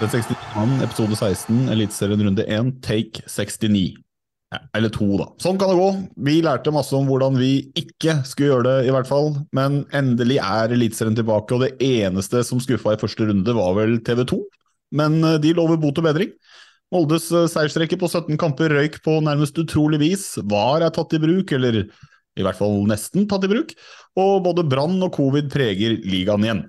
Den 69 mannen, episode 16, Eliteserien runde 1, take 69. Ja, eller to, da. Sånn kan det gå. Vi lærte masse om hvordan vi ikke skulle gjøre det, i hvert fall. Men endelig er Eliteserien tilbake, og det eneste som skuffa i første runde, var vel TV 2. Men eh, de lover bot og bedring. Moldes eh, seiersrekke på 17 kamper røyk på nærmest utrolig vis. VAR er tatt i bruk, eller i hvert fall nesten tatt i bruk. Og både brann og covid preger ligaen igjen.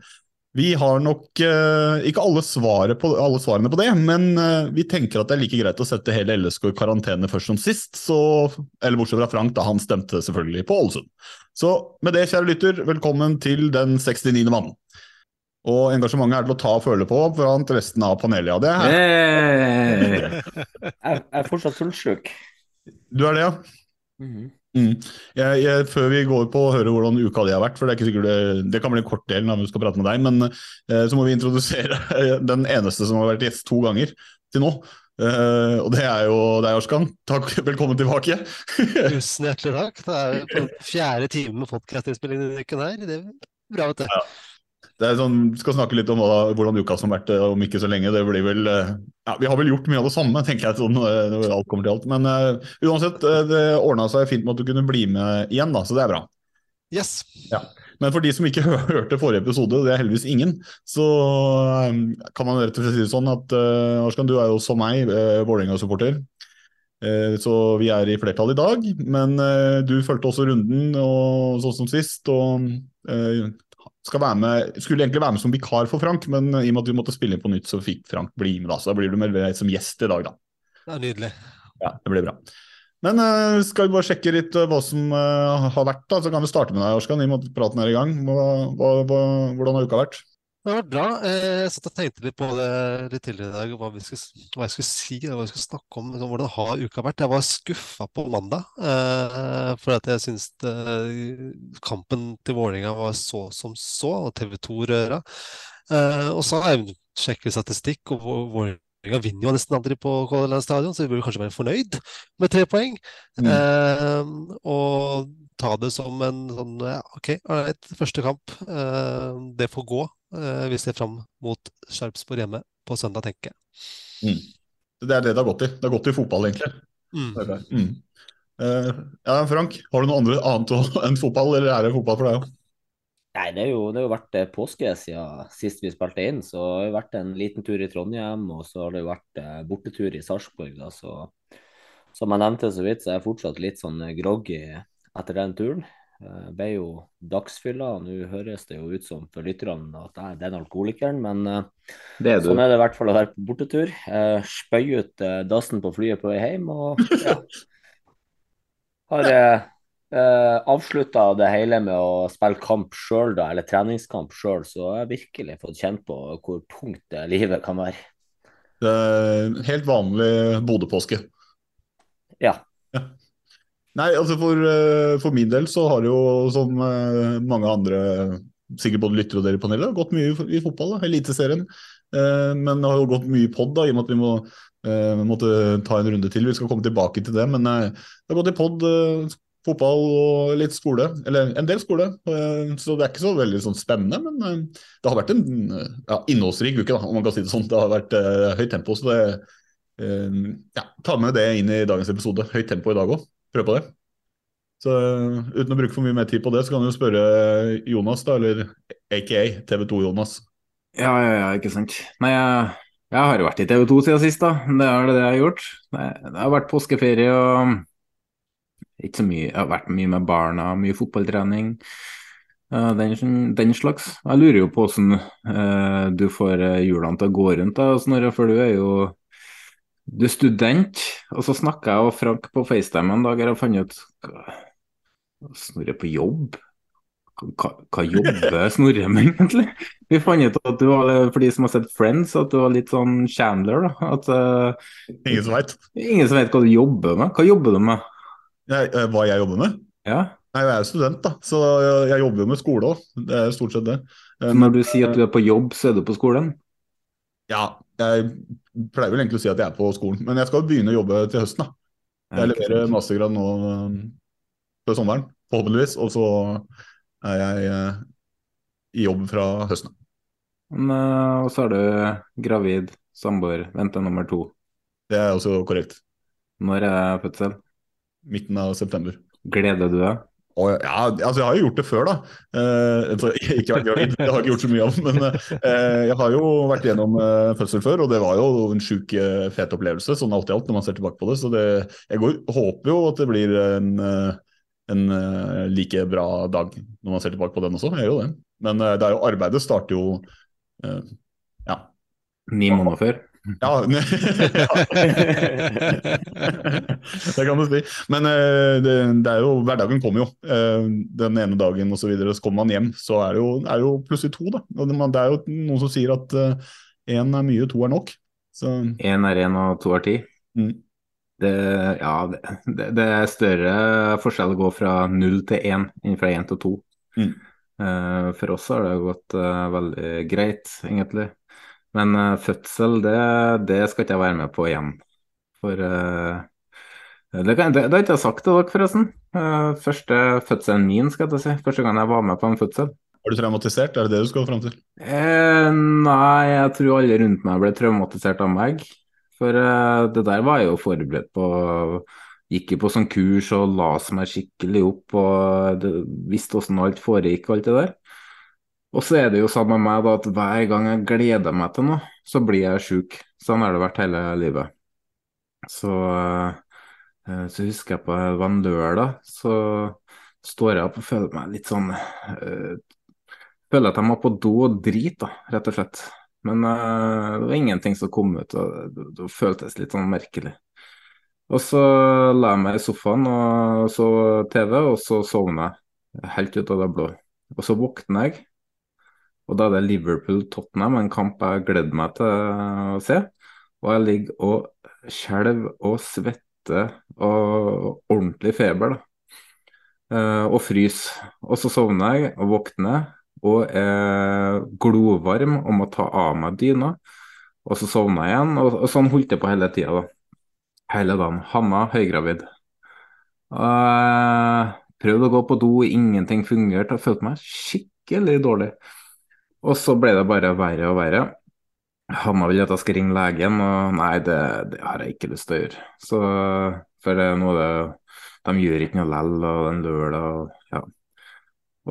Vi har nok uh, ikke alle, svaret på, alle svarene på det, men uh, vi tenker at det er like greit å sette hele LSK i karantene først som sist. Så, eller bortsett fra Frank, da han stemte selvfølgelig på Ålesund. Så med det, kjære lytter, velkommen til den 69. mannen. Og engasjementet er til å ta og føle på blant resten av panelet. Ja, det er Jeg, jeg er fortsatt fullsjuk. Du er det, ja? Mhm. Mm. Jeg, jeg, før vi går på å høre hvordan uka di har vært, for det er ikke sikkert det, det kan bli en kort del når vi skal prate med deg, men eh, så må vi introdusere den eneste som har vært gjest to ganger til nå. Eh, og det er jo deg, Arskan. Takk, velkommen tilbake. Tusen hjertelig takk. Det er på fjerde time med podkastinnspilling denne uken her. Det er bra, vet du. Ja. Det er sånn, vi skal snakke litt om hva, hvordan uka som har vært eh, om ikke så lenge. Det blir vel, eh, ja, Vi har vel gjort mye av det samme, tenker jeg, sånn, eh, når alt kommer til alt. Men uh, uansett, det ordna seg fint med at du kunne bli med igjen, da, så det er bra. Yes. Ja. Men for de som ikke hørte forrige episode, det er heldigvis ingen, så kan man rett og slett si det sånn at uh, Arskan, du er jo som meg, uh, Vålerenga-supporter. Uh, så vi er i flertall i dag, men uh, du fulgte også runden og sånn som sist. og skal være med, skulle egentlig være med som vikar for Frank, men i og med at du måtte spille inn på nytt, så fikk Frank bli med. da, Så da blir du med som gjest i dag, da. Det er nydelig. Ja, det blir bra. Men uh, skal vi bare sjekke litt uh, hva som uh, har vært, da. Så kan vi starte med deg, Orskan, i og med at praten er i gang. Hva, hva, hva, hvordan har uka vært? Det har vært bra. Jeg satt og tenkte litt på det litt tidligere i dag, hva, vi skulle, hva jeg skulle si, hva jeg skulle snakke om. Liksom, hvordan har uka vært? Jeg var skuffa på mandag, eh, for at jeg syns kampen til Vålerenga var så som så, og TV 2-røra. Eh, og så har jeg sjekket statistikk, og Vålerenga vinner jo nesten aldri på Color Line Stadion, så vi burde kanskje være fornøyd med tre poeng. Mm. Eh, og ta det som en sånn ja, OK, ålreit, første kamp. Eh, det får gå. Eh, vi ser fram mot Sarpsborg hjemme på søndag, tenker jeg. Mm. Det er det det har gått i. Det har gått i fotball, egentlig. Mm. Mm. Uh, ja, Frank, har du noe andre, annet enn fotball, eller er det fotball for deg òg? Nei, det har jo, det har jo vært eh, påske siden sist vi spilte inn. Så det har jo vært en liten tur i Trondheim, og så har det jo vært bortetur i Sarpsborg. så Som jeg nevnte så vidt, så er jeg fortsatt litt sånn groggy etter den turen. Uh, ble jo dagsfylla. Nå høres det jo ut som for lytterne at jeg er den alkoholikeren, men det er sånn er det i hvert fall å være på bortetur. Uh, Spøy ut dassen på flyet på vei hjem, og ja. Har eh, avslutta det hele med å spille kamp sjøl, da, eller treningskamp sjøl, så jeg har virkelig fått kjent på hvor tungt livet kan være. Det helt vanlig Bodø-påske. Ja. Nei, altså for, for, min del så har det jo, som mange andre, sikkert både lyttere og dere i panelet, gått mye i, fotball. da, Eliteserien. Eh, men det har jo gått mye i pod, da, i og med at vi må, eh, måtte ta en runde til. Vi skal komme tilbake til det. Men eh, det har gått i pod, eh, fotball og litt skole. Eller en del skole. Eh, så det er ikke så veldig sånn spennende. Men eh, det har vært en eh, ja, innholdsrik uke, da, om man kan si det sånn. Det har vært eh, høyt tempo. Så det eh, ja, ta med det inn i dagens episode. Høyt tempo i dag òg. Prøv på det. Så eh, uten å bruke for mye mer tid på det, så kan du jo spørre Jonas, da, eller aka TV2-Jonas. Ja, ja, ja, ikke sant. Nei, jeg, jeg har jo vært i TV 2 siden sist, da. Det er det jeg har gjort. Det, det har vært påskeferie og ikke så mye. Jeg har vært mye med barna, mye fotballtrening. eh, den, den slags. Jeg lurer jo på hvordan uh, du får eh, hjulene til å gå rundt, da, Snorre, for du er jo du er student. Og så snakka jeg og Frank på FaceTime en dag og jeg fant ut Snorre på jobb? Hva, hva jobber Snorre med, egentlig? Vi fant ut at du var, for de som har sett Friends, at du var litt sånn Chandler. da, at uh, Ingen som veit. Ingen som vet hva du jobber med. Hva jobber du med? Hva jeg jobber med? Ja, Nei, jeg er student, da, så jeg, jeg jobber jo med skole òg. Det er stort sett det. så Når du sier at du er på jobb, så er du på skolen? Ja, jeg pleier vel egentlig å si at jeg er på skolen, men jeg skal begynne å jobbe til høsten. da. Jeg leverer mastergrad nå um, før sommeren, forhåpentligvis, og så er jeg eh, i jobb fra høsten. Eh, og så er du gravid, samboer, venter nummer to. Det er også korrekt. Når er fødsel? Midten av september. Gleder du deg? Og ja, altså Jeg har jo gjort det før, da. Eh, ikke vært gravid, det har jeg ikke gjort så mye av. Men eh, jeg har jo vært gjennom eh, fødsel før, og det var jo en sjuk, eh, fet opplevelse sånn alt i alt når man ser tilbake på det. Så det, jeg går, håper jo at det blir en, eh, en eh, like bra dag når man ser tilbake på den også. Jeg gjør jo det. Men eh, det er jo, arbeidet starter jo eh, ja. Ni måneder før? Ja, det kan du si. Men eh, det, det er jo, hverdagen kommer jo. Eh, den ene dagen og så videre, så kommer man hjem, så er det jo, er det jo plutselig to. da. Og det, det er jo noen som sier at én er mye, to er nok. Så Én er én og to er ti? Mm. Det, ja, det, det, er større forskjell å gå fra null til én enn fra én til to. Mm. Eh, for oss har det gått eh, veldig greit, egentlig. Men uh, fødsel, det, det skal ikke jeg være med på igjen. For uh, det, kan, det, det har ikke jeg sagt til dere, forresten. Uh, første fødselen min, skal jeg si. Første gang jeg var med på en fødsel. Var du traumatisert, er det det du skal fram til? Eh, nei, jeg tror alle rundt meg ble traumatisert av meg. For eh, det der var jeg jo forberedt på. Gikk jo på sånn kurs og la meg skikkelig opp og det, visste hvordan alt foregikk og alt det der. Og så er det jo sånn med meg da at hver gang jeg gleder meg til noe, så blir jeg sjuk. Sånn har det vært hele livet. Så, eh, så husker jeg på det var en lørdag, så står jeg opp og føler meg litt sånn øh, Føler at jeg må på do og drite, da, rett og slett. Men øh, det var ingenting som kom ut, og det, det føltes litt sånn merkelig. Og så la jeg meg i sofaen og så TV, og så sovna jeg helt ut av det blå. Og så våkner jeg, og da er det Liverpool-Tottenham, en kamp jeg gleder meg til å se. Og jeg ligger og skjelver og svetter og ordentlig feber, da. Eh, og fryser. Og så sovner jeg og våkner og er glovarm og må ta av meg dyna. Og så sovner jeg igjen, og, og sånn holdt jeg på hele tida, da. Hele dagen. Hanna høygravid. Og prøvde å gå på do, ingenting fungerte, Jeg følte meg skikkelig dårlig. Og så ble det bare verre og verre. Hanna vil at jeg skal ringe legen, og nei, det, det har jeg ikke lyst til å gjøre. Så, for nå er det De gjør ikke noe lell, og den en lørdag, og ja.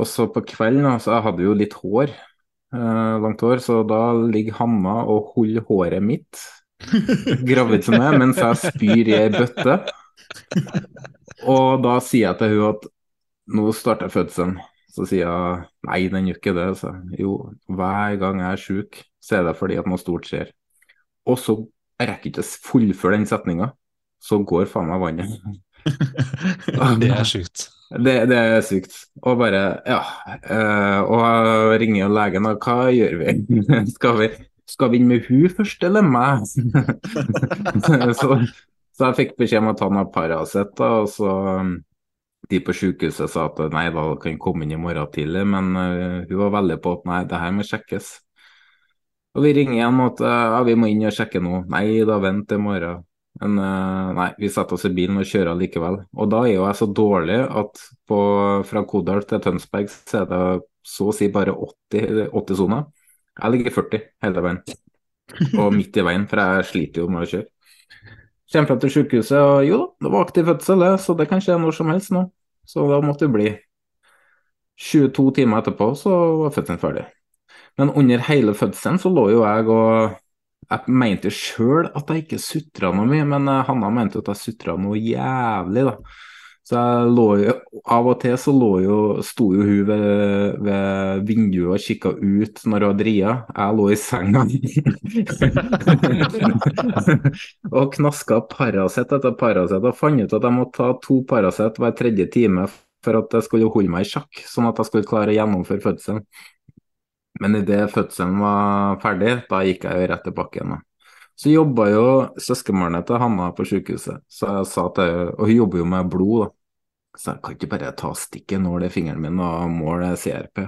Og så på kvelden, altså, jeg hadde jo litt hår, eh, langt hår, så da ligger Hanna og holder håret mitt, gravid som jeg mens jeg spyr i ei bøtte. Og da sier jeg til hun at nå starter fødselen. Så sier hun nei, den gjør ikke det. Så jo, hver gang jeg er sjuk, så er det fordi at noe stort skjer. Og så jeg rekker ikke å fullføre den setninga, så går faen meg vannet. Det er sjukt. Det, det er sykt. Og bare, ja. eh, og jeg ringer legen, og hva gjør vi? Skal vi, skal vi inn med hun først, eller meg? så, så jeg fikk beskjed om å ta noe Paracet, og så de på sykehuset sa at nei da, kan komme inn i morgen tidlig, men uh, hun var veldig på at nei, det her må sjekkes. Og vi ringer igjen at ja, vi må inn og sjekke nå. Nei da, vent til morgen. Men uh, nei, vi setter oss i bilen og kjører likevel. Og da er jo jeg så dårlig at på, fra Kodal til Tønsberg så er det så å si bare 80 80 soner. Jeg ligger 40 hele veien. Og midt i veien, for jeg sliter jo med å kjøre. Kommer frem til sykehuset, og jo da, det var aktiv fødsel, så det kan skje når som helst nå. Så da måtte det bli 22 timer etterpå, så var fødselen ferdig. Men under hele fødselen så lå jo jeg og Jeg mente sjøl at jeg ikke sutra noe mye, men eh, Hanna mente at jeg sutra noe jævlig, da. Så jeg lå jo Av og til så lå jo Sto jo hun ved, ved vinduet og kikka ut når hun dria. Jeg lå i senga og knaska Paracet etter Paracet og fant ut at jeg måtte ta to Paracet hver tredje time for at jeg skulle holde meg i sjakk, sånn at jeg skulle klare å gjennomføre fødselen. Men idet fødselen var ferdig, da gikk jeg jo rett til bakken. Så jobba jo søskenbarnet til Hanna på sykehuset, så jeg sa til henne, og hun jobber jo med blod, da. Så jeg kan ikke bare ta stikket nål i fingeren min og måle CRP.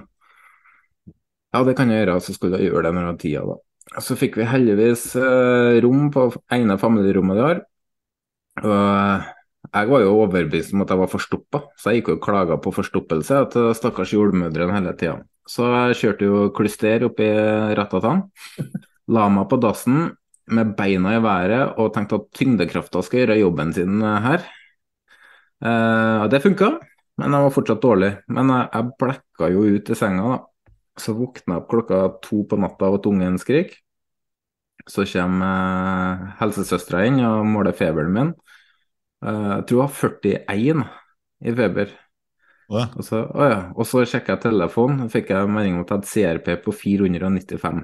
Ja, det kan jeg gjøre, så skulle jeg gjøre det når jeg har tida, da. Så fikk vi heldigvis eh, rom på ene familierommet de har. Og eh, jeg var jo overbevist om at jeg var forstoppa, så jeg gikk og klaga på forstoppelse til stakkars jordmødrene hele tida. Så jeg kjørte jo klyster oppi ratatan. La meg på dassen med beina i været og tenkte at tyngdekrafta skal gjøre jobben sin her. Eh, det funka, men jeg var fortsatt dårlig. Men jeg, jeg blekka jo ut i senga, da. Så våkna jeg opp klokka to på natta av at ungen skrik. Så kommer eh, helsesøstera inn og måler feberen min. Eh, jeg tror jeg har 41 i feber. Ja. Og så, å ja. og så sjekka jeg telefonen, fikk jeg melding om at jeg hadde CRP på 495.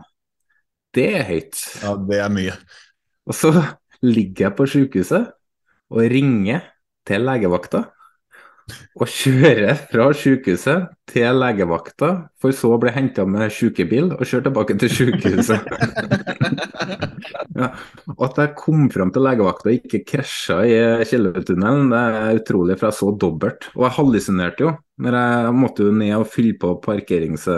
Det er høyt. Ja, det er mye. Og så ligger jeg på sykehuset og ringer til legevakta. Og kjører fra sykehuset til legevakta, for så å bli henta med sykebil og kjørt tilbake til sykehuset. ja. Og at jeg kom fram til legevakta og ikke krasja i kjellertunnelen, det er utrolig, for jeg så dobbelt. Og jeg hallusinerte jo. Når jeg måtte jo ned og fylle på parkerings...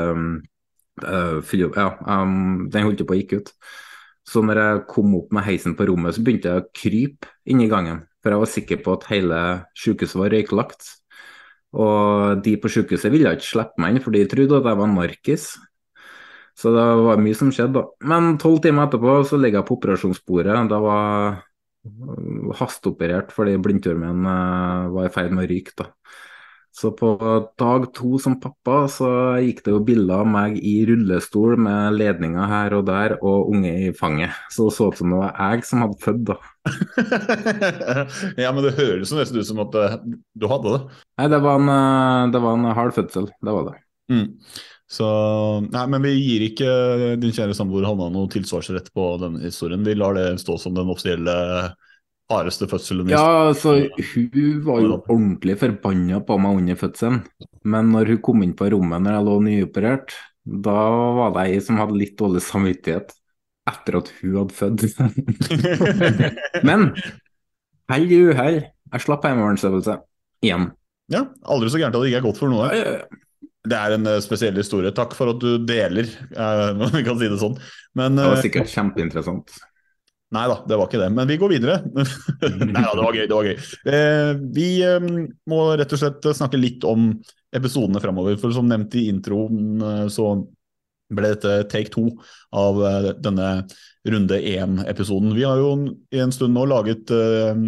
Uh, ja, um, den holdt på å gikk ut. Så når jeg kom opp med heisen på rommet, så begynte jeg å krype inn i gangen. For jeg var sikker på at hele sykehuset var røyklagt. Og de på sykehuset ville ikke slippe meg inn, for de trodde at jeg var narkis. Så det var mye som skjedde, da. Men tolv timer etterpå så ligger jeg på operasjonsbordet. Da var hasteoperert fordi blindtarmen eh, var i ferd med å ryke. da. Så på dag to som pappa så gikk det jo bilder av meg i rullestol med ledninger her og der og unge i fanget. Så det så ut som det var jeg som hadde født, da. ja, men det høres nesten ut som at eh, du hadde det. Nei, det var en, eh, det var en hard fødsel. Det var det. Mm. Så, nei, Men vi gir ikke din kjære samboer Hanna noe tilsvarsrett på denne historien. Vi lar det stå som den offisielle hardeste fødselen. Ja, altså, hun var jo ordentlig forbanna på meg under fødselen. Men når hun kom inn på rommet når jeg lå nyoperert, da var det ei som hadde litt dårlig samvittighet etter at hun hadde født. Men hell i uhell, jeg slapp heimevernsøvelse igjen. Ja, aldri så gærent at det ikke er godt for noe. Det er en uh, spesiell historie. Takk for at du deler, uh, om vi kan si det sånn. Men, det var sikkert kjempeinteressant. Nei da, det var ikke det. Men vi går videre. Nei da, det var gøy. det var gøy. Eh, vi eh, må rett og slett snakke litt om episodene framover. For som nevnt i introen, eh, så ble dette take two av eh, denne runde én-episoden. Vi har jo i en stund nå laget eh,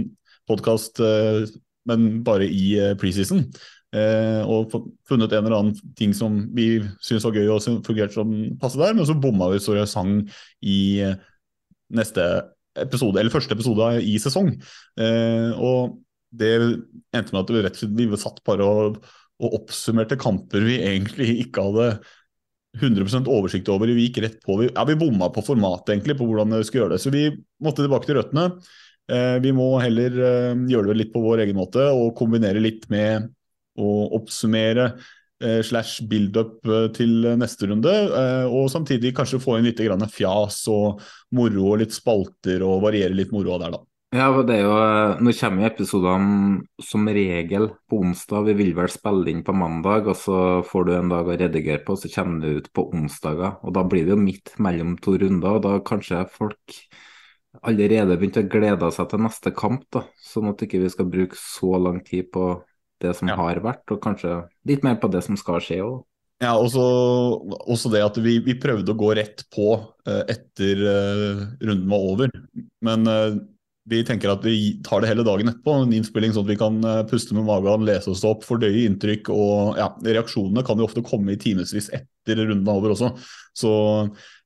podkast, eh, men bare i eh, preseason. og funnet en eller annen ting som vi syntes var gøy og fungerte som passe der, men så bomma vi så jeg sang i neste episode, eller første episode i sesong. Eh, og det endte med at vi rett og slett vi satt bare og, og oppsummerte kamper vi egentlig ikke hadde 100% oversikt over. Vi gikk rett på, vi, ja, vi bomma på formatet egentlig, på hvordan vi skulle gjøre det. Så vi måtte tilbake til røttene. Eh, vi må heller eh, gjøre det litt på vår egen måte og kombinere litt med å oppsummere slash build-up eh, til neste runde. Eh, og samtidig kanskje få inn litt fjas og moro og litt spalter og variere litt moroa der, da. Ja, for det er jo, Nå kommer jo episodene som regel på onsdag. Vi vil vel spille inn på mandag, og så får du en dag å redigere på, og så kommer det ut på onsdager. og Da blir det jo midt mellom to runder, og da kanskje folk allerede begynt å glede seg til neste kamp. da, Sånn at ikke vi skal bruke så lang tid på det som ja. har vært, og kanskje litt mer på det som skal skje òg. Ja, også, også, det at vi, vi, prøvde å gå rett på uh, etter uh, runden var over. Men uh, vi tenker at vi tar det hele dagen etterpå, en innspilling sånn at vi kan puste med magen, lese oss opp, fordøye inntrykk. og ja, Reaksjonene kan jo ofte komme i timevis etter runden er over også. Så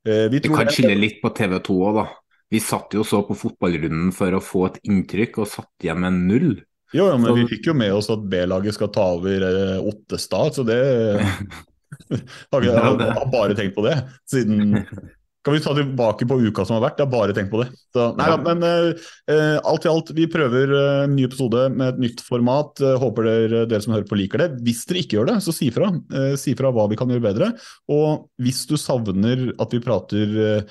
vi tror Vi kan skille litt på TV 2 òg, da. Vi satt jo så på fotballrunden for å få et inntrykk, og satt igjen med null. Jo, ja, men så... vi fikk jo med oss at B-laget skal ta over eh, Ottestad, så det har vi har, bare tenkt på det. Siden kan vi ta tilbake på uka som har vært? Jeg har bare tenkt på det. Så, nei, ja. Men eh, alt i alt, vi prøver uh, en ny episode med et nytt format. Uh, håper dere, dere, som hører på liker det. Hvis dere ikke gjør det, så si fra. si fra hva vi kan gjøre bedre. Og hvis du savner at vi prater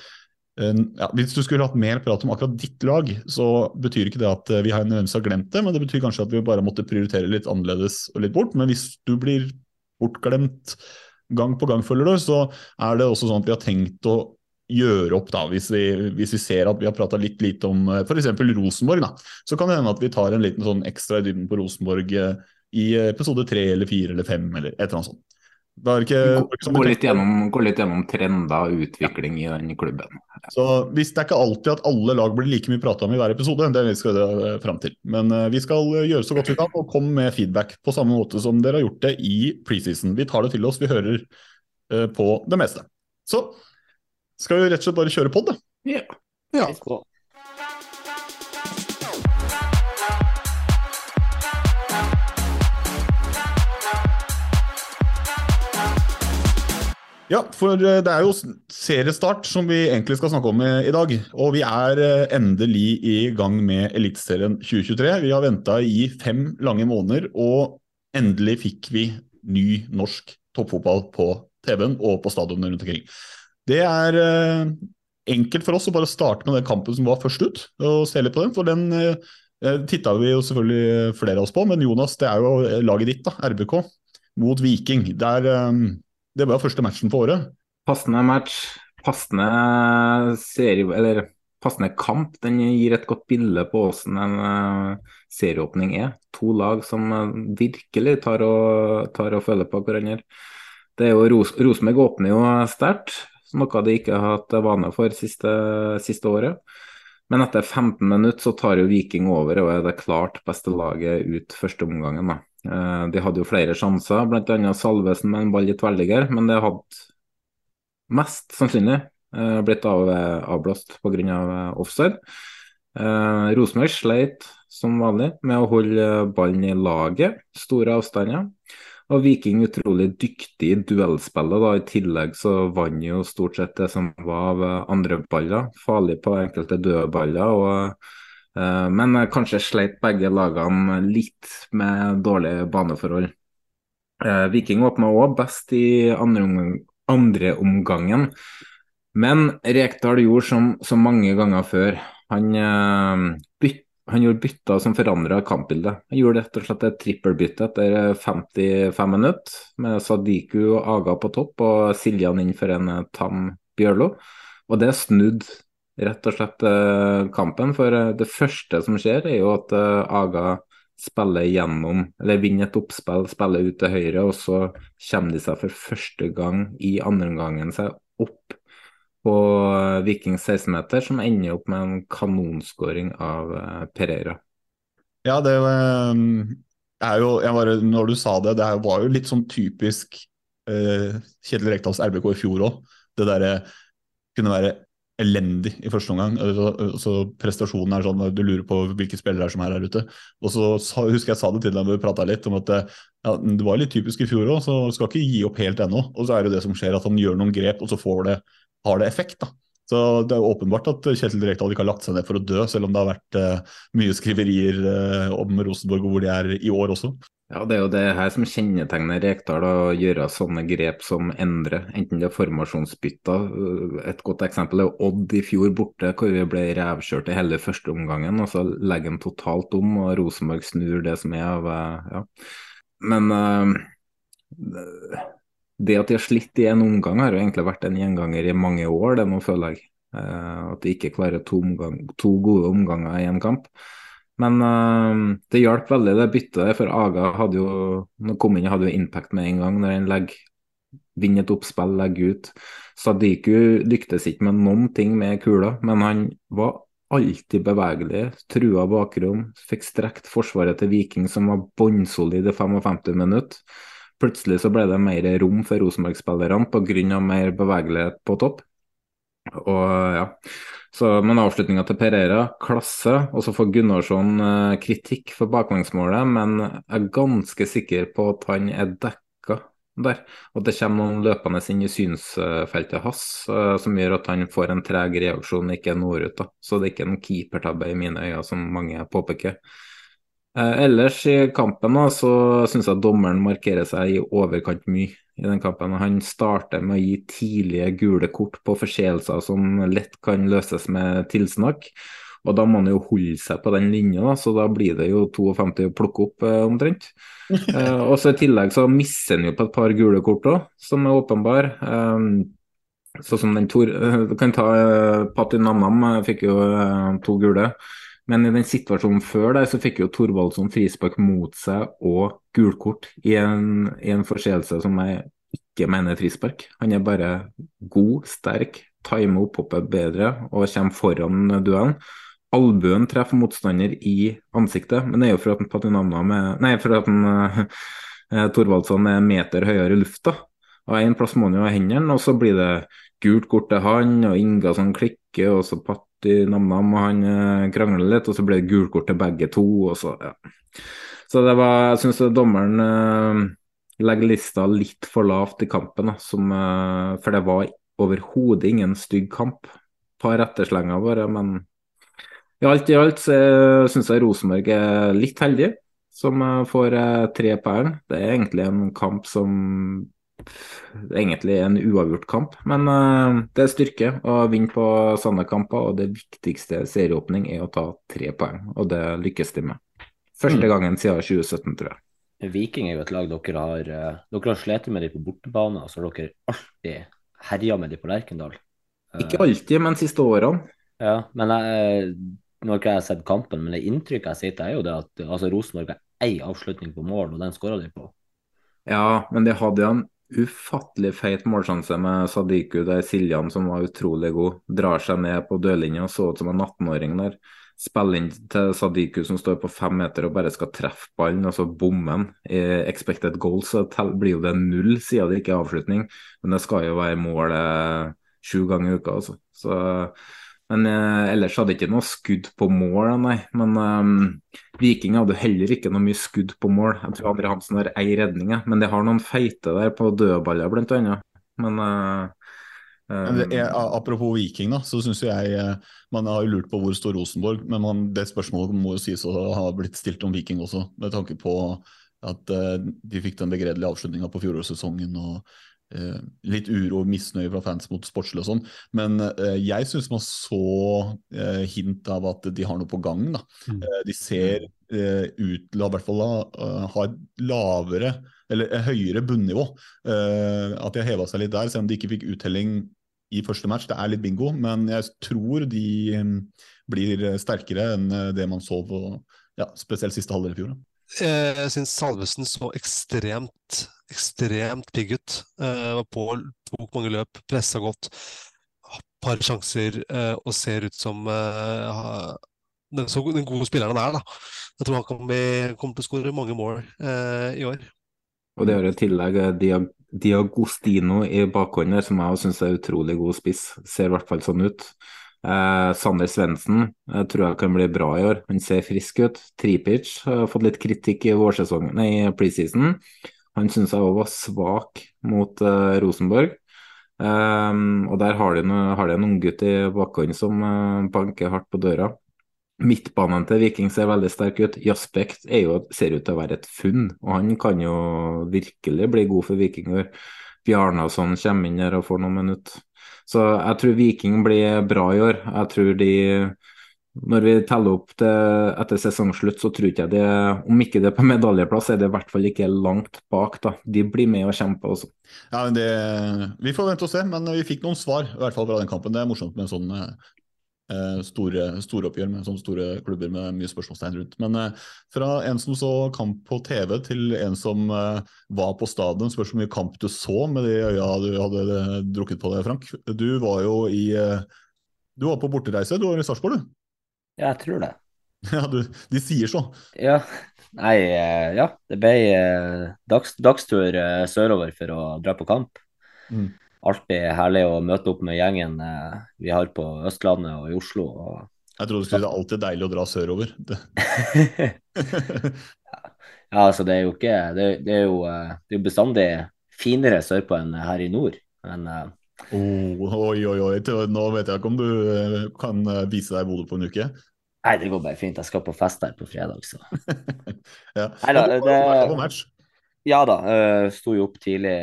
ja, hvis du skulle hatt mer prat om akkurat ditt lag, så betyr ikke det at eh, vi har nødvendigvis har glemt det, men det betyr kanskje at vi bare måtte prioritere litt annerledes og litt bort. Men hvis du blir bortglemt gang på gang, følger du, så er det også sånn at vi har tenkt å gjøre opp, da, hvis vi, hvis vi ser at vi har prata litt lite om eh, f.eks. Rosenborg. Da. Så kan det hende at vi tar en liten sånn ekstra i dybden på Rosenborg eh, i episode tre eller fire eller fem, eller et eller annet sånt. Ikke, gå, litt gjennom, gå, litt gjennom, trender og utvikling i den klubben. Så hvis Det er ikke alltid at alle lag blir like mye prata om i hver episode, det skal vi fram til. Men uh, vi skal gjøre så godt vi kan og komme med feedback på samme måte som dere har gjort det i preseason. Vi tar det til oss, vi hører uh, på det meste. Så skal vi rett og slett bare kjøre pod, da. Yeah. ja. Ja, for eh, det er jo seriestart som vi egentlig skal snakke om i dag. Og vi er eh, endelig i gang med Eliteserien 2023. Vi har venta i fem lange måneder, og endelig fikk vi ny norsk toppfotball på TV-en og på stadionene rundt omkring. Det er eh, enkelt for oss å bare starte med den kampen som var først ut, og se litt på den. For den titta vi jo selvfølgelig flere av oss på, men Jonas, det er jo laget ditt, da, RBK, mot Viking. Der det var første matchen på året. Passende match, passende serie, eller passende kamp. Den gir et godt bilde på hvordan en uh, serieåpning er. To lag som uh, virkelig tar og, tar og, føler på hverandre. Det er jo Ros Rosenborg åpner jo sterkt, noe de ikke har hatt vane for siste, siste året. Men etter 15 minutter så tar jo Viking over og er det klart beste laget ut første omgangen. da. Eh, de hadde jo flere sjanser, bl.a. Salvesen med en ball i tverrligger, men det hadde mest sannsynlig eh, blitt av, avblåst pga. Av offside. Eh, Rosenborg sleit som vanlig med å holde ballen i laget, store avstander. Og Viking utrolig dyktig i duellspillet. da, I tillegg så vant jo stort sett det som var av andre baller. Farlig på enkelte dødballer. og Eh, men kanskje sleit begge lagene litt med dårlige baneforhold. Eh, Viking åpna òg best i andre, andre, omgangen, men Rekdal gjorde som så mange ganger før. Han, eh, byt, han gjorde bytter som forandra kampbildet. Han gjorde rett og slett et trippelbytte etter 55 minutter, med Sadiku og Aga på topp og Siljan inn for en tam Bjørlo. Og det snudde rett og slett eh, kampen. For eh, det første som skjer, er jo at eh, Aga spiller gjennom, eller vinner et oppspill, spiller ut til høyre, og så kommer de seg for første gang i andre omgangen seg opp på Vikings 16-meter, som ender opp med en kanonskåring av Pereira. Ja, det er jo bare, Når du sa det, det var jo litt sånn typisk uh, Kjetil Rekdals RBK i fjor òg. Det derre kunne være elendig i første omgang. Så, prestasjonen er sånn du lurer på hvilke spillere som er her ute. Og så husker jeg sa det til deg da vi prata litt om at ja, det var litt typisk i fjor òg, så skal ikke gi opp helt ennå. Og så er det det som skjer, at han gjør noen grep, og så det, har det effekt. da. Så Det er jo åpenbart at Kjetil Rekdal ikke har lagt seg ned for å dø, selv om det har vært uh, mye skriverier uh, om Rosenborg og hvor de er i år også. Ja, det er jo det her som kjennetegner Rekdal, å gjøre sånne grep som endrer, enten det er formasjonsbytter. Et godt eksempel er Odd i fjor borte, hvor vi ble revkjørt i hele første omgangen. og Så legger han totalt om, og Rosenborg snur det som er av ja. Men uh, det at de har slitt i en omgang, har jo egentlig vært en gjenganger i mange år, det nå føler jeg. Uh, at de ikke klarer to, omgang, to gode omganger i en kamp. Men uh, det hjalp veldig, det byttet. For Aga hadde jo når kom inn, hadde jo impact med en gang når han legger vinner et oppspill, legger ut. Sadiku lyktes ikke med noen ting med kula, men han var alltid bevegelig, trua bakrom, fikk strekt forsvaret til Viking, som var bunnsolid i 55 minutter. Plutselig så ble det mer rom for Rosenborg-spillerne pga. mer bevegelighet på topp. Og ja, så, men avslutninga til Pereira, klasse. Og så får Gunnarsson eh, kritikk for baklengsmålet, men jeg er ganske sikker på at han er dekka der. Og det kommer noen løpende inn i synsfeltet hans eh, som gjør at han får en treg reaksjon ikke når da. Så det er ikke en keepertabbe i mine øyne, som mange påpeker. Eh, ellers i kampen så syns jeg dommeren markerer seg i overkant mye i den kampen. Han starter med å gi tidlige gule kort på forseelser som lett kan løses med tilsnakk. Og da må han jo holde seg på den linja, så da blir det jo 52 å plukke opp eh, omtrent. eh, og så I tillegg så mister han jo på et par gule kort òg, som er åpenbare. Eh, sånn som den Tor... Du kan ta eh, Patti Namnam, eh, fikk jo eh, to gule. Men i den situasjonen før der, så fikk jo Thorvaldsson frispark mot seg og gulkort i en, i en forseelse som jeg ikke mener er frispark. Han er bare god, sterk, timer opphoppet bedre og kommer foran duellen. Albuen treffer motstander i ansiktet, men det er jo for at Patinamna med, nei, for at uh, Thorvaldsson er meter høyere i lufta. Og En plass må han jo ha hendene, og så blir det gult kort til han, og Inga som klikker, og så Pat i NamNam, og han eh, krangler litt, og så ble det gult kort til begge to. og så, ja. Så det var, jeg syns dommeren eh, legger lista litt for lavt i kampen, da, som, eh, for det var overhodet ingen stygg kamp. Par etterslenger bare, men i alt i alt så syns jeg Rosenborg er litt heldig, som eh, får eh, tre poeng. Det er egentlig en kamp som egentlig en uavgjort kamp. Men uh, det er styrke å vinne på sånne kamper, og det viktigste serieåpning er å ta tre poeng. Og det lykkes de med. Første mm. gangen siden 2017, tror jeg. Viking er jo et lag dere har uh, Dere har slitt med dem på bortebane, og så har dere alltid herja med dem på Lerkendal. Uh, ikke alltid, men siste årene. Ja, men jeg, nå har ikke jeg sett kampen, men det inntrykket jeg sitter, er jo det at altså, Rosenborg har én avslutning på mål, og den skåra de på. Ja, men det hadde han ufattelig feit målsjanse med Sadiku der Siljan, som var utrolig god, drar seg ned på dørlinja, så ut som en 18-åring der. Spiller inn til Sadiku som står på fem meter og bare skal treffe ballen, og så bommer. I expected goal så blir jo det null, siden det ikke er avslutning. Men det skal jo være målet sju ganger i uka, altså. Så men eh, ellers hadde ikke noe skudd på mål, nei. Men eh, Viking hadde heller ikke noe mye skudd på mål. Jeg tror Andre Hansen har ei redning, men de har noen feite der på dødballer, blant annet. Men uh, um, er, Apropos Viking, da, så syns jeg eh, Man har lurt på hvor står Rosenborg, men man, det spørsmålet må jo sies å ha blitt stilt om Viking også, med tanke på at uh, de fikk den begredelige avslutninga på fjorårssesongen. og Eh, litt uro og misnøye fra fans mot sportslig og sånn. Men eh, jeg syns man så eh, hint av at de har noe på gang. Da. Mm. de ser ut til å i hvert fall ha et lavere, eller høyere bunnivå. at de har heva seg litt der, selv om de ikke fikk uttelling i første match. Det er litt bingo, men jeg tror de blir sterkere enn det man så på ja, spesielt siste halvdel i fjor. Jeg syns Salvesen så ekstremt, ekstremt pigg ut. Uh, var på, tok mange løp, pressa godt. Par sjanser uh, og ser ut som uh, den, så, den, gode spilleren han er. da. Jeg tror han kan bli, kommer til å skåre mange mål i år. Og det har i tillegg Diag Diagostino i bakhånd som jeg syns er utrolig god spiss. Ser i hvert fall sånn ut. Eh, Sander Svendsen eh, tror jeg kan bli bra i år. Han ser frisk ut. Tripic har fått litt kritikk i vårsesongen, nei, preseason. Han syns jeg òg var svak mot uh, Rosenborg. Um, og der har de, no, har de en unggutt i bakhånd som uh, banker hardt på døra. Midtbanen til Viking ser veldig sterk ut. Jaspekt jo, ser ut til å være et funn, og han kan jo virkelig bli god for vikinger. Bjarnason kommer inn her og får noen minutter. Så jeg tror Viking blir bra i år. Jeg tror de Når vi teller opp det etter sesongslutt, så tror jeg det Om ikke det er på medaljeplass, er det i hvert fall ikke langt bak. da. De blir med og kjemper også. Ja, men det, Vi får vente og se, men vi fikk noen svar i hvert fall fra den kampen. Det er morsomt med sånn eh, store, store oppgjør med sånne store klubber med mye spørsmålstegn rundt. Men eh, fra en som så kamp på TV, til en som eh, var på stadion, spørs hvor mye kamp du så med de øya du hadde drukket på deg, Frank. Du var jo i Du var på bortereise, du var i Sarpsborg, du? Ja, jeg tror det. Ja, du, de sier så. Ja. Nei, eh, ja. Det ble eh, dags, dagstur eh, sørover for å dra på kamp. Mm. Alltid herlig å møte opp med gjengen vi har på Østlandet og i Oslo. Og... Jeg trodde du skulle si det er alltid deilig å dra sørover. Ja, altså det er jo ikke Det, det er jo det er bestandig finere sørpå enn her i nord. Men Oh, oi, oi, oi. Nå vet jeg ikke om du eh, kan eh, vise deg i Bodø på en uke. nei, det går bare fint. Jeg skal på fest her på fredag, så Ja. det da, var jo det- match. Ja da. Uh, sto jo opp tidlig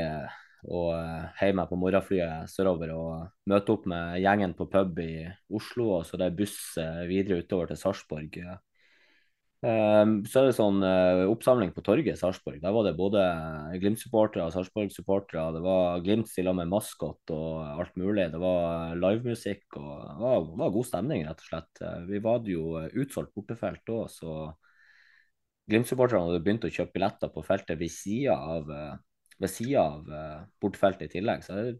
og heiv meg på morgenflyet sørover og møtte opp med gjengen på pub i Oslo, og så det er buss videre utover til Sarpsborg. Um, så er det sånn eh, oppsamling på torget i Sarpsborg. Der var det både Glimt-supportere og Sarpsborg-supportere. Det var Glimt stilla med maskot og alt mulig. Det var livemusikk og det var, det var god stemning, rett og slett. Vi hadde jo eh, utsolgt bortefelt òg, så Glimt-supporterne hadde begynt å kjøpe billetter på feltet ved sida av, eh, ved av bortefeltet i tillegg. Så det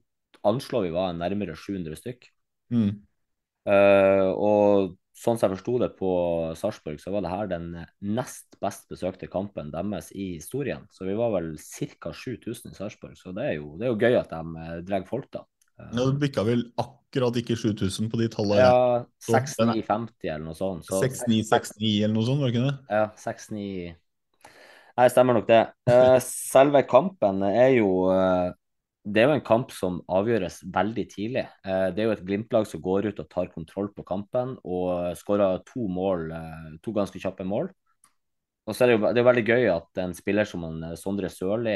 anslår vi var nærmere 700 stykk. Mm. Uh, og sånn som jeg forsto det på Sarpsborg, så var det her den nest best besøkte kampen deres i historien. Så vi var vel ca. 7000 i Sarpsborg, så det er, jo, det er jo gøy at de eh, drar folk, da. Ja, det bikka vel akkurat ikke 7000 på de tallene. Ja, Så den er- 6950 eller noe sånt. Så, 6969 eller noe sånt, var det ikke det? Ja, 6-9 Nei, stemmer nok det. Eh, selve kampen er jo eh, Det er jo en kamp som avgjøres veldig tidlig. Eh, det er jo et Glimt-lag som går ut og tar kontroll på kampen og skårer to mål, eh, to ganske kjappe mål. Og så er det jo det er veldig gøy at en spiller som han, eh, Sondre Sørli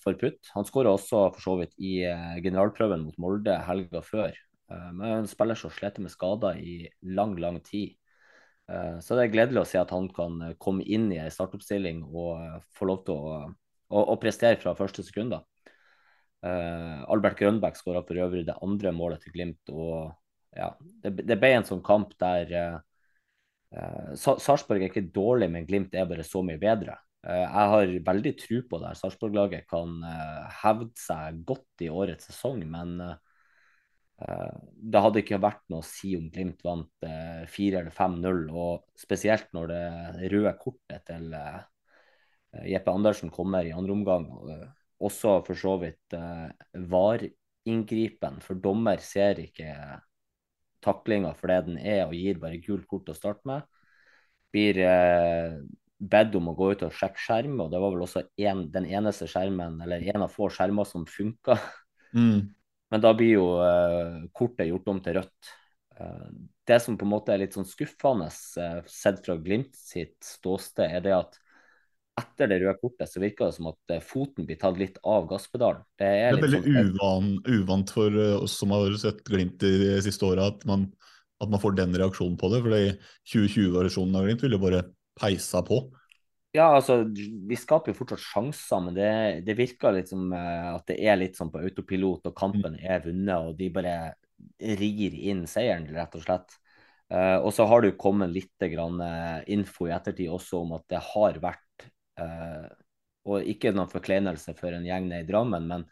får putt. Han skåra også for så vidt i generalprøven mot Molde helga før. Men en spiller som sliter med skader i lang, lang tid. Så det er gledelig å se at han kan komme inn i ei startoppstilling og få lov til å, å, å prestere fra første sekund. da. Eh, Albert Grønbæk skåra for øvrig det andre målet til Glimt. og ja, Det, det ble en sånn kamp der uh, Sarpsborg er ikke dårlig, men Glimt er bare så mye bedre. Uh, jeg har veldig tro på det. Sarpsborg-laget kan hevde seg godt i årets sesong, men Det hadde ikke vært noe å si om Glimt vant eh, 4 eller 5-0, og spesielt når det røde kortet til Jeppe Andersen kommer i andre omgang. og Også for så vidt eh, VAR-inngripen, for dommer ser ikke taklinga for det den er, og gir bare gult kort å starte med. Blir eh, bedt om å gå ut og sjekke skjerm, og det var vel også en, den eneste skjermen, eller en av få skjermer som funka. Mm. Men da blir jo eh, kortet gjort om til rødt. Eh, det som på en måte er litt sånn skuffende eh, sett fra Glimt sitt ståsted, er det at etter det røde kortet så virker det som at eh, foten blir tatt litt av gasspedalen. Det Det er er litt veldig sånn, uvan, uvant for eh, oss som har sett Glimt de siste åra, at, man- at man får den reaksjonen på det. For 2020-versjonen av Glimt ville bare peisa på. Ja, altså, vi skaper jo fortsatt sjanser, men det, det virker litt som eh, at det er litt sånn på autopilot, og kampen er vunnet, og de bare rir inn seieren, rett og slett. Uh, og så har det jo kommet litt grann, uh, info i ettertid også om at det har vært, eh, og ikke noen forkleinelse for en gjeng nede i Drammen, men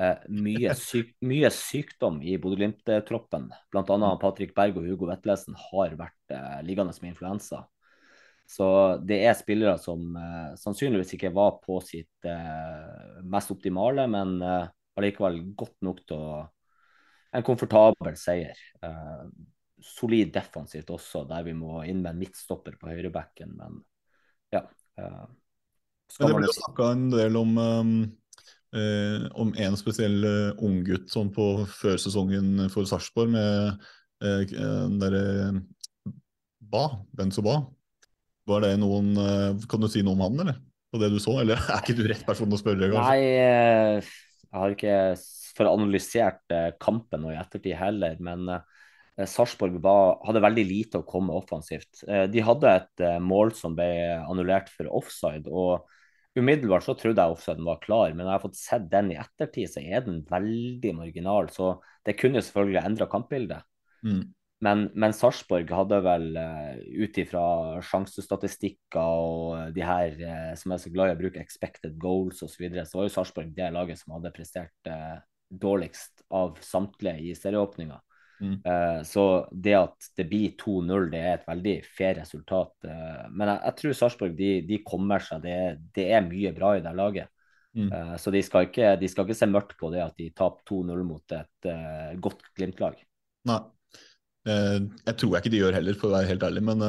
eh, mye, syk, mye sykdom i Bodø-Glimt-troppen. Blant annet Patrick Berg og Hugo Vetlesen har vært eh, liggende med influensa. Så det er spillere som eh, sannsynligvis ikke var på sitt eh, mest optimale, men eh, allikevel godt nok til å En komfortabel seier. Eh, solid defensivt også, der vi må inn med en midtstopper på høyrebacken, men ja. Eh, det ble jo snakka en del om um, eh, om en spesiell uh, unggutt sånn på førsesongen for Sarpsborg, med eh, den derre Ba, Benzo Ba. Var det noen eh, Kan du si noe om han, eller? På det du så, eller er ikke du rett person å spørre? kanskje? Nei, eh, jeg har ikke for analysert eh, kampen og i ettertid heller, men eh, Sarpsborg hadde veldig lite å komme offensivt. Eh, De hadde et eh, mål som ble annullert for offside, og umiddelbart så trodde jeg offsiden var klar, men når jeg har fått sett den i ettertid, så er den veldig marginal, så det kunne jo selvfølgelig endra kampbildet. Mm. Men, men Sarpsborg hadde vel, uh, ut ifra sjansestatistikker og de her eh, som er så glad i å bruke expected goals osv., så, videre, så var jo Sarpsborg det laget som hadde prestert eh, dårligst av samtlige i serieåpninga. Mm. Eh, så det at det blir 2-0, det er et veldig fair resultat. Uh, men jeg, jeg tror Sarpsborg de, de kommer seg. Det, det er mye bra i det laget. Mm. Uh, så de skal, ikke, de skal ikke se mørkt på det at de taper 2-0 mot et godt Glimt-lag. Nei. Jeg tror jeg ikke de gjør heller, for å være helt ærlig. Men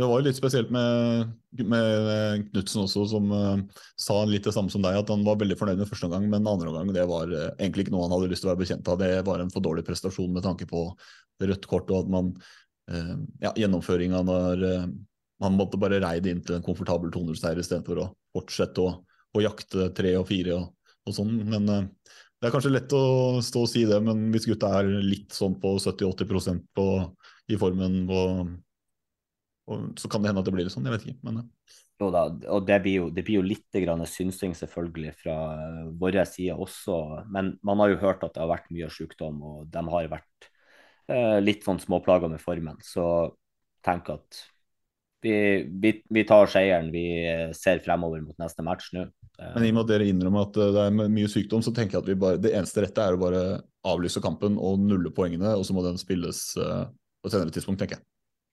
det var jo litt spesielt med, med Knutsen også, som uh, sa litt det samme som deg, at han var veldig fornøyd med første omgang, men andre omgang det var uh, egentlig ikke noe han hadde lyst til å være bekjent av. Det var en for dårlig prestasjon med tanke på rødt kort og at man uh, ja, gjennomføringa når eh, man måtte bare reide inn til en komfortabel 200-seier istedenfor å fortsette å, å jakte tre og fire og, og sånn. Men eh, det er kanskje lett å stå og si det, men hvis gutta er litt sånn på 70-80% i formen, og, og, så kan det hende at det blir sånn. Jeg vet ikke. Men, Jo da, og det blir jo, det blir jo litt grann synsing selvfølgelig fra vår side også. Men man har jo hørt at det har vært mye sykdom, og de har vært eh, litt sånn småplaga med formen. Så tenk at vi, vi, vi tar seieren. Vi ser fremover mot neste match nå. Eh, men i og med at dere innrømmer at eh, det er mye sykdom, så tenker jeg at vi bare, det eneste rette er å bare avlyse kampen og nulle poengene, og så må den spilles eh, på et senere tidspunkt, tenker jeg.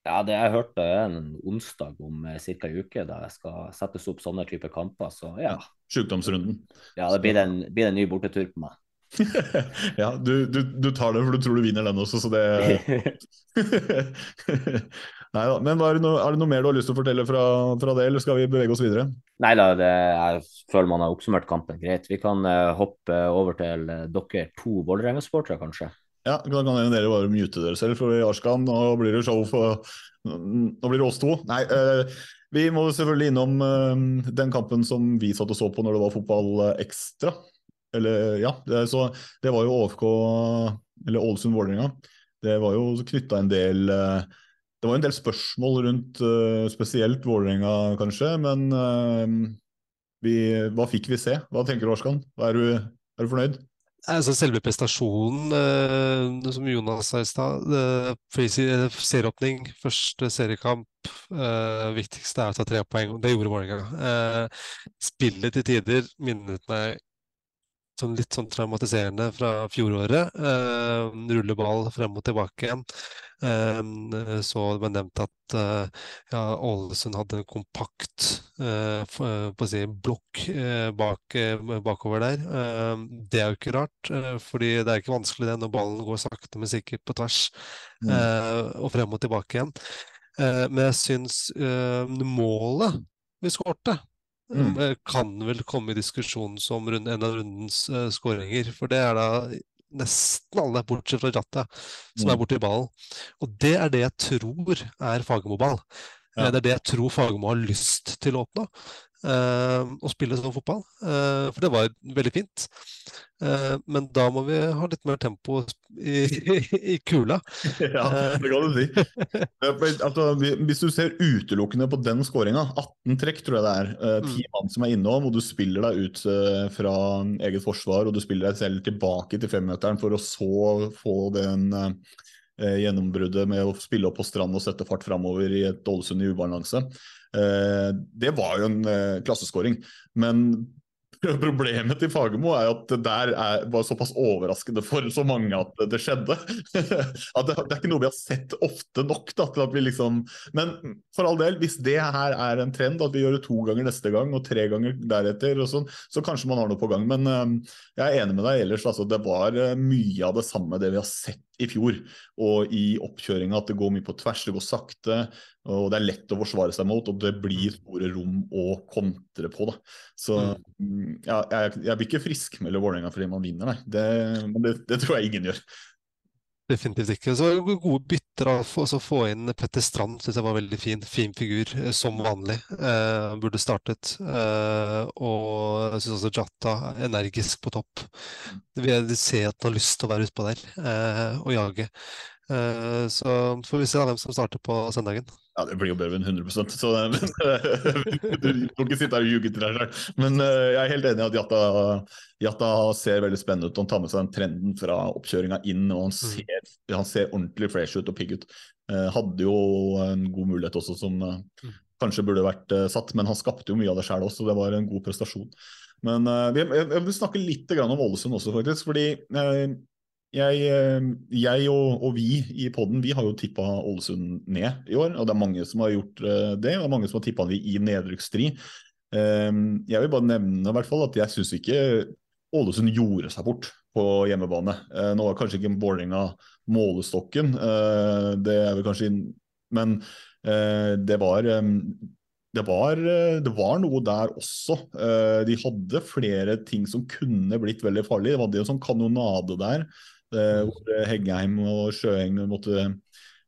Ja, det jeg hørte en onsdag om eh, ca. en uke da jeg skal settes opp sånne typer kamper. Så ja, Sykdomsrunden. ja det blir en, blir en ny bortetur på meg. ja, du, du, du tar den for du tror du vinner den også, så det Nei da. Men er det, noe, er det noe mer du har lyst til å fortelle fra, fra det, eller skal vi bevege oss videre? Nei da, jeg føler man har oppsummert kampen greit. Vi kan uh, hoppe over til uh, dere to Vålerenga-sportere, kanskje. Ja, Da kan dere bare mute dere selv, for Arskan nå blir det show for Nå blir det oss to. Nei, eh, vi må selvfølgelig innom eh, den kampen som vi satt og så på når det var fotball eh, ekstra. Eller ja, det, så det var jo ÅFK, eller Ålesund-Vålerenga. Det var jo knytta en del Det var en del spørsmål rundt spesielt Vålerenga, kanskje. Men vi, hva fikk vi se? Hva tenker du, Arskan? Er, er du fornøyd? Altså selve prestasjonen, eh, som Jonas sa i stad, eh, serieåpning, første seriekamp, eh, viktigste er å ta tre poeng. Det gjorde Vålerenga. Eh, spillet til tider minnet meg sånn litt sånn traumatiserende fra fjoråret. Eh, rulle ball frem og tilbake igjen. Eh, så det ble nevnt at eh, ja, Ålesund hadde en kompakt eh, eh, si, blokk eh, bak, eh, bakover der. Det er jo ikke rart, fordi det er ikke vanskelig det når ballen går sakte, men sikkert på tvers Mm. eh, og frem og tilbake igjen. Eh, men jeg syns eh, målet vi skårte Mm. eh, kan vel komme i diskusjon som en av rundens uh, skåringer. For det er da nesten alle, bortsett fra Ratta, som er Mm. borti ballen. Og det er det jeg tror er Fagermo-ball. Eh, Ja. Det er det jeg tror Fagermo har lyst til å oppnå. Uh, å spille sånn fotball. Uh, for det var veldig fint. Eh, men da må vi ha litt mer tempo i, i kula. Ja, det kan du si. Eh, Altså, hvis du ser utelukkende på den skåringa, 18 trekk tror jeg det er, eh, ti mann som er innom, og du spiller deg ut eh, fra eget forsvar, og du spiller deg selv tilbake til femmeteren for å så få den eh, gjennombruddet med å spille opp på strand og sette fart framover i et Ålesund i ubalanse. Eh, det var jo en eh, klasseskåring. Men Problemet til Fagermo er at det der er, var såpass overraskende for så mange at det skjedde. at det, det er ikke noe vi har sett ofte nok. Da, til at vi liksom, men for all del, hvis det her er en trend, at vi gjør det to ganger neste gang og tre ganger deretter, sånn, så kanskje man har noe på gang. Men uh, jeg er enig med deg ellers. Altså, det var eh, mye av det samme det vi har sett i fjor. Og i oppkjøringa at det går mye på tvers, det går sakte, og det er lett å forsvare seg mot, og det blir store rom å kontre på. da. Så mm, ja, jeg, jeg blir ikke friskmelde Vålerenga fordi man vinner, nei. Det, det, det tror jeg ingen gjør. Definitivt ikke. Så var det gode bytter. å få inn Petter Strand syns jeg var veldig fin. Fin figur, eh, som vanlig. Eh, burde startet. Eh, og jeg syns også Jata er energisk på topp. Vi ser at han har lyst til å være utpå der eh, og jage. Eh, så får vi se hvem som starter på søndagen. Ja, det blir jo Børven 100% så men, Du må ikke sitte her og ljuge til deg sjøl. Men uh, jeg er helt enig i at Jatta, Jatta, ser veldig spennende ut. Han tar med seg den trenden fra oppkjøringa inn, og han mm. ser, mm. han ser ordentlig fresh ut og pigg ut. Hadde jo en god mulighet også som uh, kanskje burde vært satt, men han skapte jo mye av det sjøl også, så det var en god prestasjon. Men jeg, jeg, vil snakke litt om Ålesund også, faktisk. fordi jeg, eh, jeg og, og, vi i poden har jo tippa Ålesund ned i år. og Det er mange som har gjort eh, det, og det er mange som har tippa dem i nedrykksstrid. Ehm, jeg vil bare nevne hvert fall, at jeg syns ikke Ålesund gjorde seg bort på hjemmebane. Eh, nå var kanskje ikke Vålerenga målestokken, det er vel kanskje Men det var det var, det var, noe der også. De hadde flere ting som kunne blitt veldig farlige. Det var det en sånn kanonade der hvor Heggheim og Sjøeng måtte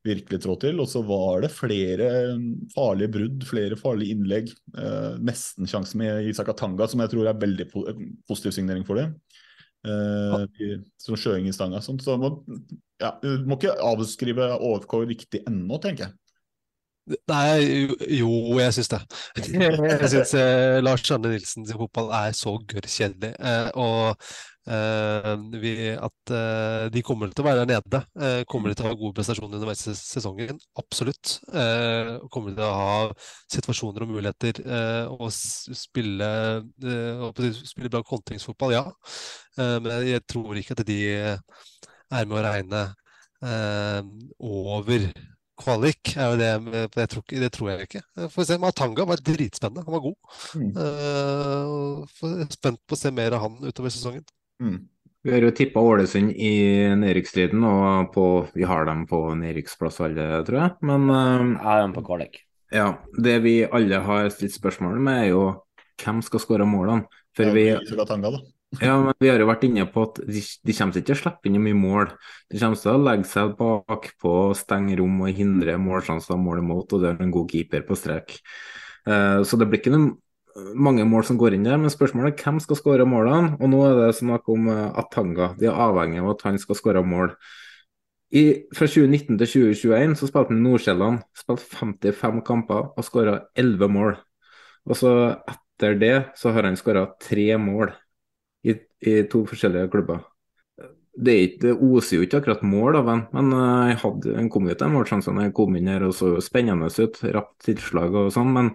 virkelig trå til. Og så var det flere farlige brudd, flere farlige innlegg. Eh, nesten sjanse med Isak Atanga, som jeg tror er veldig positiv signering for det. Eh, som Sjøeng i stanga. Sånn. Så må, ja, må ikke avskrive OFK riktig ennå, tenker jeg. Nei, jo, jeg syns det. Jeg syns eh, Lars Arne Nilsens fotball er så gørrkjedelig. Eh, og Eh, vi, at eh, de kommer til å være der nede. Eh, kommer de til å ha gode prestasjoner underveis i sesongen? Absolutt. kommer de til å ha situasjoner og muligheter og spille, spille bra kontringsfotball? Ja. men jeg tror ikke at de er med å regne over kvalik. er jo det, jeg tror, det tror jeg ikke. Får se, Matanga var dritspennende. Han var god. Mm. Uh, spent på å se mer av han utover sesongen. Mm. Vi har jo tippa Ålesund i nedrykksstriden, og på, vi har dem på nedrykksplass alle, tror jeg. Men uh, Jeg er dem på kvalik. Ja, det vi alle har stilt spørsmål med, er jo hvem skal skåre målene? For vi, tanga, ja, men vi har jo vært inne på at de, de kommer ikke til å slippe inn mye mål. De kommer til å legge seg bakpå, stenge rom og hindre målsjanser og mål imot, og det er en god keeper på strek. Uh, så det blir ikke noe mange mål som går inn der, men spørsmålet er hvem skal skåre målene. Og nå er det snakk om uh, Atanga. De er avhengig av at han skal skåre mål. I, fra 2019 til 2021 så spilte han Nordsjælland. Spilte 55 kamper og skåra 11 mål. Og så etter det så har han skåra tre mål i, i, to forskjellige klubber. Det, ikke, det, oser jo ikke akkurat mål av ham, men uh, jeg hadde, han kom jo til målsjansene. Jeg kom inn her og så spennende ut. Rapt tilslag og sånn. men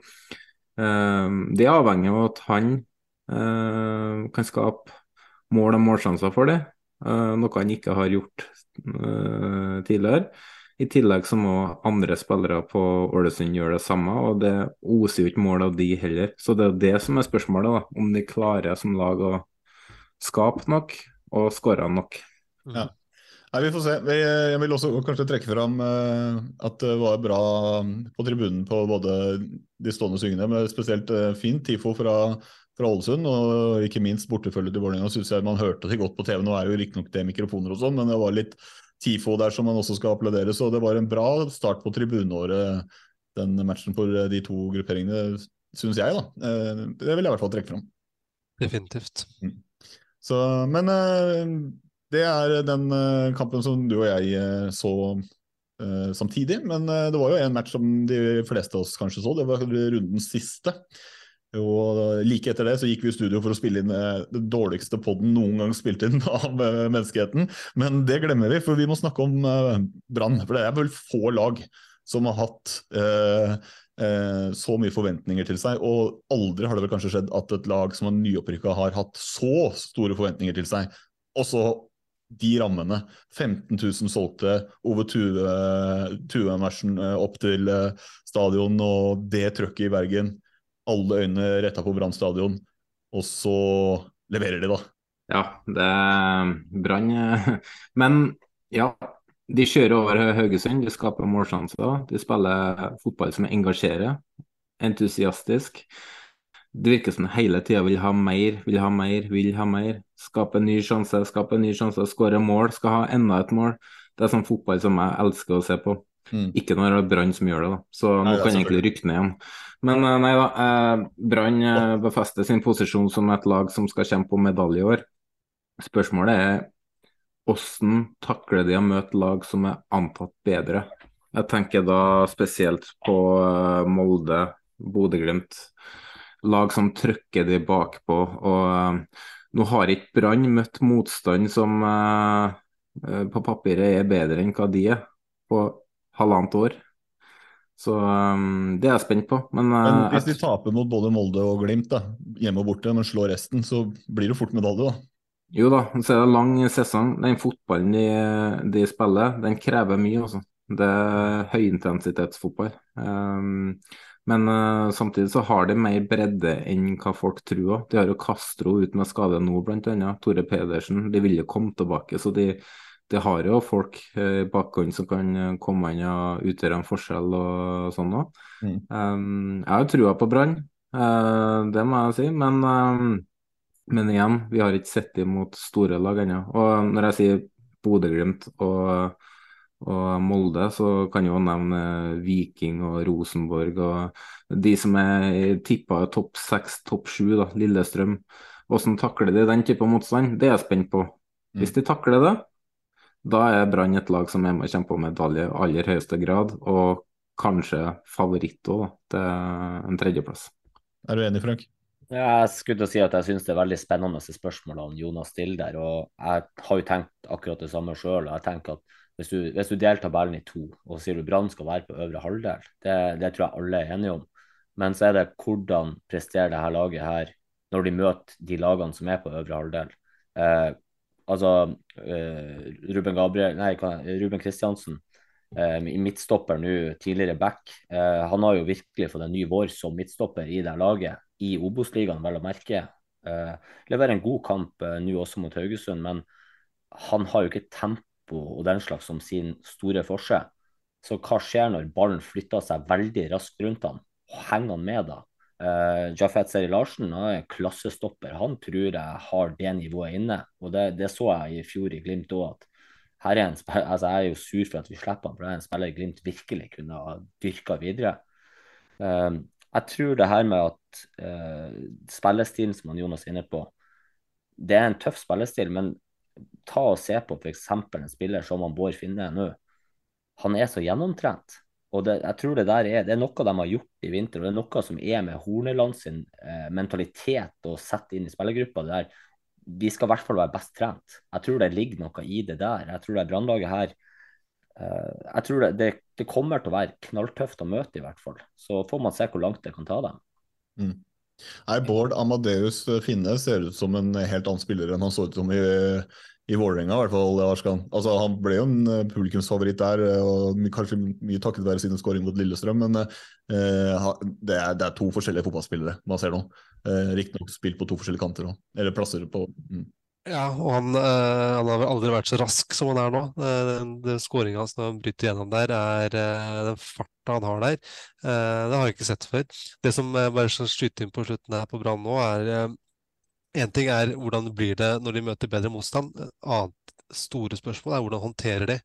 det er avhengig av at han ehm, kan skape mål og målsjanser for det, eh, noe han ikke har gjort eh, tidligere. I tillegg så må andre spillere på Ålesund gjøre det samme, og det oser jo ikke mål av de heller. Så det er det som er spørsmålet, da, om de klarer som lag å skape nok og skåre nok. Ja. Nei, Vi får se. Jeg vil også kanskje trekke fram eh, at det var bra um, på tribunen på både de stående syngende, men spesielt eh, fint TIFO fra, fra Ålesund. Og ikke minst bortefølget til Vålerenga syns jeg man hørte det godt på TV. Nå er jo riktignok det mikrofoner og sånn, men det var litt TIFO der som man også skal applaudere. Så det var en bra start på tribuneåret, den matchen for de to grupperingene, syns jeg. da. Eh, det vil jeg i hvert fall trekke fram. Definitivt. Mm. Så, men det er den uh, kampen som du og jeg uh, så uh, samtidig. Men det var jo en match som de fleste av oss kanskje så. Det var rundens siste. Og Like etter det så gikk vi i studio for å spille inn den dårligste podden noen gang spilt inn av menneskeheten. Men det glemmer vi, for vi må snakke om Brann. For det er vel få lag som har hatt så mye forventninger til seg. Og aldri har det vel kanskje skjedd at et lag som er nyopprykka har hatt så store forventninger til seg. Og så de rammene. 15 000 solgte, Ove Tue-marsjen eh, opp til eh, stadion og det trøkket i Bergen. Alle øyne retta på Brann stadion, og så leverer de, da. Ja, det er Brann eh, Men ja, de kjører over Haugesund, de skaper målsjanser. De spiller fotball som engasjerer, entusiastisk. Det virker som hele tida vil ha mer, vil ha mer, vil ha mer. Skape en ny sjanse, skape en ny sjanse, skåre mål, skal ha enda et mål. Det er sånn fotball som jeg elsker å se på. Mm. Ikke når det er Brann som gjør det, da. Så nå er kan jeg egentlig rykke ned igjen. Men eh, nei da, eh, Brann eh, befester sin posisjon som et lag som skal kjempe om medalje i år. Spørsmålet er hvordan takler de å møte lag som er antatt bedre? Jeg tenker da spesielt på Molde, Bodø-Glimt. Lag som trykker de bakpå. Og eh, nå har ikke Brann møtt motstand som eh, eh, på papiret er bedre enn hva de er på halvannet år. Så um, det er jeg spent på. Men, uh, Men hvis de taper mot både Molde og Glimt, da, hjemme og borte, men slår resten, så blir det fort medalje, da. Jo da, så er det lang sesong. Den fotballen de, de spiller, den krever mye. Også. Det er høyintensitetsfotball. Um, men uh, samtidig så har de mer bredde enn hva folk tror. De har jo Castro ut med skade nå, bl.a. Tore Pedersen. De vil jo komme tilbake. så de de har jo folk i i bakgrunnen som kan eh, komme inn og utgjøre en forskjell og sånn òg. Mm. Um, jeg har trua på Brann, uh, det må jeg si. Men, um, men igjen, vi har ikke sett dem mot store lag ennå. Og når jeg sier Bodø-Glimt og, og Molde, så kan jo nevne Viking og Rosenborg og de som er tippa topp seks, topp sju, Lillestrøm. Hvordan takler de den type motstand? Det er jeg spent på. Hvis de takler det, da er Brann et lag som er med og kjemper om medalje i aller høyeste grad, og kanskje favoritt òg, til en tredjeplass. Er du enig, Frank? Jeg skulle til å si at jeg syns det er veldig spennende spørsmålene Jonas stiller der. og Jeg har jo tenkt akkurat det samme sjøl. Jeg tenker at hvis du, hvis du deler tabellen i to og sier du Brann skal være på øvre halvdel, det, det, tror jeg alle er enige om. Men så er det hvordan presterer det her laget her når de møter de lagene som er på øvre halvdel. Eh, altså eh, Ruben Gabriel, nei, Ruben Kristiansen eh, midtstopper nå, tidligere back. Uh, han har jo virkelig fått en ny vår som midtstopper i det laget, i Obos-ligaen, vel å merke. leverer en god kamp nå også mot Haugesund, men han har jo ikke tempo og den slags som sin store forse. Så hva skjer når ballen flytter seg veldig raskt rundt han? Henger han med da? Uh, Jafet Seri Larsen er klassestopper. Han tror jeg har det nivået inne. Og det, det så jeg i fjor i Glimt òg, en altså Jeg er jo sur for at vi slipper han, for det er en spiller Glimt virkelig kunne ha dyrka videre. Uh, jeg tror det her med at uh, spillestilen som han Jonas er inne på, det er en tøff spillestil, men ta og se på f.eks. en spiller som han Bård Finne nå. Han er så gjennomtrent. Og det, jeg tror det der er, det er noe de har gjort i vinter, og det er noe som er med Horneland sin eh, mentalitet å sette inn i spillergruppa. der Vi skal i hvert fall være best trent. Jeg tror det ligger noe i det der. Jeg tror det brannlaget her eh, jeg tror det, det, det, kommer til å være knalltøft å møte, i hvert fall. Så får man se hvor langt det kan ta dem. Mm. Nei, Bård Amadeus Finne ser ut som en helt annen spiller enn han så ut som i i Vålerenga, i hvert fall. Altså, han ble jo en uh, publikumsfavoritt der, eh, og kanskje mye takket være sine skåring mot Lillestrøm. Men eh, det, er, det, er, to forskjellige fotballspillere man ser nå. Eh, Riktignok spilt på to forskjellige kanter òg, eller plasser på mm. Ja, og han, uh, han, har vel aldri vært så rask som han er nå. Uh, Skåringa når han bryter gjennom der, er uh, den farta han har der. Uh, det har jeg ikke sett før. Det som bare skal skyte inn på slutten her på Brann nå, er Én ting er hvordan blir det når de møter bedre motstand. Annet store spørsmål er hvordan håndterer de.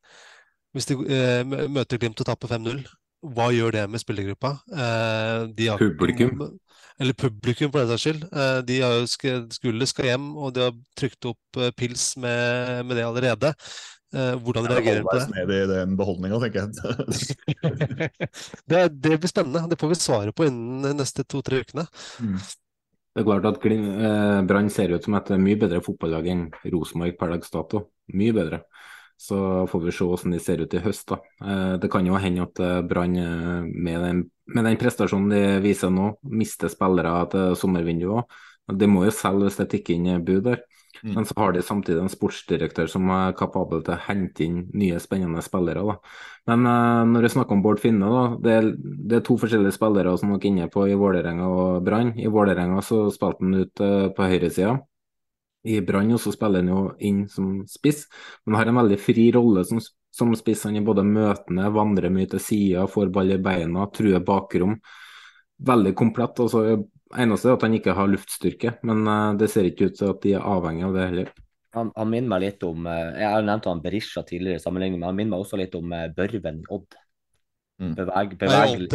Hvis de eh, møter Glimt og taper 5-0, hva gjør det med spillergruppa? De har, publikum? Eller publikum, for den saks skyld. Eh, de har jo skulle skal hjem, og de har trykt opp eh, pils med, med det allerede. Hvordan hvordan reagerer de på det? Ned i den beholdninga, tenker jeg. det, det, blir spennende. Det får vi svaret på innen de neste to-tre ukene. Mm. Det er klart at eh, Brann ser ut som et mye bedre fotballag enn Rosenborg per dags dato. Mye bedre. Så får vi se hvordan de ser ut i høst. da. Eh, det kan jo hende at eh, Brann med, med, den prestasjonen de viser nå, mister spillere til sommervinduet òg. De må jo selge hvis det tikker inn bud der. Mm. Men så har de samtidig en sportsdirektør som er kapabel til å hente inn nye, spennende spillere. Da. Men uh, når vi snakker om Bård Finne, da, det, er, det er to forskjellige spillere som dere er inne på i Vålerenga og Brann. I Vålerenga så spilte han ut uh, på høyresida. I Brann og så spiller han jo inn som spiss, men har en veldig fri rolle som, som spiss. Han er både møtende, vandrer mye til sida, får ball i beina, truer bakrom. Veldig komplett. og så Eneste er at han ikke har luftstyrke, men uh, det ser ikke ut til at de er avhengig av det heller. Han, han, minner meg litt om Jeg har nevnt han Berisha tidligere i sammenligning, men han minner meg også litt om Børven Odd. Mm. Beveg, bevegel,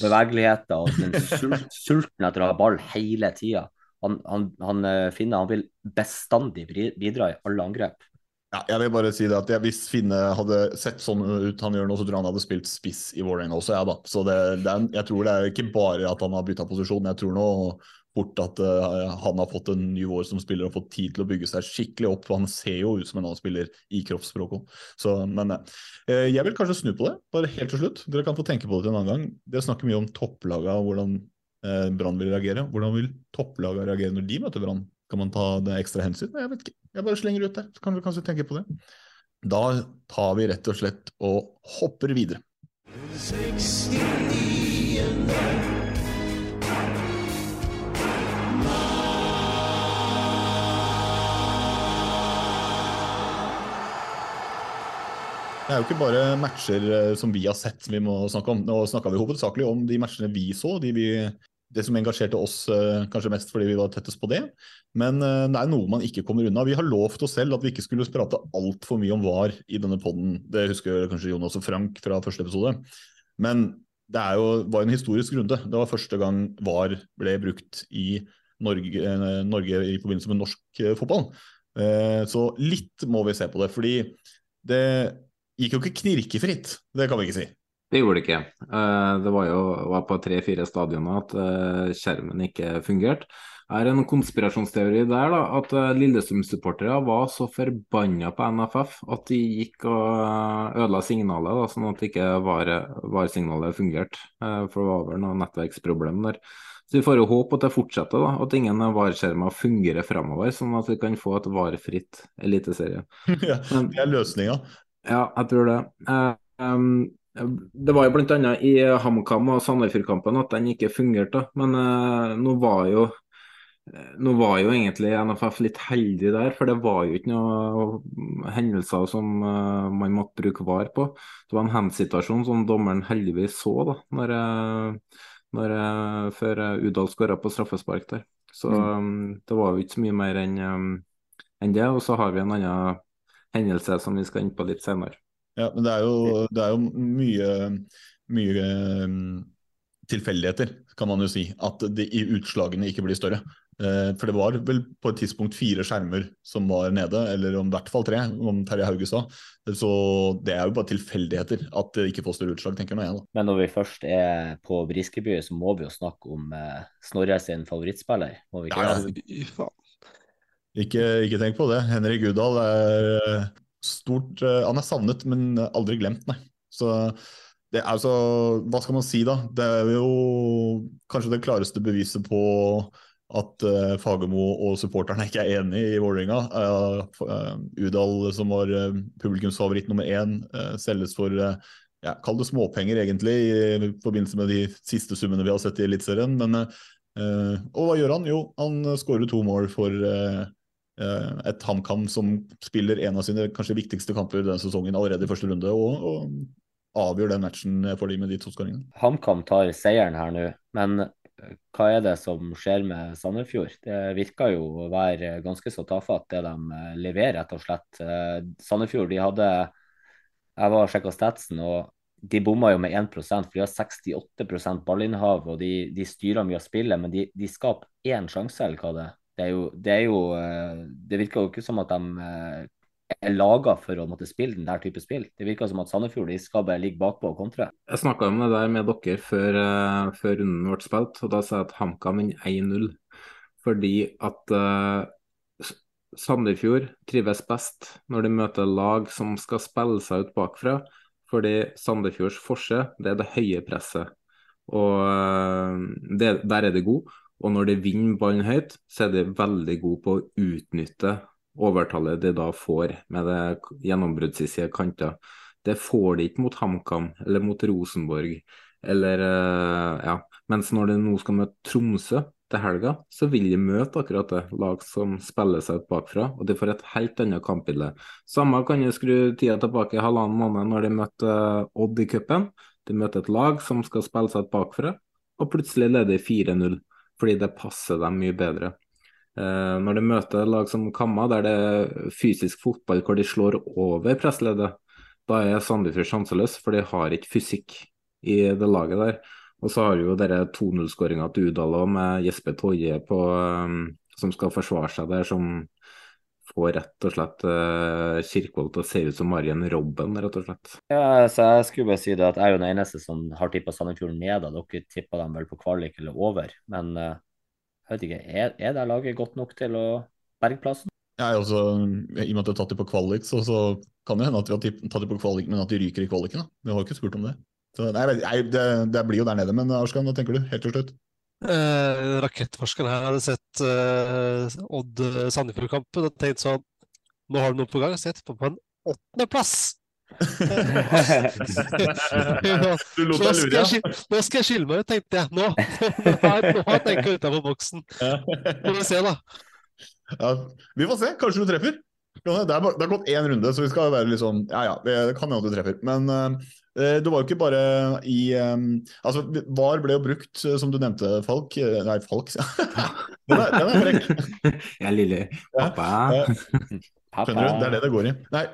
bevegeligheten og sulten etter å ha ball hele tida. Han, han, han, Finne han vil bestandig bidra i alle angrep. Ja, jeg vil bare si det at Hvis Finne hadde sett sånn ut han gjør nå, så tror jeg han hadde spilt spiss i Vålerenga også, Ja, da. Så det, det er, jeg tror det er ikke bare at han har bytta posisjon. Jeg tror nå fort at uh, han har fått en ny vår som spiller og fått tid til å bygge seg skikkelig opp. for Han ser jo ut som en annen spiller i kroppsspråket. òg. Men uh, jeg vil kanskje snu på det, bare helt til slutt. Dere kan få tenke på det til en annen gang. Dere snakker mye om topplaga og hvordan uh, Brann vil reagere. Hvordan vil topplagene reagere når de møter Brann? Kan man ta det ekstra hensyn? Jeg vet ikke. Jeg bare slenger ut det, så kan du kanskje tenke på det. Da tar vi rett og slett og hopper videre. 69. Det er jo ikke bare matcher eh, som vi har sett som vi må snakke om. Nå snakka vi hovedsakelig om de matchene vi så, de vi det som engasjerte oss eh, kanskje mest fordi vi var tettest på det. Men eh, det er noe man ikke kommer unna. Vi har lovt oss selv at vi ikke skulle prate altfor mye om VAR i denne poden. Det husker kanskje Jonas og Frank fra første episode. Men det jo, var en historisk runde. Det var første gang VAR ble brukt i Norge, eh, Norge i forbindelse med norsk fotball. Så litt må vi se på det. Fordi det gikk jo ikke knirkefritt, det kan vi ikke si. Det gjorde det ikke. Eh, det var jo var på tre-fire stadioner at eh, skjermen ikke fungerte. Det er en konspirasjonsteori der da, at eh, Lillestrøm-supportere var så forbanna på NFF at de gikk og ødela signalet, da, sånn at ikke VAR-signalet var fungerte. For det var vel noe nettverksproblem der. Så vi får jo håpe at det fortsetter, da, at ingen VAR-skjermer fungerer fremover, sånn at vi kan få et VAR-fritt eliteserie. ja, det er løsninga. Ja, jeg tror det. Um, det var jo bl.a. i HamKam og Sandefjord-kampen at den ikke fungerte. Men eh, nå var jo nå var jo egentlig NFF litt heldig der, for det var jo ikke noen hendelser som eh, man måtte bruke VAR på. Det var en handsituasjon som dommeren heldigvis så da, når, når, før Udal skåra på straffespark der. Så mm. det var jo ikke så mye mer enn en det. Og så har vi en annen hendelse som vi skal inn på litt senere. Ja, men det er jo, det er jo mye, mye um, tilfeldigheter, kan man jo si. At de, utslagene ikke blir større. Eh, for det var vel på et tidspunkt fire skjermer som var nede, eller om i hvert fall tre, om Terje Hauge sa. Så det er jo bare tilfeldigheter at det ikke får større utslag, tenker jeg. da. Men når vi først er på Briskeby, så må vi jo snakke om eh, Snorre sin favorittspiller, må vi ikke ja, ja. Ikke, ikke, tenk på det. Henrik Udal er stort uh, Han er savnet, men aldri glemt, nei. Så det er altså Hva skal man si, da? Det er jo kanskje det klareste beviset på at uh, Fagermo og supporterne ikke er enig i Vålerenga. Uh, uh, Udal, som var uh, publikumsfavoritt nummer én, selges for ja, Kall det småpenger, egentlig, i forbindelse med de siste summene vi har sett i Eliteserien. Men Og hva gjør han? Jo, han skårer to mål for Eh, et HamKam som spiller en av sine kanskje viktigste kamper denne sesongen allerede i første runde, og, og avgjør den matchen for dem med de to skåringene. HamKam tar seieren her nå, men eh, hva er det som skjer med Sandefjord? Det virker jo å være ganske så tafatt, det de eh, leverer, rett og slett. Sandefjord de hadde Jeg var og sjekka statsen, og de bomma jo med 1 for de har 68% ballinnhav, og de, de styrer mye av spillet, men de, de skaper én sjanse, eller hva det er det, jo, det, jo, eh, det virker jo ikke som at de eh, er laga for å måtte spille den der type spill. Det virker som at Sandefjord de skal bare ligge bakpå og kontre. Jeg snakka om det der med dere før, uh, før runden ble spilt, og da sa jeg at HamKam vinner 1-0. Fordi at uh, Sandefjord trives best når de møter lag som skal spille seg ut bakfra. Fordi Sandefjords forse det er det høye presset. Og uh, det, der er de gode. Og når de vinner ballen høyt, så er de veldig gode på å utnytte overtallet de da får med det gjennombruddsside kanter. Det får de ikke mot HamKam eller mot Rosenborg. Eller, eh, ja. Mens når de nå skal møte Tromsø til helga, så vil de møte akkurat det. Lag som spiller seg ut bakfra, og de får et helt annet kampbilde. Samme kan de skru tida tilbake i halvannen måned når de møter Odd i cupen. De møter et lag som skal spille seg ut bakfra, og plutselig leder 4-0 fordi det passer dem mye bedre. Eh, når de møter lag som Kamma, der det er fysisk fotball hvor de slår over pressleddet, da er Sandefjord sjanseløs, for de har ikke fysikk i det laget der. Og så har jo dere 2-0-skåringa til Udal med Jesper Toje på, um, som skal forsvare seg der, som får rett og slett uh, Kirkvold til å se ut som Marien Robben, rett og slett. Ja, så jeg skulle bare si det at jeg er jo den eneste som har tippa Sandefjord ned. Da. Dere tippa dem vel på kvalik eller over. Men uh, jeg vet ikke, er, er det laget godt nok til å berge plassen? Jeg også, I og med at jeg har tatt dem på kvalik, så, så kan det hende at vi har tatt dem på kvalik, men at de ryker i kvaliken. Da. Vi har jo ikke spurt om det. Så, nei, nei det, det, blir jo der nede, men Arskan, hva tenker du helt til slutt? Eh, rakettforskeren her hadde sett eh, Odd Sandefjord-kampen og tenkt sånn Nå har du noe på gang, Sett på på en åttendeplass! du lot deg lure. Nå skal jeg skille meg, tenkte jeg. Nå, nå har jeg tenkt utenfor boksen. Får vi se, da. Ja, vi får se. Kanskje du treffer. Det har gått én runde, så vi skal være litt sånn Ja ja, det kan hende du treffer. Men uh, det var jo ikke bare i um, Altså, VAR ble jo brukt, som du nevnte, Falk. Nei, Falk, ja. den, er, den er frekk. Ja, lille pappa. Ja. Skjønner du? Det er det det går i. Nei,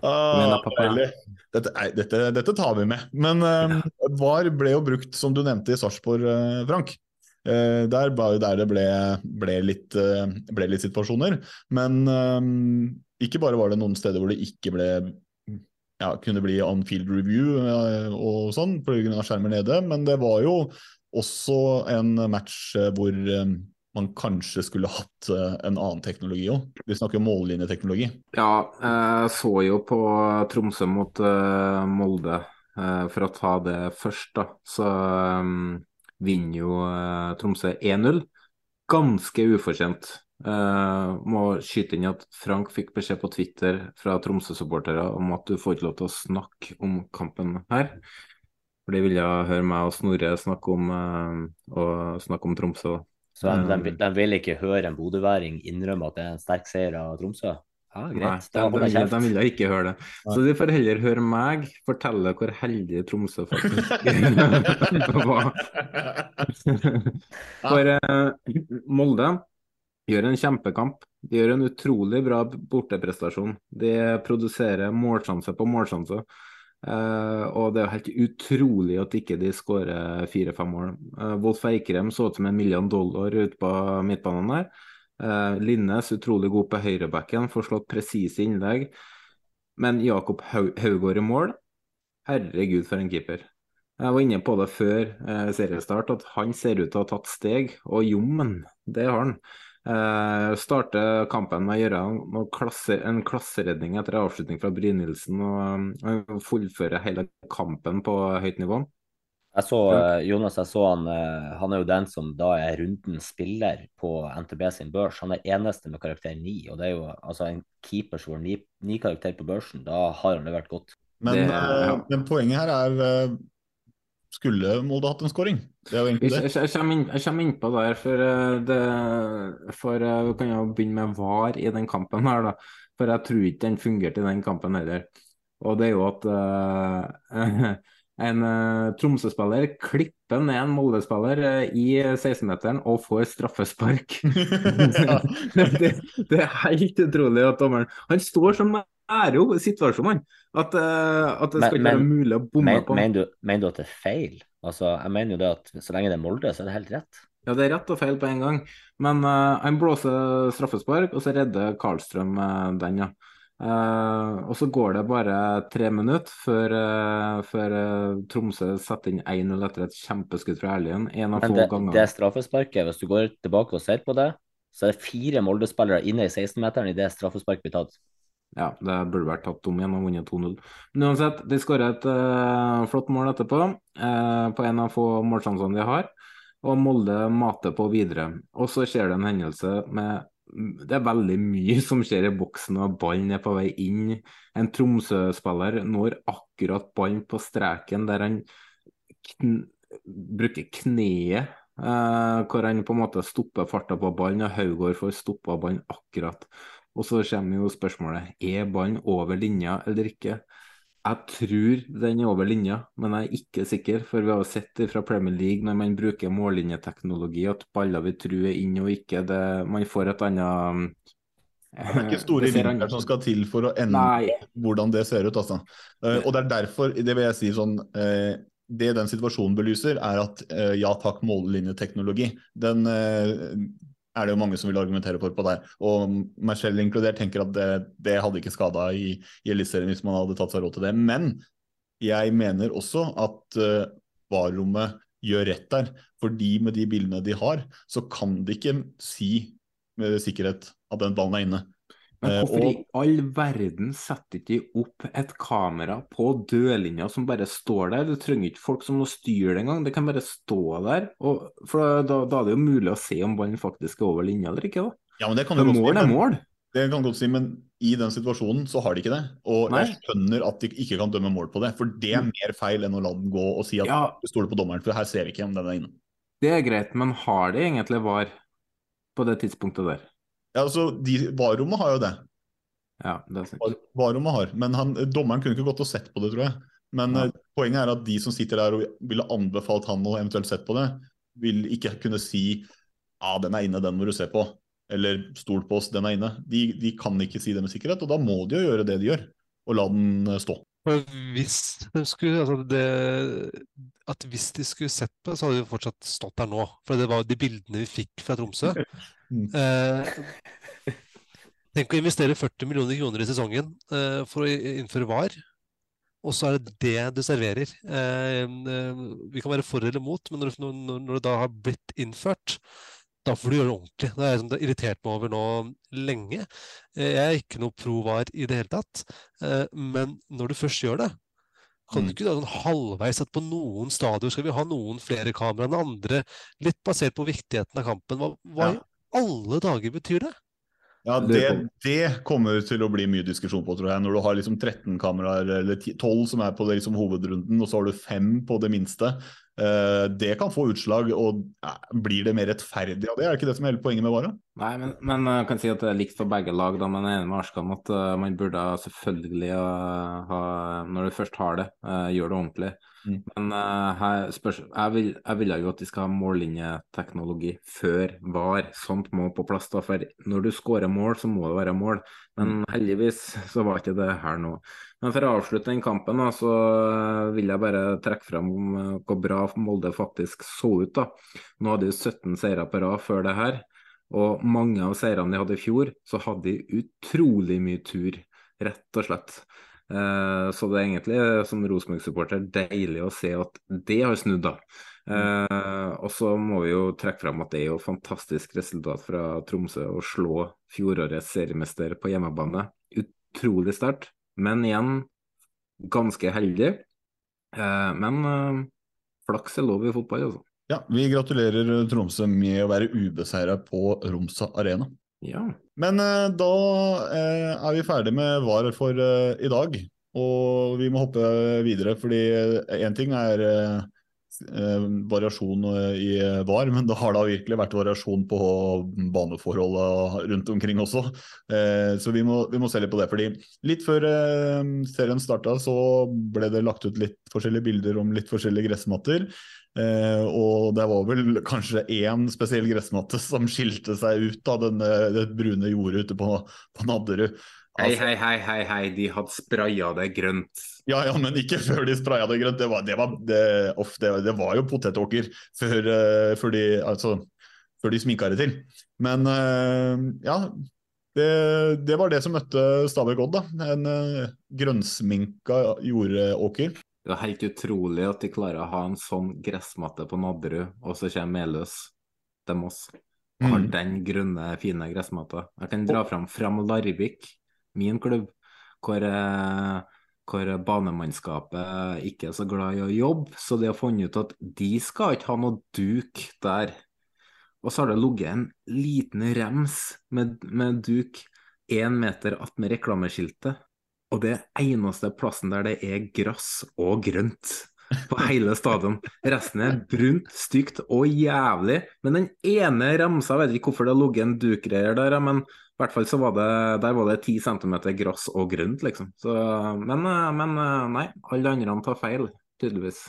ah, dette, nei, dette, dette, tar vi med. Men VAR ble jo brukt, som du nevnte, i Sarpsborg, Frank. Uh, der der det ble, ble, litt, uh, ble litt, situasjoner. Men uh, ikke bare var det noen steder hvor det ikke ble ja, kunne bli on field review og sånn pga. skjermer nede, men det var jo også en match hvor man kanskje skulle hatt en annen teknologi òg. Vi snakker mållinjeteknologi. Ja, jeg så jo på Tromsø mot Molde, for å ta det først, da. Så vinner jo Tromsø 1-0. Ganske ufortjent. Uh, må skyte inn at Frank fikk beskjed på Twitter fra Tromsø-supportere om at du får ikke lov til å snakke om kampen her. For de ville høre meg og Snorre snakke om, uh, snakke om Tromsø. Så de, de, de, vil ikke høre en bodøværing innrømme at det er en sterk seier av Tromsø? Ja, greit. Nei, de, de, de, vil ikke høre det. Så de får heller høre meg fortelle hvor heldig Tromsø faktisk var. For uh, Molde gjør en kjempekamp. De gjør en utrolig bra borteprestasjon. De produserer målsjanse på målsjanse. Uh, og det er jo helt utrolig at ikke de skårer fire-fem mål. Uh, Wolf Eikrem så ut som en million dollar ute på midtbanen der. Uh, Linnes utrolig god på høyrebacken, får slått presise innlegg. Men Jakob Haugård i mål, herregud for en keeper. Jeg var inne på det før eh, seriestart, at han ser ut til å ha tatt steg, og jommen, det har han. Uh, starter kampen med å gjøre klasse, en klasseredning etter avslutning fra Brynildsen og og fullføre hele kampen på høyt nivå. Jeg så eh, Jonas, jeg så han eh, Han er jo den som da er rundens spiller på NTB sin børs. Han er eneste med karakter 9, og det er jo altså en keeper som har ni, ni karakter på børsen. Da har han levert godt. Men, det, eh, ja. men poenget her er skulle Molde hatt en? Det egentlig det. Jeg, jeg, kommer, inn, på der, for, det, for vi kan jo begynne med VAR i den kampen her, da. For jeg tror ikke den fungerte i den kampen heller. Og det er jo at uh, en uh, Tromsø-spiller klipper ned en Molde-spiller uh, i 16-meteren og får straffespark. det, det, er helt utrolig at dommeren Han står så jo situasjonen at, uh, at det skal ikke være mulig å bomme men, på. Mener du, mener du at det er feil? Altså, jeg mener jo det at så lenge det er Molde, så er det helt rett. Ja, det er rett og feil på en gang. Men han blåser straffespark, og så redder Karlstrøm den, ja. Uh, og så går det bare tre minutter før, uh, før uh, Tromsø setter inn 1-0 etter et kjempeskudd fra Erlien. En av Men det, det straffesparket, hvis du går tilbake og ser på det, så er det fire Molde-spillere inne i 16-meteren i det straffesparket blir tatt. Ja, det burde vært tatt om igjen og vunnet 2-0. Men uansett, de skårer et flott mål etterpå, på en av få målsjansene de har. Og Molde mater på videre. Og så skjer det en hendelse med det er veldig mye som skjer i boksen, og ballen er på vei inn. En Tromsø-spiller når akkurat ballen på streken der han kn bruker kneet, Uh, hvor han på en måte stopper farta på ballen, og Haugård får stoppa ballen akkurat. Og så kommer jo spørsmålet er ballen over linja eller ikke. Jeg tror den er over linja, men jeg er ikke sikker. For vi har sett fra Premier League når man bruker mållinjeteknologi at baller vi tror er inn og ikke, det, man får et annet det er ikke store linjer som skal til for å endre Nei. hvordan det ser ut. Altså. Uh, og det er derfor, det vil jeg si sånn uh, Det den situasjonen belyser, er at ja takk, mållinjeteknologi. Den er det jo mange som vil argumentere for på der. Og meg selv inkludert tenker at det, det hadde ikke skada i, i Eliteserien hvis man hadde tatt seg råd til det. Men jeg mener også at VAR-rommet gjør rett der. Fordi med de bildene de har, så kan de ikke si med sikkerhet at den ballen er inne. Men Eh, hvorfor og- i all verden setter ikke de opp et kamera på dørlinja som bare står der? Du trenger ikke folk som må styre det engang, det kan bare stå der. Og, for da, da er det jo mulig å se om ballen faktisk er over linja eller ikke. da. Ja, men det kan du godt mål si, er mål. Det kan godt si, men i den situasjonen så har de ikke det. Og Nei. jeg skjønner at de ikke kan dømme mål på det, for det er mer feil enn å la den gå og si at Ja. du stoler på dommeren, for her ser vi ikke om den er inne. Det er greit, men har de egentlig VAR på det tidspunktet der? Ja, altså, de, VAR-rommet har jo det. Ja, det er sant. Varrommet har, men han, dommeren kunne ikke gått og sett på det, tror jeg. Men Ja. eh, poenget er at de som sitter der og ville anbefalt han å eventuelt sett på det, vil ikke kunne si ja, den er inne, den må du se på. Eller stol på oss, den er inne. De, de kan ikke si det med sikkerhet, og da må de jo gjøre det de gjør, og la den eh, stå. Hvis de skulle, altså det, at hvis de skulle sett på det, så hadde de fortsatt stått der nå. For det var de bildene vi fikk fra Tromsø. Eh, tenk å investere 40 millioner kroner i sesongen eh, for å innføre VAR, og så er det det du serverer. Eh, vi kan være for eller mot, men når, når, når det da har blitt innført, da får du gjøre det ordentlig. Det er jeg har irritert meg over nå lenge. Jeg er ikke noe pro VAR i det hele tatt, men når du først gjør det, kan du ikke da sånn halvveis at på noen stadioner skal vi ha noen flere kameraer enn andre, litt basert på viktigheten av kampen. Hva, hva i alle dager betyr det? Ja, det, det kommer til å bli mye diskusjon på, tror jeg. Når du har liksom 13 kameraer, eller 12 som er på det liksom hovedrunden, og så har du fem på det minste. Eh, det kan få utslag, og blir det mer rettferdig av det? Er det ikke det som er hele poenget med VAR? Nei, men, men jeg kan si at det er likt for begge lag. Da, men jeg er enig med Arskam at man burde selvfølgelig ha, når du først har det, gjør det ordentlig. Mm. Men her spørs, jeg, vil, jeg ville jo at de skal ha mållinjeteknologi før VAR. Sånt må på plass. da, for Når du skårer mål, så må det være mål. Men heldigvis så var ikke det her nå. Men for å avslutte den kampen, da, så uh, vil jeg bare trekke fram uh, hvor bra Molde faktisk så ut. da. Nå hadde de 17 seire på rad før det her. Og mange av seirene de hadde i fjor, så hadde de utrolig mye tur, rett og slett. Eh, så det er egentlig som Rosenborg-supporter deilig å se at det har snudd, da. Eh, og så må vi jo trekke fram at det er jo fantastisk resultat fra Tromsø å slå fjorårets seriemester på hjemmebane. Utrolig sterkt, men igjen ganske heldig. Eh, men eh, flaks er lov i fotball, altså. Ja, vi gratulerer Tromsø med å være ubeseira på Romsa Arena. Ja. Men eh, da eh, er vi ferdig med VAR for eh, i dag. Og vi må hoppe videre, fordi én ting er eh, eh, variasjon eh, i VAR, men det har da virkelig vært variasjon på baneforholdene rundt omkring også. Eh, så vi må, vi må se litt på det. fordi litt før eh, serien starta, så ble det lagt ut litt forskjellige bilder om litt forskjellige gressmatter. Eh, og det var vel kanskje én spesiell gressmatte som skilte seg ut av denne, det brune jordet ute på, på Nadderud. Hei, hei, hei, hei, hei, de hadde spraya det grønt. Ja, ja, men ikke før de spraya det grønt. Det var, det var, det, off, det, det var jo potetåker før, uh, før, de, altså, før de sminka det til. Men uh, ja, det, det, var det som møtte Stabæk Odd. da. En uh, grønnsminka jordåker. Det er helt utrolig at de klarer å ha en sånn gressmatte på Nadderud, og så kommer Meløs til Moss og har Mm. den grønne, fine gressmatta. Jeg kan dra fram Fram Larvik, min klubb, hvor, eh, hvor banemannskapet ikke er så glad i å jobbe. Så de har funnet ut at de skal ikke ha noe duk der. Og så har det ligget en liten rems med, med duk én meter attmed reklameskiltet. Og det eneste plassen der det er gress og grønt. På hele stadion. Resten er brunt, stygt og jævlig. Men den ene ramsa, jeg vet ikke hvorfor det har ligget en dukgreier der, men i hvert fall så var det der var det ti centimeter gress og grønt, liksom. Så, men, men nei, alle andre tar feil, tydeligvis.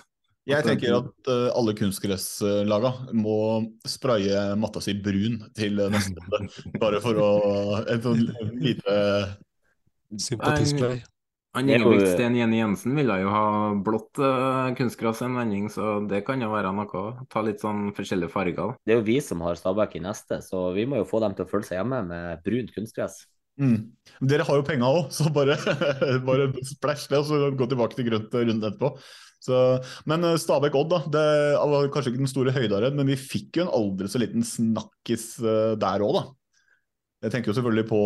Jeg tenker at uh, alle kunstgresslaga må spraye matta si brun til neste runde. Bare for å Et sånn lite Sympatispray. Han Ingebrigtsen Jenny Jensen ville jo ha blått uh, kunstgras en vending, så det kan jo være noe. Ta litt sånn forskjellige farger. Det er jo vi som har Stabæk i neste, så vi må jo få dem til å føle seg hjemme med brunt kunstgress. Mm. Dere har jo penga òg, så bare, bare splæsj det, og så gå tilbake til grønt runden etterpå. Så, men eh, Stabæk-Odd, da. Det var kanskje ikke den store høydaren, men vi fikk jo en aldri så liten snakkis uh, der òg, da. Jeg tenker jo selvfølgelig på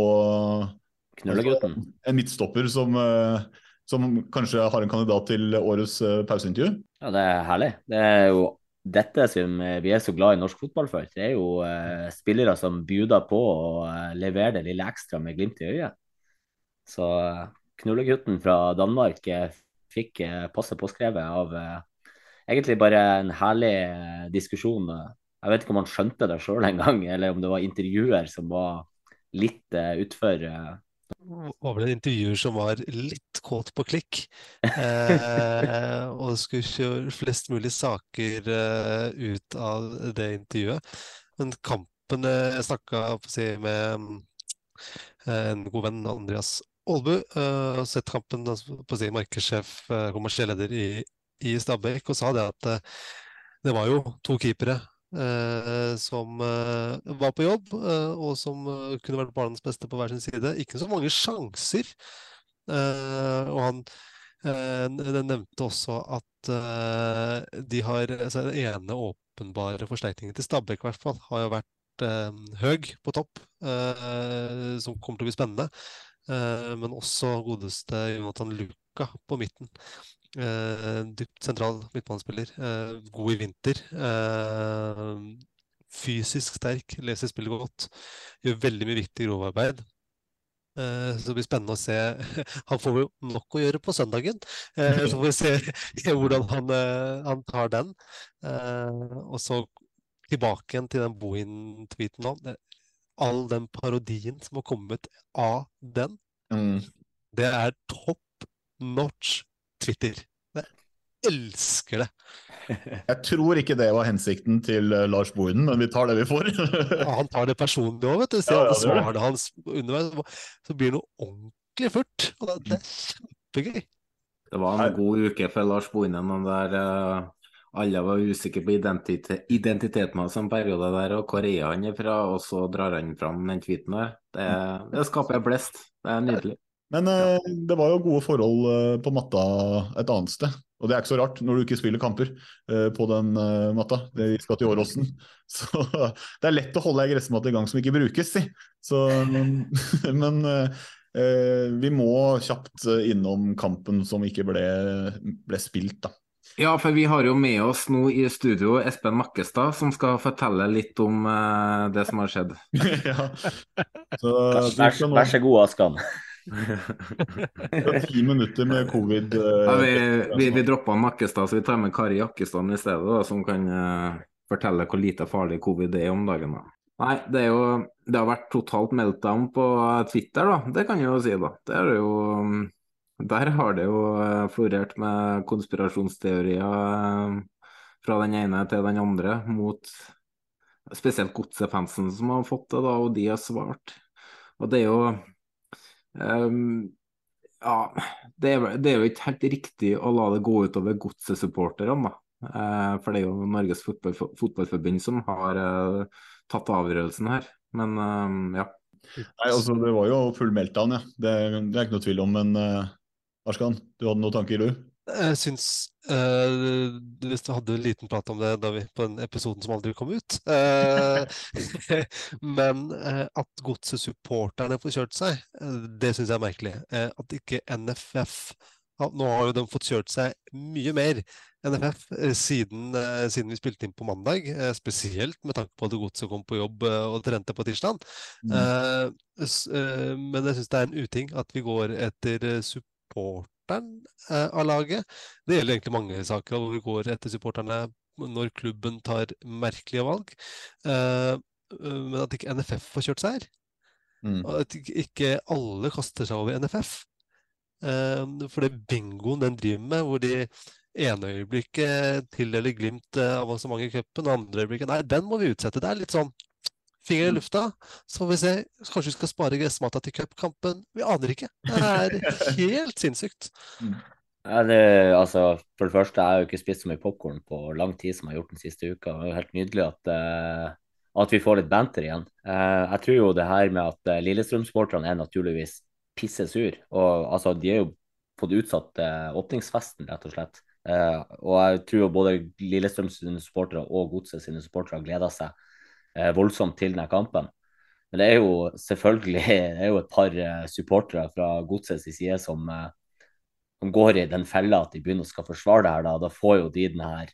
Knullegutten. Altså, en midtstopper som, uh, som, kanskje har en kandidat til årets uh, pauseintervju. Ja, det er herlig. Det er jo dette som vi er så glad i norsk fotball for. Det er jo spillere som bjuder på å levere det lille ekstra med glimt i øyet. Så knullegutten fra Danmark fikk eh, passe påskrevet av eh, egentlig bare en herlig eh, diskusjon. Jeg vet ikke om han skjønte det sjøl engang, eller om det var intervjuer som var litt utfor var vel en intervjuer som var litt kåt på klikk. Eh, og skulle kjøre flest mulig saker eh, ut av det intervjuet. Men kampen Jeg snakka si, med en god venn, Andreas Aalbu uh, sett kampen på si markedssjef, uh, kommersiell leder i, i Stabæk, og sa det at uh, det var jo to keepere som var på jobb, og som kunne vært barnets beste på hver sin side. Ikke så mange sjanser. og han nevnte også at de har altså, Den ene åpenbare forsterkningen til Stabæk i hvert fall, har jo vært høg på topp, som kommer til å bli spennende. Eh, men også godeste Jonathan Luca på midten. Eh, dypt sentral midtbanespiller. Eh, god i vinter. fysisk sterk, leser spillet godt. Gjør veldig mye viktig grovarbeid. Så det blir spennende å se. Han får jo nok å gjøre på søndagen. Så får vi se hvordan han, han tar den. Og så tilbake igjen til den Bohin-tweeten nå all den parodien som har kommet av den, mm. det er top notch Twitter. Jeg elsker det. Jeg tror ikke det var hensikten til uh, Lars Bohinen, men vi tar det vi får. ja, han tar det personlig òg, vet du. Se ja, ja, svarene hans underveis, så blir det noe ordentlig furt. Og det, er kjempegøy. Det var en god uke for Lars Bohinen. Der uh alle var usikre på identitet, identiteten hans en periode der, og hvor er han ifra? Og så drar han fram den tweeten der. Det, det skaper blest. Det er nydelig. Men eh, det var jo gode forhold eh, på matta et annet sted. Og det er ikke så rart når du ikke spiller kamper eh, på den eh, matta. Det, vi skal til Åråsen. Så det er lett å holde ei gressmatte i gang som ikke brukes, si. Så, men, men eh, vi må kjapt innom kampen som ikke ble, ble spilt, da. Ja, for vi har jo med oss nå i studio Espen Makkestad, som skal fortelle litt om det som har skjedd. ja. Så, vær, vær, vær så god, Askan. Ti minutter med covid. Ja, vi vi, vi droppa Nakkestad, så vi tar med Kari Jakkestad i stedet, da, som kan uh, fortelle hvor lite farlig covid er om dagen. da. Nei, det, er jo, det har vært totalt meltdown på Twitter, da. Det kan jeg jo si, da. Det er jo um, der har det jo eh, florert med konspirasjonsteorier eh, fra den ene til den andre, mot spesielt godsefansen som har fått det, da, og de har svart. Og det er jo um, Ja, det er, det er, jo ikke helt riktig å la det gå utover godsesupporterne, da. Uh, for det er jo Norges fotball, fotballforbund som har uh, tatt avgjørelsen her. Men uh, ja. Nei, altså Det var jo full meltdown, ja. Det, det er ikke noe tvil om. Men Arskan, du hadde noen tanker, du? Jeg syns uh, Du hadde en liten prat om det da vi, på den episoden som aldri kom ut. Uh, men uh, at godsesupporterne får kjørt seg, det syns jeg er merkelig. at ikke NFF Nå har jo de fått kjørt seg mye mer, NFF, siden, siden vi spilte inn på mandag. spesielt med tanke på at godset kom på jobb og trente på tirsdag. Mm. men jeg syns det er en uting at vi går etter support supporteren eh, av laget. Det gjelder egentlig mange saker hvor vi går etter supporterne når klubben tar merkelige valg. Eh, men at ikke NFF får kjørt seg her. Mm. At ikke alle kaster seg over NFF. For det bingoen den driver med, hvor de ene øyeblikket tildeler Glimt avansement i cupen, og andre øyeblikket Nei, den må vi utsette. Det er litt sånn finger i lufta. Så får vi se. Kanskje vi skal spare gressmata til cupkampen. Vi aner ikke. Det er helt sinnssykt. Mm. Ja, det, altså, for det første, jeg har jo ikke spist så mye popkorn på lang tid som jeg har gjort den siste uka. Det er jo helt nydelig at, uh, at vi får litt banter igjen. Uh, jeg tror jo det her med at uh, Lillestrøm-sporterne er naturligvis pisse sur. Og altså, de er jo fått utsatt åpningsfesten, rett og slett. og jeg tror jo både Lillestrøm sine supportere og Godset sine supportere gleder seg voldsomt til denne kampen. Men det er jo selvfølgelig det er jo et par eh, supportere fra Godsets side som, eh, som, går i den fella at de begynner å skal forsvare det her. Da, da får jo de den her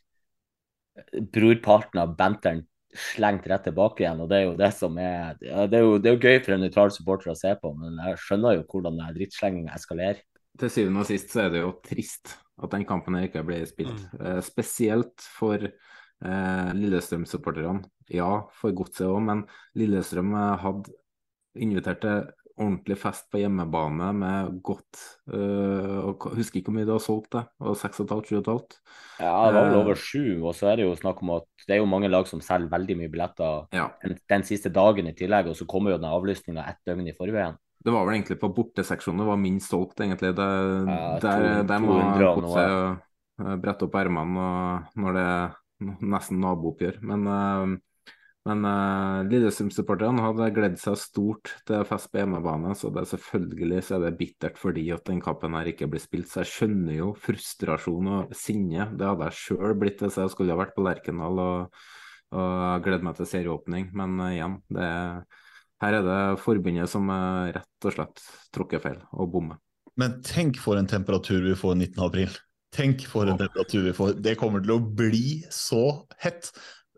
brorparten av banteren slengt rett tilbake igjen. og Det er jo det som er det er jo, det er jo gøy for en nøytral supporter å se på, men jeg skjønner jo hvordan drittslenginga eskalerer. Til syvende og sist så er det jo trist at den kampen ikke ble spilt. Mm. spesielt for eh, Lillestrøm-supporterne. Ja, for godset òg, men Lillestrøm eh, hadde invitert til ordentlig fest på hjemmebane med godt uh, og Husker ikke hvor mye det har solgt, det? Og 6,5-7,5? Ja, det var vel over eh, sju. Og så er det jo snakk om at det er jo mange lag som selger veldig mye billetter ja. den, den, siste dagen i tillegg, og så kommer jo den avlysninga ett døgn i forveien. Det var vel egentlig på borteseksjonen det var minst solgt, egentlig. Det, ja, der, der må godset brette opp ermene når det nesten nabooppgjør. Men, uh, men uh, Lillestrøm-supporterne hadde gledd seg stort til fest på hjemmebane, så det er selvfølgelig så er det bittert fordi at den kampen her ikke blir spilt. Så jeg skjønner jo frustrasjon og sinne. Det hadde jeg sjøl blitt hvis jeg skulle ha vært på Lerkendal og, og gledd meg til serieåpning. Men uh, igjen, det her er det forbundet som rett og slett tråkker feil og bommer. Men tenk for en temperatur vi får 19.4. Tenk for en temperatur vi får. Det kommer til å bli så hett.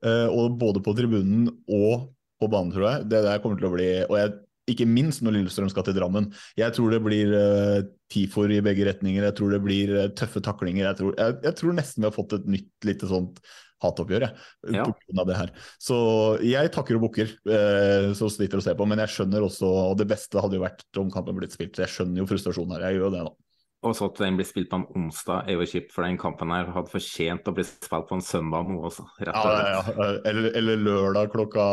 Uh, og både på tribunen og på banen, tror jeg. Det der kommer til å bli Og jeg, ikke minst når Lillestrøm skal til Drammen. Jeg tror det blir uh, tifor i begge retninger. Jeg tror det blir uh, tøffe taklinger. Jeg tror, jeg, jeg tror, nesten vi har fått et nytt lite sånt hatoppgjør, jeg. Ja. På grunn av det her. Så jeg takker og bukker, uh, så sliter å se på. Men jeg skjønner også, og det beste hadde jo vært om kampen blitt spilt. Jeg skjønner jo frustrasjonen her. Jeg gjør jo det nå. Og så at den blir spilt på en onsdag, er jo kjipt, for den kampen her hadde fortjent å bli spilt på en søndag nå også. rett og slett. Ja, ja, ja. Eller, eller, lørdag klokka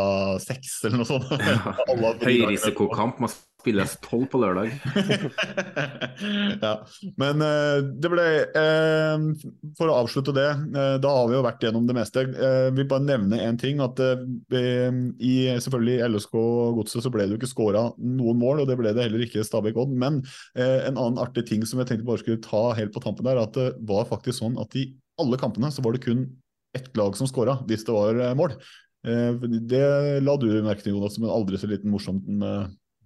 seks, eller noe sånt. Høyrisikokamp må spilles tolv på lørdag. ja, Men uh, det ble uh, For å avslutte det, uh, da har vi jo vært gjennom det meste. Jeg vil bare nevne én ting. At i selvfølgelig LSK Godset så ble det jo ikke skåra noen mål, og det ble det heller ikke Stabæk Odd. Men en annen artig ting som jeg tenkte bare skulle ta helt på tampen der, at det var faktisk sånn at i alle kampene så var det kun ett lag som skåra hvis det var mål. Det la du merke til, Jonas, som en aldri så liten morsom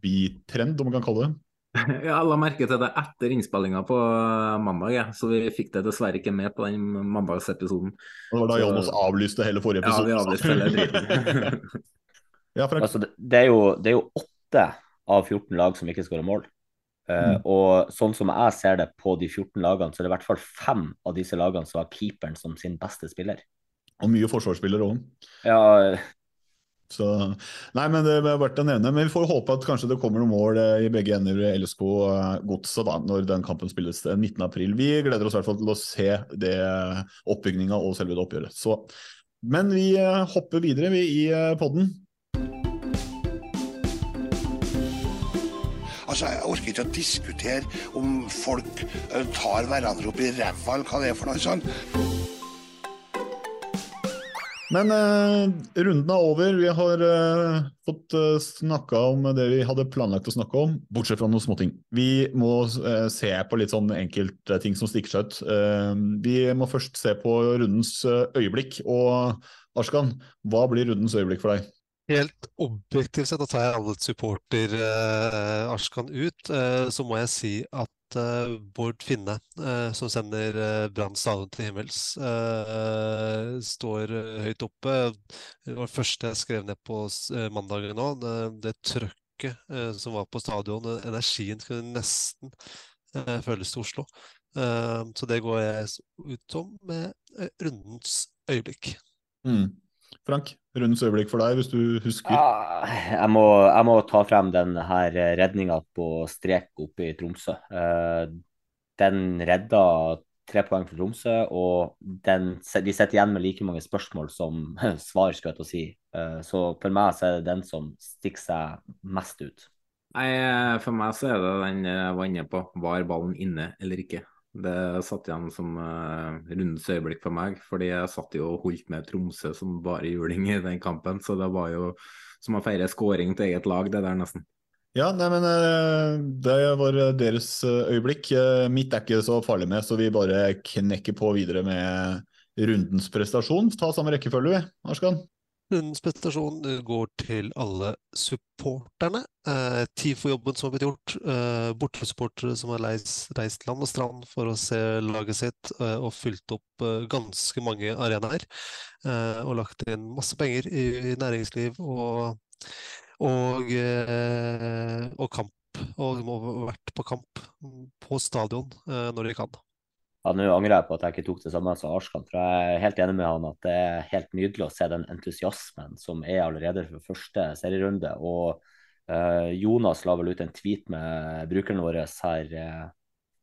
bitrend, om man kan kalle det? Ja, jeg la merke til det etter innspillinga på mandag, ja. så vi fikk det dessverre ikke med på den mandagsepisoden. Det var da Jonas avlyste hele forrige episode? Ja, vi avlyste hele driten. ja, altså, det, er jo, det, er jo, åtte av 14 lag som ikke skårer mål. Uh, og sånn som jeg ser det på de 14 lagene, så er det i hvert fall fem av disse lagene som har keeperen som sin beste spiller. Og mye forsvarsspillere òg. Ja, så, nei, men Det er verdt å nevne. Men vi får håpe at kanskje det kommer noen mål eh, i begge ender i LSK eh, Godset når den kampen spilles 19.4. Vi gleder oss i hvert fall til å se det oppbygninga og selve det oppgjøret. Så, men vi eh, hopper videre vi i podden. Altså, Jeg orker ikke å diskutere om folk tar hverandre opp i ræva eller hva det er for noe sånt. Men eh, runden er over. Vi har eh, fått eh, snakka om det vi hadde planlagt å snakke om, bortsett fra noen småting. Vi må eh, se på litt sånn enkelte ting som stikker seg ut. Eh, vi må først se på rundens eh, øyeblikk. Og Arskan, hva blir rundens øyeblikk for deg? Helt objektivt sett, da tar jeg alle supporter-Arskan ut, så må jeg si at Bård Finne, uh, som sender uh, Brann stadion til himmels, står høyt oppe. Det var det første jeg skrev ned på mandagen nå. Det, det trøkket som var på stadion, energien kunne nesten føles til Oslo. Eh, så det går jeg ut om med eh, rundens øyeblikk. Mm. Frank, rundens øyeblikk for deg, hvis du husker? Ja, jeg, må, jeg må ta frem den her redninga på strek oppe i Tromsø. Eh, den redda tre poeng for Tromsø, og den, de sitter igjen med like mange spørsmål som svar, skal jeg til å si. Eh, så for meg så er det den som stikker seg mest ut. Nei, For meg så er det den jeg var inne på. Var ballen inne eller ikke? Det satt igjen som uh, rundens øyeblikk for meg, fordi jeg satt jo og holdt med Tromsø som bare juling i den kampen. Så det var jo som å feire scoring til eget lag, det der, nesten. Ja, nei, men uh, det var deres eh, øyeblikk. Uh, mitt er ikke så farlig med, så vi bare knekker på videre med rundens prestasjon. Ta samme rekkefølge, vi. Arskan. Rundens prestasjon går til alle supporterne. Eh, TIFO-jobben som har blitt gjort. Eh, bortesupportere som har reist, reist, land og strand for å se laget sitt eh, og fylt opp eh, ganske mange arenaer. Eh, og lagt inn masse penger i, i næringsliv og, og, eh, og kamp. Og vært på kamp på stadion når de kan. Ja, Nå angrer jeg på at jeg ikke tok det samme som Arskan, for jeg er helt enig med han at det er helt nydelig å se den entusiasmen som er allerede for første serierunde. Og uh, Jonas la vel ut en tweet med brukeren vår her uh,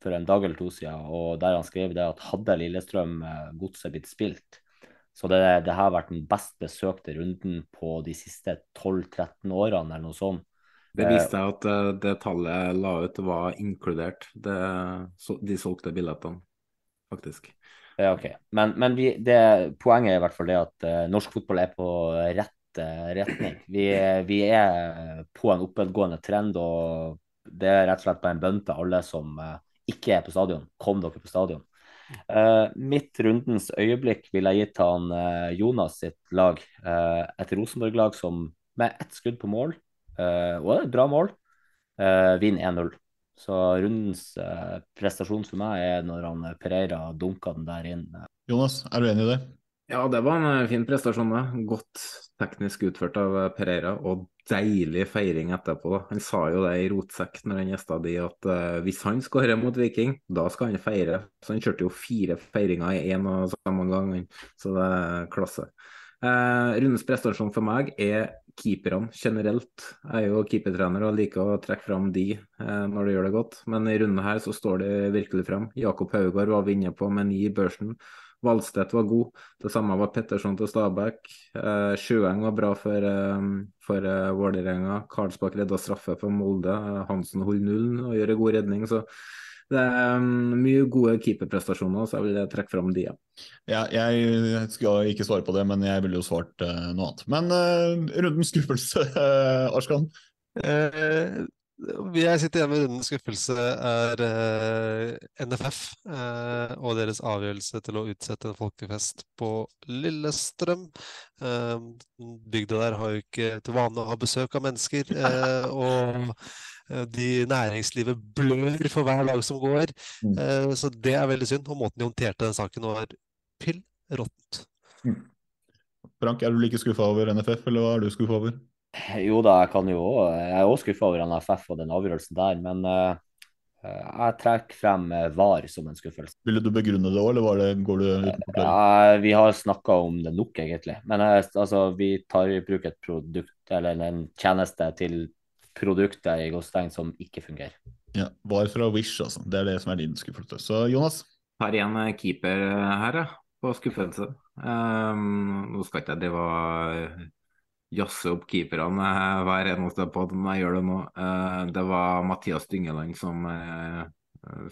for en dag eller to siden, og der han skrev det at hadde Lillestrøm uh, godset blitt spilt, så det, det har vært den best besøkte runden på de siste 12-13 årene, eller noe sånt. Det viste seg at det tallet la ut var inkludert det, de solgte billettene faktisk. Ja, ok. Men, men vi, det, poenget er i hvert fall det at uh, norsk fotball er på rett uh, retning. Vi, vi, er på en oppadgående trend, og det er rett og slett bare en bønn til alle som uh, ikke er på stadion. Kom dere på stadion. mitt rundens øyeblikk vil jeg gi til han Jonas sitt lag. et Rosenborg-lag som med ett skudd på mål, og det er et bra mål, vinner 1-0. Så rundens eh, prestasjon for meg er når han eh, Pereira dunka den der inn. Jonas, er du enig i det? Ja, det var en eh, fin prestasjon. Da. Godt teknisk utført av eh, Pereira, og deilig feiring etterpå. Da. Han sa jo det i rotsekk når han gjesta de, at uh, hvis han skårer mot Viking, da skal han feire. Så han kjørte jo fire feiringer i én og samme gang, så det er klasse. Uh, rundens prestasjon for meg er keeperne generelt. Jeg er jo keepertrener og liker å trekke fram de eh, når de gjør det godt, men i runden her så står det virkelig frem. Jakob Haugard var vi inne på med ni i børsen. Valstedt var god. Det samme var Petterson til Stabæk. Eh, Sjøeng var bra for, eh, for eh, Vålerenga. Karlsbakk redda straffe for Molde. Eh, Hansen holder nullen og gjør en god redning. så det er um, mye gode keeperprestasjoner, så jeg vil trekke fram de. Ja. ja. jeg skal ikke svare på det, men jeg ville jo svart uh, noe annet. Men uh, rundens skuffelse, uh, Arskan? Uh, jeg sitter igjen med rundens skuffelse, er NFF og deres avgjørelse til å utsette en folkefest på Lillestrøm. bygda der har jo ikke til vane å ha besøk av mennesker. og Eh, de næringslivet blør for hver dag som går. Mm. Eh, så det er veldig synd. Og måten de håndterte den saken var pill råttent. Mm. Frank, er du like skuffa over NFF, eller hva er du skuffa over? Jo da, jeg kan jo Jeg er òg skuffa over NFF og den avgjørelsen der, men uh, jeg trekker frem VAR som en skuffelse. Ville du begrunne det òg, eller var det, går du uten Uh, vi har snakka om det nok, egentlig. Men altså, vi tar i bruk et produkt eller en tjeneste til produkter i Gåstein som ikke fungerer. Ja, Var fra Wish, altså. Det er det som er din skuffelse. Så Jonas? Har igjen keeper eh, her, ja. På skuffelse. Um, nå skal ikke jeg drive og jazze opp keeperne eh, hver eneste pod, men jeg gjør det nå. Uh, det var Mathias Dyngeland som uh,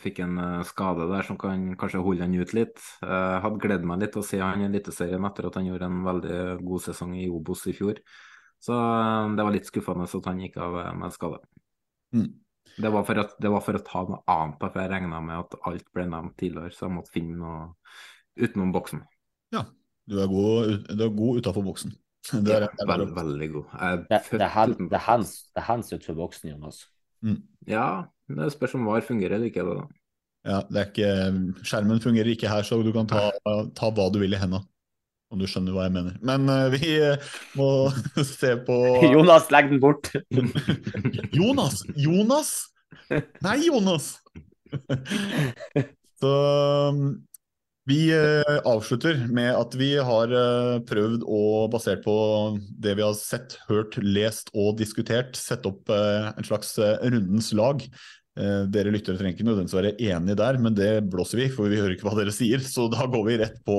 fikk en skade der som kan kanskje holde han ut litt. Jeg hadde gledet meg litt å se han i Eliteserien etter at han gjorde en veldig god sesong i Obos i fjor. Så det var litt skuffende at han gikk av med med skade. Mm. Det, var at, det var for å ta noe annet, for jeg regna med at alt ble nevnt tidligere, så jeg måtte finne noe utenom boksen. Ja, du er god, du er god utafor boksen. Det er, ja, veld, veldig god. det, det, er det er hands, hands utenfor boksen, Jonas. Mm. Ja, det spørs om VAR fungerer eller ikke. Da. Ja, det er ikke, skjermen fungerer ikke her, så du kan ta, ta hva du vil i hendene. Om du skjønner hva jeg mener. Men uh, vi uh, må se på Jonas, legg den bort! Jonas! Jonas! Nei, Jonas! Så vi eh, avslutter med at vi har eh, prøvd å, basert på det vi har sett, hørt, lest og diskutert, sette opp eh, en slags rundens lag. Dere lyttere trenger ikke nødvendigvis være enige der, men det blåser vi, for vi hører ikke hva dere sier. Så da går vi rett på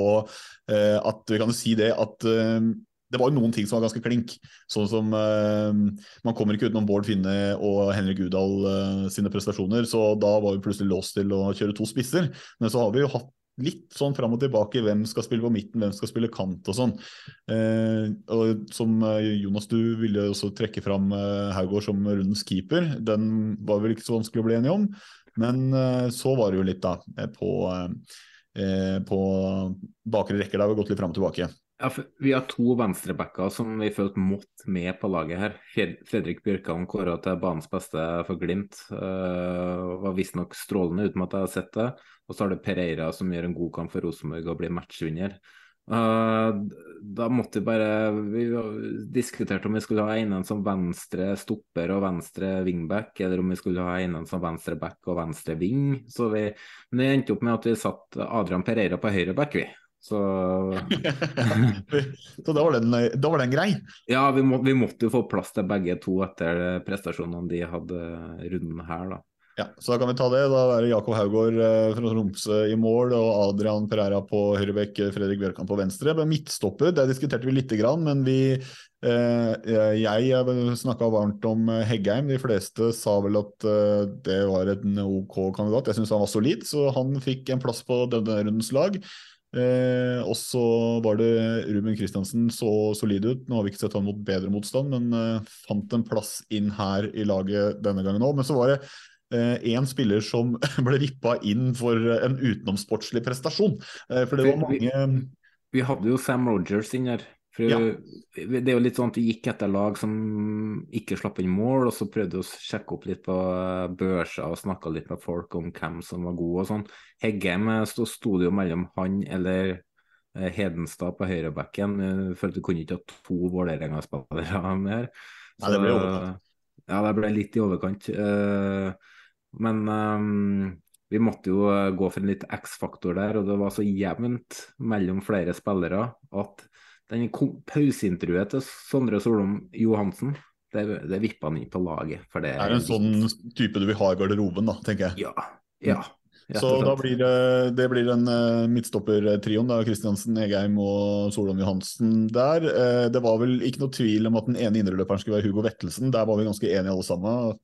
at vi kan si det at det var jo noen ting som var ganske klink. Sånn som eh, Man kommer ikke utenom Bård Finne og Henrik Udal eh, sine prestasjoner, så da var vi plutselig låst til å kjøre to spisser. Men så har vi jo hatt litt sånn fram og tilbake hvem skal spille på midten, hvem skal spille kant og sånn. Eh, og som Jonas, du ville også trekke fram eh, Haugård som rundens keeper. Den var vel ikke så vanskelig å bli enig om, men eh, så var det jo litt da på, eh, på bakre rekker der vi har gått litt fram og tilbake. Ja, vi har to venstrebacker som vi følte måtte med på laget her. Fredrik Bjørkan kåra til banens beste for Glimt. Uh, var visstnok strålende uten at jeg har sett det. Og så har du Pereira som gjør en god kamp for Rosenborg og blir matchvinner. Uh, da måtte vi bare Vi diskuterte om vi skulle ha en som venstre stopper og venstre wingback, eller om vi skulle ha en som venstre back og venstre wing. Så vi, men det endte opp med at vi satt Adrian Pereira på høyre back, vi. Så Så da var, den, da var den grei? Ja, vi, må, vi, måtte jo få plass til begge to etter prestasjonene de hadde runden her, da. Ja, så da kan vi ta det. Da er det Jakob Haugård eh, fra Tromsø i mål og Adrian Pereira på høyrebekk, Fredrik Bjørkan på venstre. Midtstopper, der diskuterte vi lite grann, men vi eh, Jeg snakka varmt om Heggheim. De fleste sa vel at eh, det var en OK kandidat. Jeg syns han var solid, så han fikk en plass på denne rundens lag. Eh, og så var det Ruben Kristiansen så solid ut. Nå har vi ikke sett han mot bedre motstand, men eh, fant en plass inn her i laget denne gangen òg. Men så var det én eh, spiller som ble rippa inn for en utenomsportslig prestasjon. Eh, for det var mange vi, vi hadde jo Sam Rogers inn her. Ja. Det er jo litt sånn at vi gikk etter lag som ikke slapp inn mål, og så prøvde vi å sjekke opp litt på børser og snakka litt med folk om hvem som var gode og sånn. Heggem sto, sto det jo mellom han eller eh, Hedenstad på høyrebacken. Følte vi kunne ikke ha to Vålerenga-spillere med her. Så, Nei, det ble overkant. Ja, det ble litt i overkant. Eh, men um, vi måtte jo gå for en litt X-faktor der, og det var så jevnt mellom flere spillere at den pauseintervjuet til Sondre Solom Johansen, det, det vippa han inn på laget. For det er en sånn type du vil ha i garderoben, da, tenker jeg. Ja, ja. Så da blir det, det blir en uh, midtstoppertrioen. Kristiansen, Egheim og Solom Johansen der. Uh, det var vel ikke noe tvil om at den ene indreløperen skulle være Hugo Vettelsen. Der var vi ganske enige alle sammen.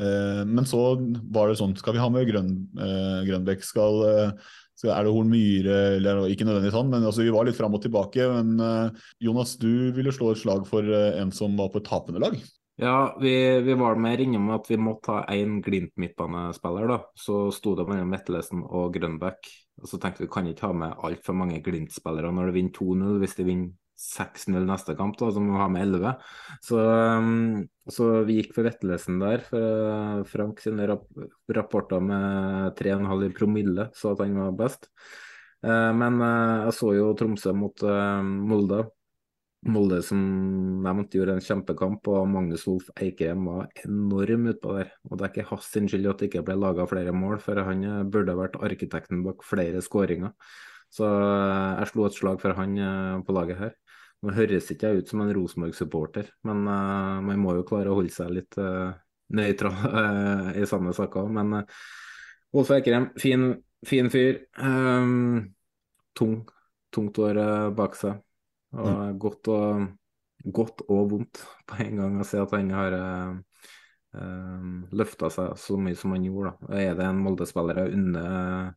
Uh, men så var det sånn, skal vi ha med Grøn, Grønbekk? Skal skal, er det Horn Myhre eller Ikke nødvendigvis han, men altså, vi var litt fram og tilbake. Men Jonas, du ville slå et slag for en som var på et tapende lag? Ja, vi, vi var mer innom at vi måtte ha én Glimt-midtbanespiller. da. Så sto det mellom Vettelesen og Grønbekk. Og så tenkte vi kan ikke ha med altfor mange Glimt-spillere når de vinner 2-0, hvis de vinner 6-0 neste kamp, da, som må vi ha med 11. Så, um, så vi gikk for Vettelesen der. For uh, Frank sine rap rapporter med 3,5 i promille sa at han var best. Uh, men uh, jeg så jo Tromsø mot uh, Molde. Molde som nevnt gjorde en kjempekamp, og Magnus Wolff Eikrem var enorm utpå der. Og det er ikke hans skyld at det ikke ble laga flere mål, for han burde vært arkitekten bak flere skåringer. Så jeg slo et slag for han på laget her. Nå høres ikke jeg ut som en Rosenborg-supporter, men uh, man må jo klare å holde seg litt uh, nøytral uh, i sånne saker. Men uh, Olf Eikrem, fin, fin fyr. Um, tung, tungt år bak seg. Og mm. godt, og, godt, og, vondt på en gang å se at han har uh, uh, løfta seg så mye som han gjorde. Da. Er det en Molde-spiller jeg unner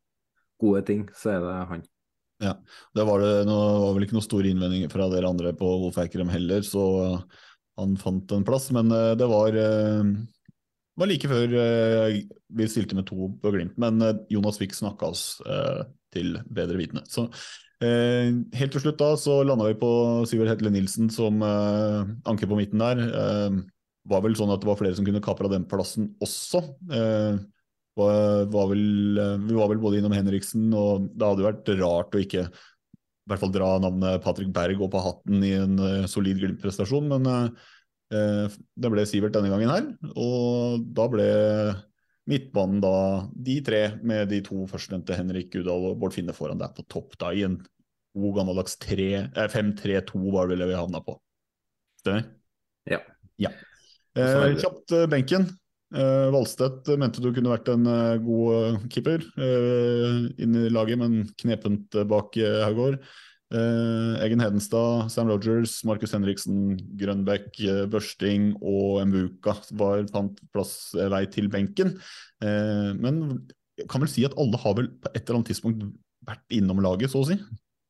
gode ting, så er det han. Ja, det var, det, noe, var vel ikke noen store innvendinger fra dere andre på Wolf Eikrem heller, så han fant en plass. Men eh, det var, eh, var like før eh, vi stilte med to på Glimt. Men Jonas fikk snakka oss til bedre vitende. Så helt til slutt da så landa vi på Sivert Hetle Nilsen som anker på midten der. var vel sånn at det var flere som kunne kapra den plassen også. Var, var vel, eh, vi var vel både innom Henriksen, og det hadde vært rart å ikke i hvert fall dra navnet Patrick Berg opp av hatten i en uh, solid Glimt-prestasjon, men uh, det ble Sivert denne gangen her. Og da ble midtbanen da de tre, med de to førstnevnte, Henrik Udal og Bård Finne foran der på topp, da i en god gammeldags 5-3-2 var det vel vi havna på. Stemmer? Ja. ja. Eh, kjapt eh, benken. Eh, Valstedt mente du kunne vært en uh, god keeper uh, inn i laget, men knepent bak Haugård. Egen Hedenstad, Sam Rogers, Markus Henriksen, Grønbæk, Børsting og Mbuka var, fant plass vei til benken. men jeg kan vel si at alle har vel på et eller annet tidspunkt vært innom laget, så å si?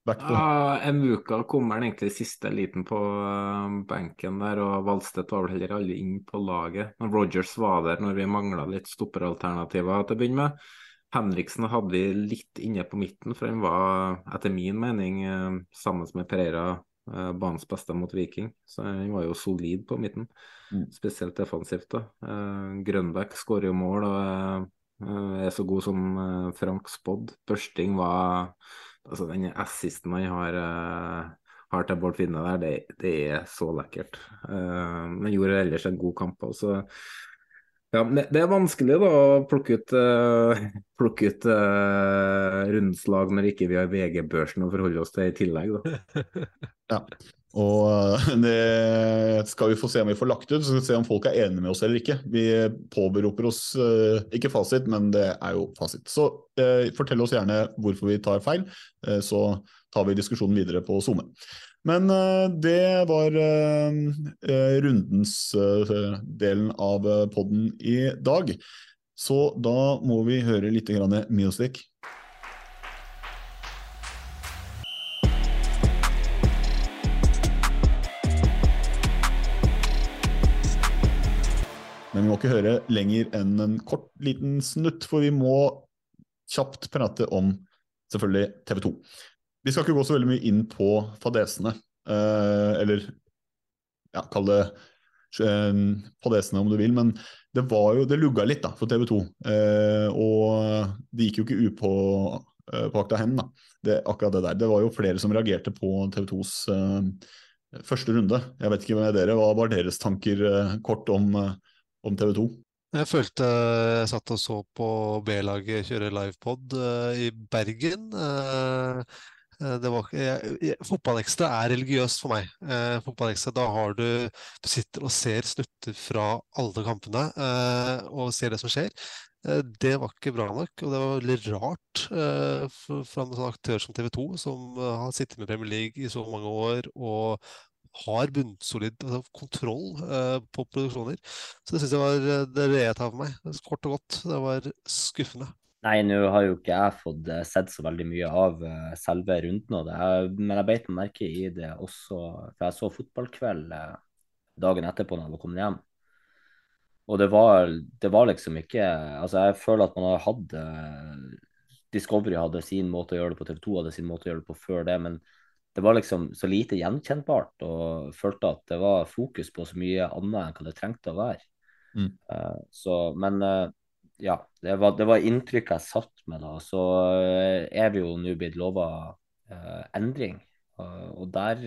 Ja, Emuka kommer den egentlig siste liten på uh, benken der, og Valstedt var vel heller aldri inn på laget. Men Rogers var der når vi mangla litt stopperalternativer til å begynne med. Henriksen hadde vi litt inne på midten, for han var etter min mening, uh, sammen med Pereira, uh, banens beste mot Viking. Så han var jo solid på midten, mm. spesielt defensivt. da. Grønbæk skårer jo mål og er så god som Frank spådd. Børsting var altså Den assisten han har, uh, har til Bård Finne der, det, det er så lekkert. Uh, men gjorde ellers en god kamp. Også. Ja, det er vanskelig da å plukke ut, uh, plukke ut uh, rundslag når ikke vi har VG-børsen å forholde oss til i tillegg. Da. ja. Og det skal vi få se om vi får lagt ut, så skal vi se om folk er enige med oss eller ikke. Vi påberoper oss uh, ikke fasit, men det er jo fasit. Så uh, fortell oss gjerne hvorfor vi tar feil, så tar vi diskusjonen videre på SoMe. Men det var rundens delen av podden i dag. Så da må vi høre litt music. Ikke høre lenger enn en kort, liten snutt, for vi må kjapt prate om selvfølgelig TV 2. Vi skal ikke gå så veldig mye inn på fadesene, eh, eller ja, kall det eh, fadesene om du vil, men det var jo, det lugga litt da, for TV 2. Eh, og det gikk jo ikke upåakta hen, da. Det, akkurat det der. Det var jo flere som reagerte på TV 2s eh, første runde. Jeg vet ikke med dere, Hva var deres tanker eh, kort om eh, om TV 2? Jeg følte jeg satt og så på B-laget kjøre livepod uh, i Bergen. Uh, var, jeg, Fotballekstra er religiøst for meg. Uh, Fotballekstra, Da har du Du sitter og ser snutter fra alle kampene og ser det som skjer. Det var ikke bra nok, og det var veldig rart fra en sånn aktør som TV 2, som har sittet med Premier League i så mange år og har bunnsolid altså, kontroll uh, på produksjoner. Så det syns jeg var eh, det, det jeg tar for meg. Kort og godt. Det var skuffende. Nei, nå har jo ikke jeg fått eh, sett så veldig mye av selve runden av det. Men jeg beit meg merke i det også, for jeg så fotballkveld dagen etterpå når jeg var kommet hjem. Og det var, det var, liksom ikke Altså, jeg føler at man har hatt Discovery hadde sin måte å gjøre det på, TV 2 hadde sin måte å gjøre det på før det. men det var liksom så lite gjenkjennbart, og følte at det var fokus på så mye annet enn hva det trengte å være. Mm. Uh, så, men uh, ja, det var, det var inntrykket jeg satt med da. Så uh, er vi jo nå blitt lova endring. og der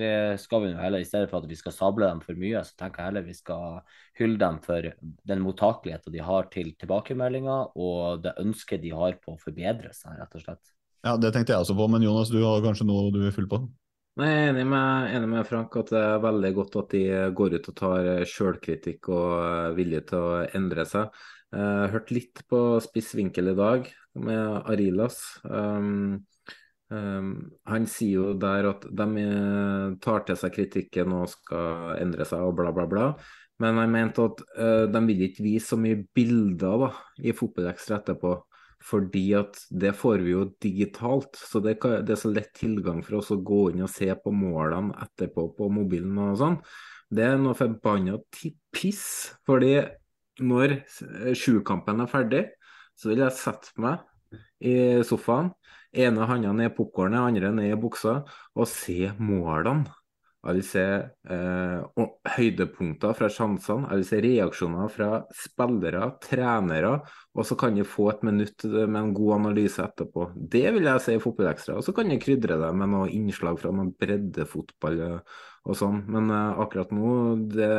skal vi jo heller, i stedet for at vi skal sable dem for mye, så tenker jeg heller vi skal hylle dem for den mottakeligheten de har til tilbakemeldinger, og det ønsket de har på å forbedre seg, rett og slett. Ja, Det tenkte jeg også på, men Jonas, du har kanskje noe du vil fylle på? Nei, Jeg er enig med, enig med, Frank at det er veldig godt at de går ut og tar sjølkritikk og vilje til å endre seg. Jeg har hørt litt på spiss vinkel i dag med Arilas. Um, um, han sier jo der at de tar til seg kritikken og skal endre seg og bla, bla, bla. Men han mente at uh, de vil ikke vise så mye bilder da, i Fotballekstra etterpå. Fordi at det får vi jo digitalt, så det, det, er så lett tilgang for oss å gå inn og se på målene etterpå på mobilen og sånn. Det er noe forbanna piss. Fordi når sjukampen er ferdig, så vil jeg sette meg i sofaen, ene handa ned i popkornet, andre ned i buksa, og se målene. Jeg vil se eh, høydepunkter fra sjansene, jeg vil se reaksjoner fra spillere, trenere, og så kan jeg få et minutt med en god analyse etterpå. Det vil jeg si i Fotballekstra. Og så kan jeg krydre det med noen innslag fra noen breddefotball og sånn. Men eh, akkurat nå, det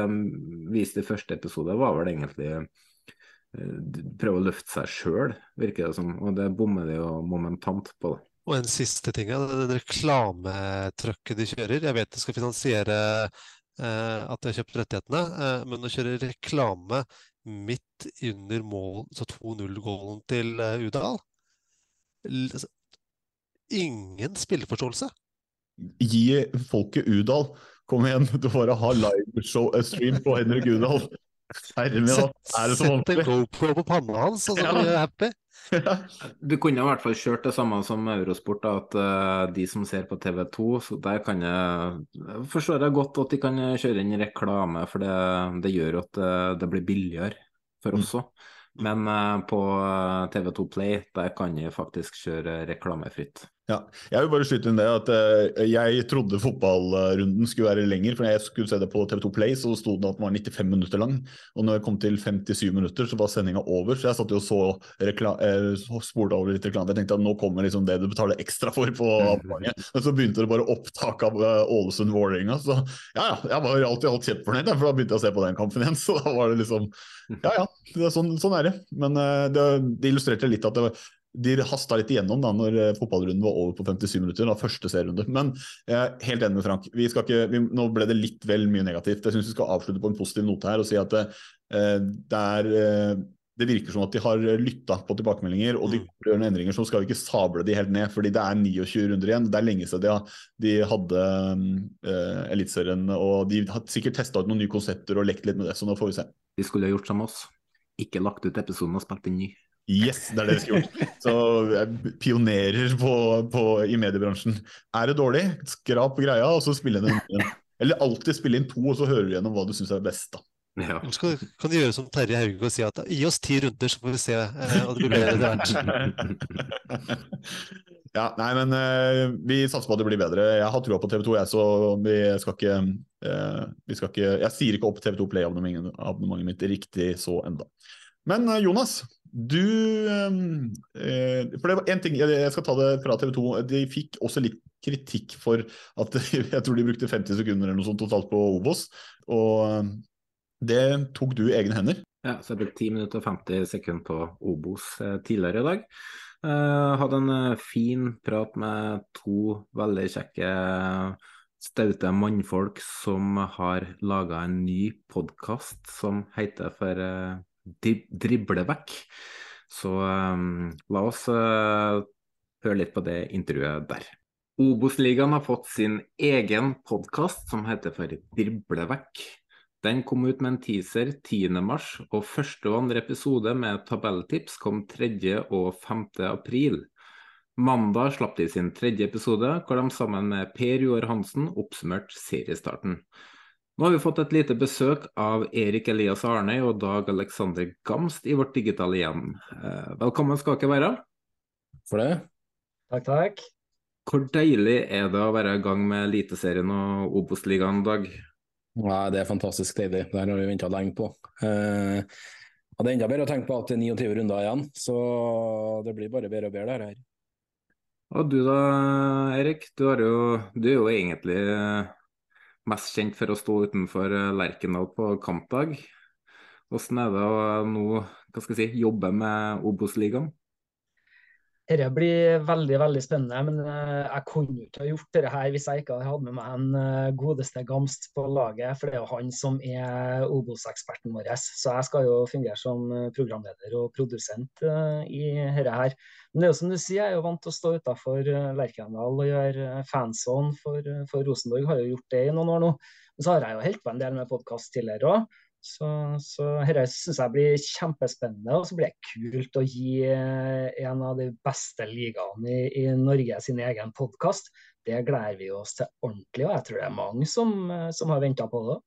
viste i første episode, var vel egentlig prøve å løfte seg sjøl, virker det som. Og det bommer de jo momentant på. det. Og en siste ting, ja, den reklametrøkket de kjører. Jeg vet de skal finansiere eh, at de har kjøpt rettighetene, eh, men å kjøre reklame midt under mål, så 2-0-gålen til eh, Udal Ingen spilleforståelse. Gi folket Udal. Kom igjen, du får ha livestream på Henrik Udal. Herre? Sett en GoPro på panna hans, og så blir du happy. Du kunne i hvert fall kjørt det samme som Eurosport, da, at uh, de som ser på TV2, så der kan jeg forstår jeg godt at de kan kjøre inn reklame, for det, det gjør at det, eh, det, blir billigere for oss òg. Mm. Men uh, på TV2 Play der kan de faktisk kjøre reklamefritt. Ja, jeg vil bare skyte inn det at uh, jeg trodde fotballrunden skulle være lenger. for jeg skulle se det på TV2 Play, så sto det at den var 95 minutter lang. Og når jeg kom til 57 minutter, så var sendinga over. Så jeg satt jo så uh, spolte over litt reklame. Jeg tenkte at nå kommer liksom det du betaler ekstra for på abonnementet. Men så begynte det bare opptak av uh, Ålesund-Vålerenga. Så ja, ja, jeg var alltid alt kjempefornøyd, for da begynte jeg å se på den kampen igjen. Så da var det liksom Ja ja, det er sånn, sånn, er det. Men det, det illustrerte litt at det var de hasta litt igjennom da når eh, fotballrunden var over på 57 minutter. da, første serierunde. Men jeg er helt enig med Frank. Vi skal ikke, vi, nå ble det litt vel mye negativt. Jeg syns vi skal avslutte på en positiv note her og si at det, eh, det er eh, det virker som at de har lytta på tilbakemeldinger, og de mm. gjør noen endringer. Så skal vi ikke sable de helt ned, fordi det er 29 runder igjen. Det er lenge siden de, de hadde uh, Eliteserien, og de har sikkert testa ut noen nye konsepter og lekt litt med det, så nå får vi se. De skulle ha gjort som oss. Ikke lagt ut episoden og spilt inn ny. Yes, det er det vi skal gjøre. Så pionerer på, på, i mediebransjen. Er det dårlig, skrap greia, og så spille inn en Eller alltid spille inn to, og så hører du gjennom hva du syns er best. da. Ja. Skal, kan du gjøre som Terje Hauge og si at gi oss ti runder, så får vi se. Eh, og det blir bedre etter hvert. ja, nei, men uh, vi satser på at det blir bedre. Jeg har trua på TV2, jeg, så vi skal ikke, uh, vi skal ikke Jeg sier ikke opp TV2 Play-abonnementet mitt riktig så enda. Men uh, Jonas, du eh, For det var én ting, jeg skal ta det fra TV 2. De fikk også litt kritikk for at jeg tror de brukte 50 sekunder eller noe sånt totalt på Obos. Og det tok du i egne hender. Ja, så jeg brukte 10 minutter og 50 sekunder på Obos eh, tidligere i dag. Jeg hadde en fin prat med to veldig kjekke, staute mannfolk som har laga en ny podkast som heter for drible vekk. Så um, la oss uh, høre litt på det intervjuet der. Obos-ligaen har fått sin egen podkast som heter for Drible vekk. Den kom ut med en teaser 10.3, og første og andre episode med tabelltips kom 3. og 5. april. Mandag slapp de sin tredje episode, hvor de sammen med Per Joar Hansen oppsummerte seriestarten. Nå har vi fått et lite besøk av Erik Elias Arnøy og Dag Alexander Gamst i vårt digitale hjem. Eh, velkommen skal dere være. For det. Takk, takk. Hvor deilig er det å være i gang med Eliteserien og Obos-ligaen, Dag? Ja, det er fantastisk deilig. Det har vi venta lenge på. Eh, og det er enda bedre å tenke på at det er 29 runder igjen, så det blir bare bedre og bedre der her. Og du da, Erik. Du, jo, du er jo egentlig mest kjent for å stå utenfor eh, Lerkendal på kampdag. Hvordan er det å nå hva skal jeg si, jobbe med Obos-ligaen? Dette blir veldig veldig spennende, men eh, jeg kunne ikke ha gjort dette her hvis jeg ikke hadde hatt med meg en eh, godeste Gamst på laget. For det er jo han som er Obos-eksperten vår. Så jeg skal jo fungere som programleder og produsent i dette her. Men det er jo som du sier, jeg er jo vant til å stå utafor Lerkendal og gjøre fanzone for, for Rosenborg. Har jo gjort det i noen år nå. Men så har jeg jo holdt på en del med podkast tidligere òg. Så, så dette syns jeg blir kjempespennende. Og så blir det kult å gi eh, en av de beste ligaene i, i Norge sin egen podkast. Det gleder vi oss til ordentlig, og jeg tror det er mange som, eh, som har venta på det.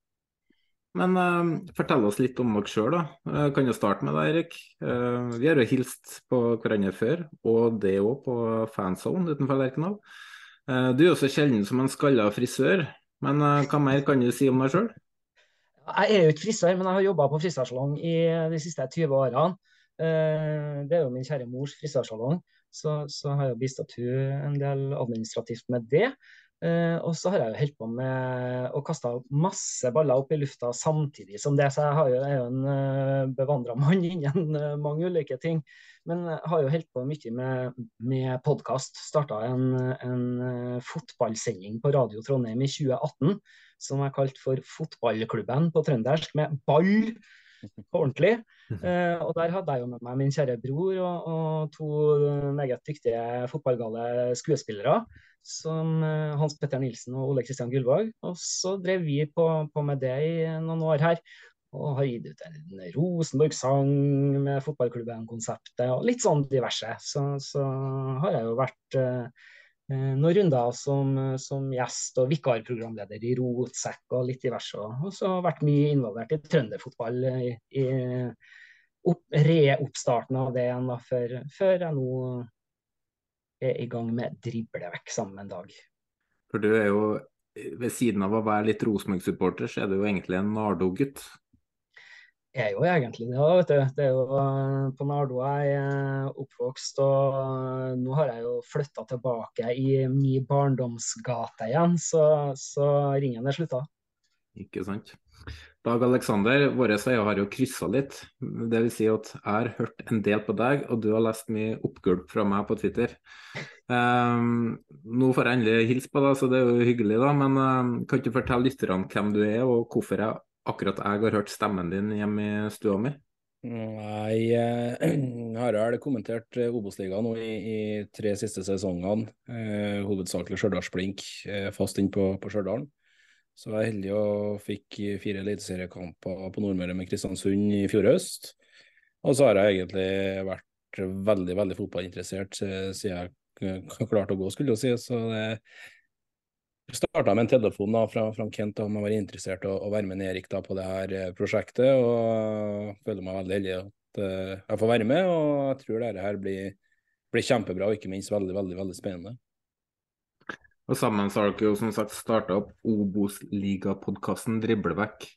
Men uh, fortell oss litt om dere sjøl, da. Uh, kan jo starte med deg, Erik. Uh, vi har jo hilst på hverandre før, og det òg på fanzone utenfor Lerkendal. du er jo så sjelden som en skalla frisør, men hva mer kan du si om deg sjøl? Jeg er jo ikke frisør, men jeg har jobba på frisørsalong i de siste 20 årene. Eh, det er jo min kjære mors frisørsalong. så, så har jeg bistått hun en del administrativt med det. Eh, og så har jeg jo holdt på med å kaste masse baller opp i lufta samtidig som det, så jeg, har jo, jeg er jo en uh, bevandra mann innen uh, mange ulike ting. Men jeg har jo holdt på mye med, med podkast. Starta en, en uh, fotballsending på Radio Trondheim i 2018 som er kalt for Fotballklubben på trøndersk, med ball på ordentlig. Uh, og der hadde jeg jo med meg min kjære bror og, og to meget dyktige fotballgale skuespillere som eh, Hans Petter Nilsen og Ole Kristian Gullvåg. Og så drev vi på, på, med det i noen år her. Og har gitt ut en Rosenborg-sang med fotballklubben-konseptet og litt sånn diverse. Så, så har jeg jo vært eh, eh noen runder som, som, gjest og vikarprogramleder i Rotsekk og litt diverse. Og så har jeg vært mye involvert i trønderfotball i, i opp, reoppstarten av det igjen, før, før jeg nå er i gang med driblevekk sammen en dag. For du er jo, ved siden av å være litt Rosenborg-supporter, så er du jo egentlig en Nardo-gutt? Jeg er jo egentlig det, vet du. Det er jo eh, på Nardo jeg er oppvokst, og eh, nå har jeg jo flytta tilbake i min barndomsgate igjen, så, så ringen er slutta. Ikke sant. Dag Aleksander, våre veier har jo kryssa litt. Det vil si at jeg har hørt en del på deg, og du har lest mye oppgulp fra meg på Twitter. Um, nå får jeg endelig hilse på deg, så det er jo hyggelig, da. Men um, kan du fortelle lytterne hvem du er, og hvorfor jeg, akkurat jeg har hørt stemmen din hjemme i stua mi? Jeg eh, har vel kommentert eh, Obos-ligaen nå i, i, tre siste sesongene. Eh, hovedsakelig Stjørdalsblink, eh, fast inn på, på Stjørdal. Så jeg var heldig og fikk fire eliteseriekamper på Nordmøre med Kristiansund i fjor høst. Og så har jeg egentlig vært veldig, veldig fotballinteressert siden jeg klarte å gå, skulle jeg si. Så det starta med en telefon da, fra, fra Kent om jeg var interessert i å være med Erik da, på det her eh, prosjektet. Og jeg føler meg veldig heldig at uh, jeg får være med. Og jeg tror dette her blir, blir kjempebra og ikke minst veldig, veldig, veldig spennende. Og sammen så har dere jo som sagt starta opp Obos-ligapodkasten Driblevekk.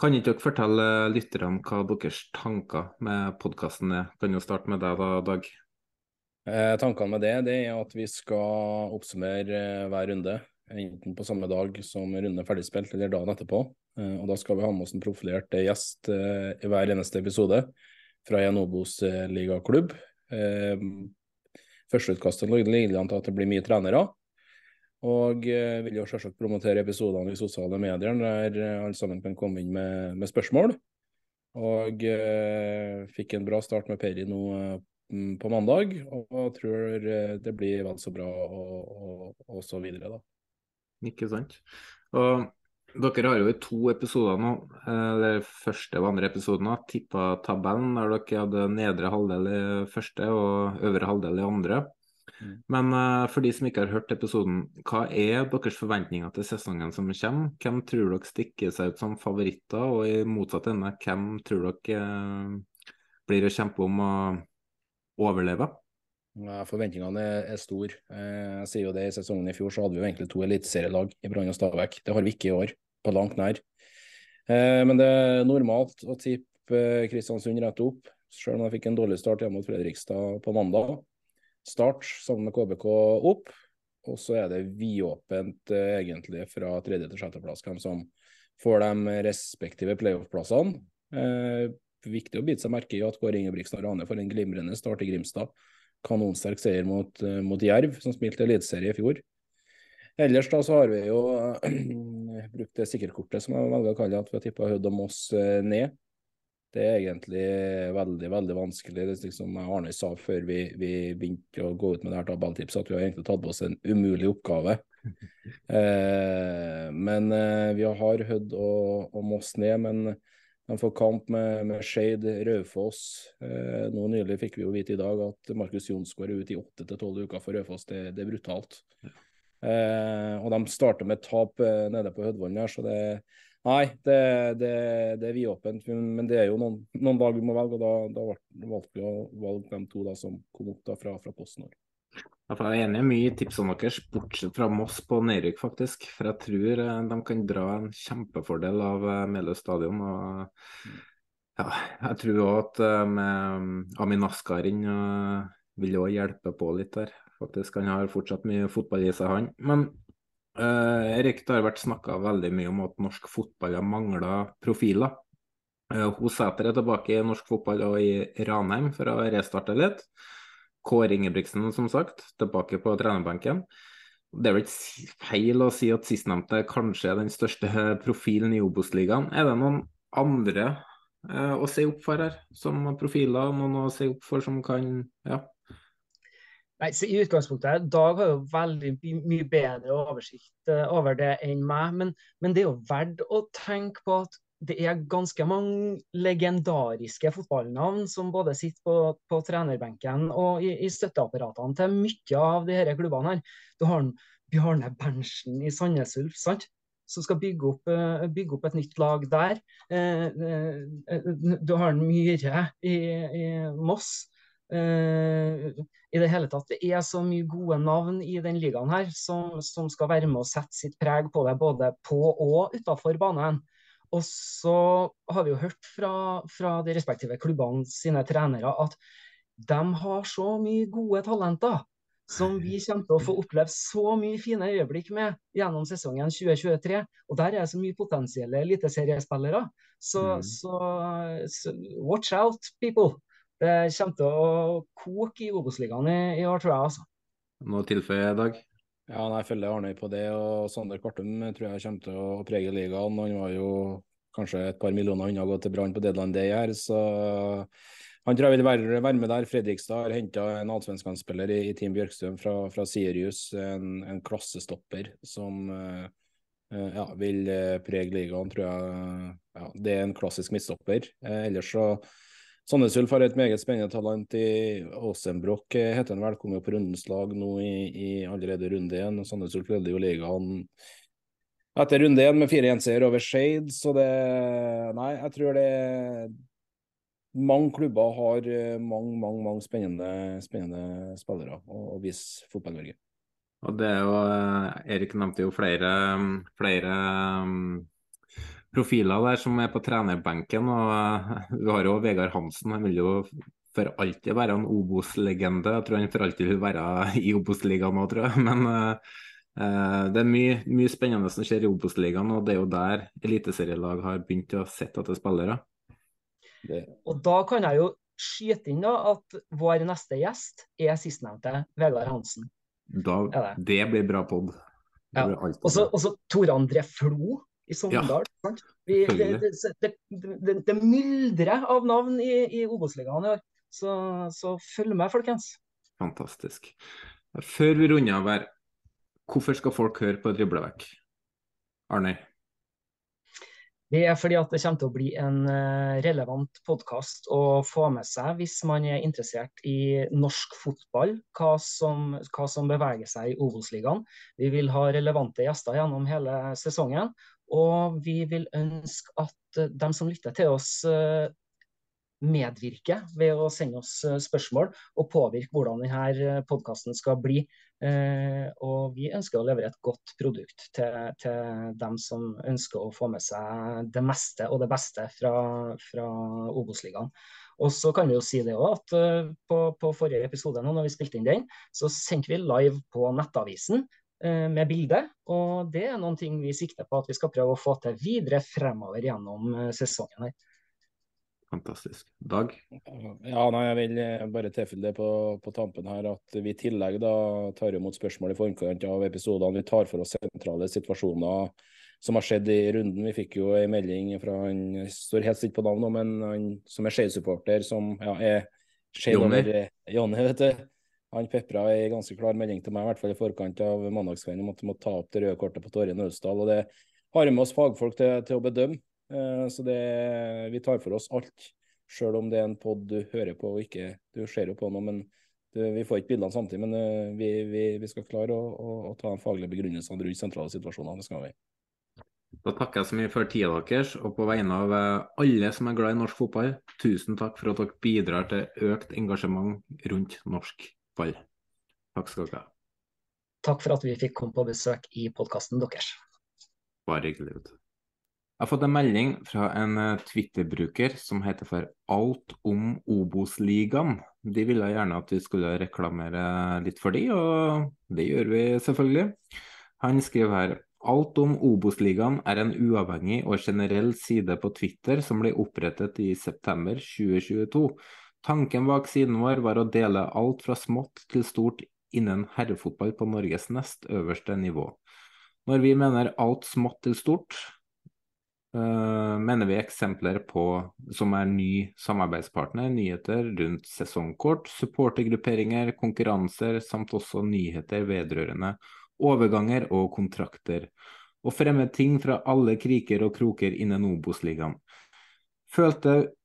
Kan ikke dere fortelle lytterne hva deres tanker med podkasten er? Kan jo starte med deg da, Dag. Eh, tankene med det, det er at vi skal oppsummere eh, hver runde. Enten på samme dag som runden er ferdigspilt, eller dagen etterpå. Eh, og Da skal vi ha med oss en profilert gjest eh, i hver eneste episode fra en Obos-ligaklubb. Eh, Førsteutkastet ligger an til at det blir mye trenere. Og eh, vil jo selvsagt promotere episodene i sosiale medier, der eh, alle sammen kan komme inn med, med spørsmål. Og eh, fikk en bra start med Peri nå eh, på mandag, og tror det blir vel så bra og, og, og, så videre, da. Ikke sant. Og dere har jo i to episoder nå, eller første og andre episoden, tippa tabellen der dere hadde nedre halvdel i første og øvre halvdel i andre. Mm. Men uh, for de som ikke har hørt episoden, hva er deres forventninger til sesongen som kommer? Hvem tror dere stikker seg ut som favoritter, og i motsatt ende, hvem tror dere uh, blir å kjempe om å overleve? Ja, forventningene er, er store. Eh, jeg sier jo det I sesongen i fjor så hadde vi jo egentlig to eliteserielag i Brann og Stabæk. Det har vi ikke i år, på langt nær. Eh, men det er normalt å tippe Kristiansund rett opp, selv om jeg fikk en dårlig start hjemme mot Fredrikstad på mandag. Start sammen med KBK opp. Og så er det vidåpent eh, egentlig fra tredje til sjetteplass hvem som får de respektive playoff-plassene. Eh, viktig å bite seg merke i at Kåre Ingebrigtsen og Rane får en glimrende start i Grimstad. Kanonsterk seier mot, eh, mot Jerv, som spilte eliteserie i fjor. Ellers da så har vi jo brukt det sikkerkortet som jeg velger å kalle at vi har tippa Hødd og Moss eh, ned. Det er egentlig veldig veldig vanskelig. Det er liksom Arne sa før vi, vi, begynte å gå ut med det her tabelltipset, at vi har egentlig tatt på oss en umulig oppgave. eh, men eh, vi har Hødd og, og, Moss ned. Men de får kamp med, med Skeid, Raufoss. Eh, nå nylig fikk vi jo vite i dag at Markus Jonsgaard er ute i åtte til tolv uker for Raufoss. Det, det, er brutalt. Eh, og de starter med tap eh, nede på Hødvollen her, så det er Nei, det, det, det er vidåpent. Men det er jo noen, noen dager vi må velge, og da, da valgte vi å valge de to da, som kom opp da fra, fra posten. Jeg er enig i mye tipsene deres, bortsett fra Moss på nedrykk, faktisk. For jeg tror eh, de kan dra en kjempefordel av eh, Meløy stadion. og ja, jeg tror òg at eh, med Amin Askar inn vil òg hjelpe på litt der. Faktisk, Han har fortsatt mye fotball i seg, han. Men uh, Erik, det har vært snakka veldig mye om at norsk fotball har mangla profiler. Uh, Sæter er tilbake i norsk fotball og i Ranheim for å restarte litt. Kåre Ingebrigtsen, som sagt, tilbake på trenerbenken. Det er vel ikke feil å si at sistnevnte kanskje er den største profilen i Obos-ligaen. Er det noen andre uh, å se opp for her, som profiler? Noen å se opp for som kan ja. Nei, så I utgangspunktet, Dag har jo veldig mye bedre oversikt uh, over det enn meg. Men, men, det er jo verdt å tenke på at det er ganske mange legendariske fotballnavn som både sitter på, på trenerbenken og i, i, støtteapparatene til mye av de disse klubbene. her. Du har Bjarne Berntsen i Sandnes Ulf, sant? som skal bygge opp, eh, bygge opp, et nytt lag der. Eh, eh, du har Myhre i, i Moss. I det hele tatt, det er så mye gode navn i den ligaen her som, som skal være med å sette sitt preg på det, både på og utafor banen. Og så har vi jo hørt fra, fra de respektive klubbene sine trenere at de har så mye gode talenter som vi kommer til å få oppleve så mye fine øyeblikk med gjennom sesongen 2023. Og der er det så mye potensielle eliteseriespillere. Så, mm. så, så, watch out, people. Det kommer til å koke i Obos-ligaen i, i, år, tror jeg. altså. Noe tilføye, Dag? Ja, nei, Jeg følger Arnøy på det. og Sander Kvartum tror jeg kommer til å prege ligaen. Han var jo kanskje et par millioner unna å gå til Brann på deadline day her. så han tror jeg vil være, være med der. Fredrikstad har henta en allsvenskanspiller i, i Team Bjørkstrøm fra, fra Sirius, en, en, klassestopper som uh, ja, vil prege ligaen, tror jeg. Ja, det er en klassisk midtstopper. Uh, ellers så Sandnes Ulf har et meget spennende talent i Åsenbrokk, heter han velkommen på rundens lag nå i, i allerede runde én. Sandnes Ulf leder jo ligaen etter runde én med fire 1 over Shade, så det Nei, jeg tror det mange klubber har eh, mange, mange, mange spennende, spennende spillere å, vise fotball-Norge. Og det er jo, eh, Erik nevnte jo flere, flere profiler der som er på trenerbenken. og Vi har jo Vegard Hansen. Han vil jo for alltid være en Obos-legende. Jeg tror han for alltid vil være i Obos-ligaen nå, tror jeg. Men uh, det er mye, mye, spennende som skjer i Obos-ligaen, og det er jo der eliteserielag har begynt å sette etter spillere. Det... Og da kan jeg jo skyte inn da at vår neste gjest er sistnevnte Vegard Hansen. Da, det? det? blir bra pod. Ja. Og så Tor André Flo i Sogndal. Ja, det, det, det, det, myldrer av navn i, i Obos-ligaen i år. Så, så, følg med, folkens. Fantastisk. Før vi runder av her, hvorfor skal folk høre på Driblevekk? Arne? Det er fordi at det kommer til å bli en eh, relevant podkast å få med seg hvis man er interessert i norsk fotball, hva som, hva som beveger seg i Obos-ligaen. Vi vil ha relevante gjester gjennom hele sesongen. Og vi vil ønske at eh, de som lytter til oss, medvirker ved å sende oss eh, spørsmål og påvirke hvordan denne podkasten skal bli. Eh, og vi ønsker å levere et godt produkt til, til, dem som ønsker å få med seg det meste og det beste fra, fra Obos-ligaen. Og så kan vi jo si det også, at på, på, forrige episode nå, når vi spilte inn den, så sendte vi live på Nettavisen med bilde. Og det er noen ting vi sikter på at vi skal prøve å få til videre fremover gjennom uh, sesongen. her. Fantastisk. Dag? Ja, nei, Jeg vil eh, bare tilfelle det på, på, tampen her at vi i tillegg da tar imot spørsmål i forkant av episodene. Vi tar for oss sentrale situasjoner som har skjedd i runden. Vi fikk jo en melding fra han står helt stilt på navn, men han som er Skeid-supporter, som ja, er Skeid over Jonny, vet du. Han pepra en ganske klar melding til meg, i hvert fall i forkant av mandagskvelden, om at vi må ta opp det røde kortet på Torje Naustdal. Og det har vi med oss fagfolk til, til å bedømme. Eh, så det, vi tar for oss alt, sjøl om det er en pod du hører på og ikke Du ser jo på noe, men du, vi får ikke bildene samtidig. Men uh, vi, vi, vi, skal klare å, å, å ta en faglig begrunnelse rundt sentrale situasjoner. Det skal vi. Da takker jeg så mye for tida deres, og på vegne av eh, alle som er glad i norsk fotball, tusen takk for at dere bidrar til økt engasjement rundt norsk ball. Takk skal dere ha. Takk for at vi fikk komme på besøk i podkasten deres. Bare hyggelig. Jeg har fått en melding fra en eh, Twitter-bruker som heter for Alt om Obos-ligaen. De ville gjerne at vi skulle reklamere litt for de, og det gjør vi selvfølgelig. Han skriver her Alt om Obos-ligaen er en uavhengig og generell side på Twitter som ble opprettet i september 2022. Tanken bak siden vår var å dele alt fra smått til stort innen herrefotball på Norges nest øverste nivå. Når vi mener alt smått til stort, Uh, mener vi eksempler på som er ny samarbeidspartner, nyheter rundt sesongkort, supportergrupperinger, konkurranser samt også nyheter vedrørende overganger og kontrakter, og fremme ting fra alle kriker og kroker innen Obos-ligaen. Følte,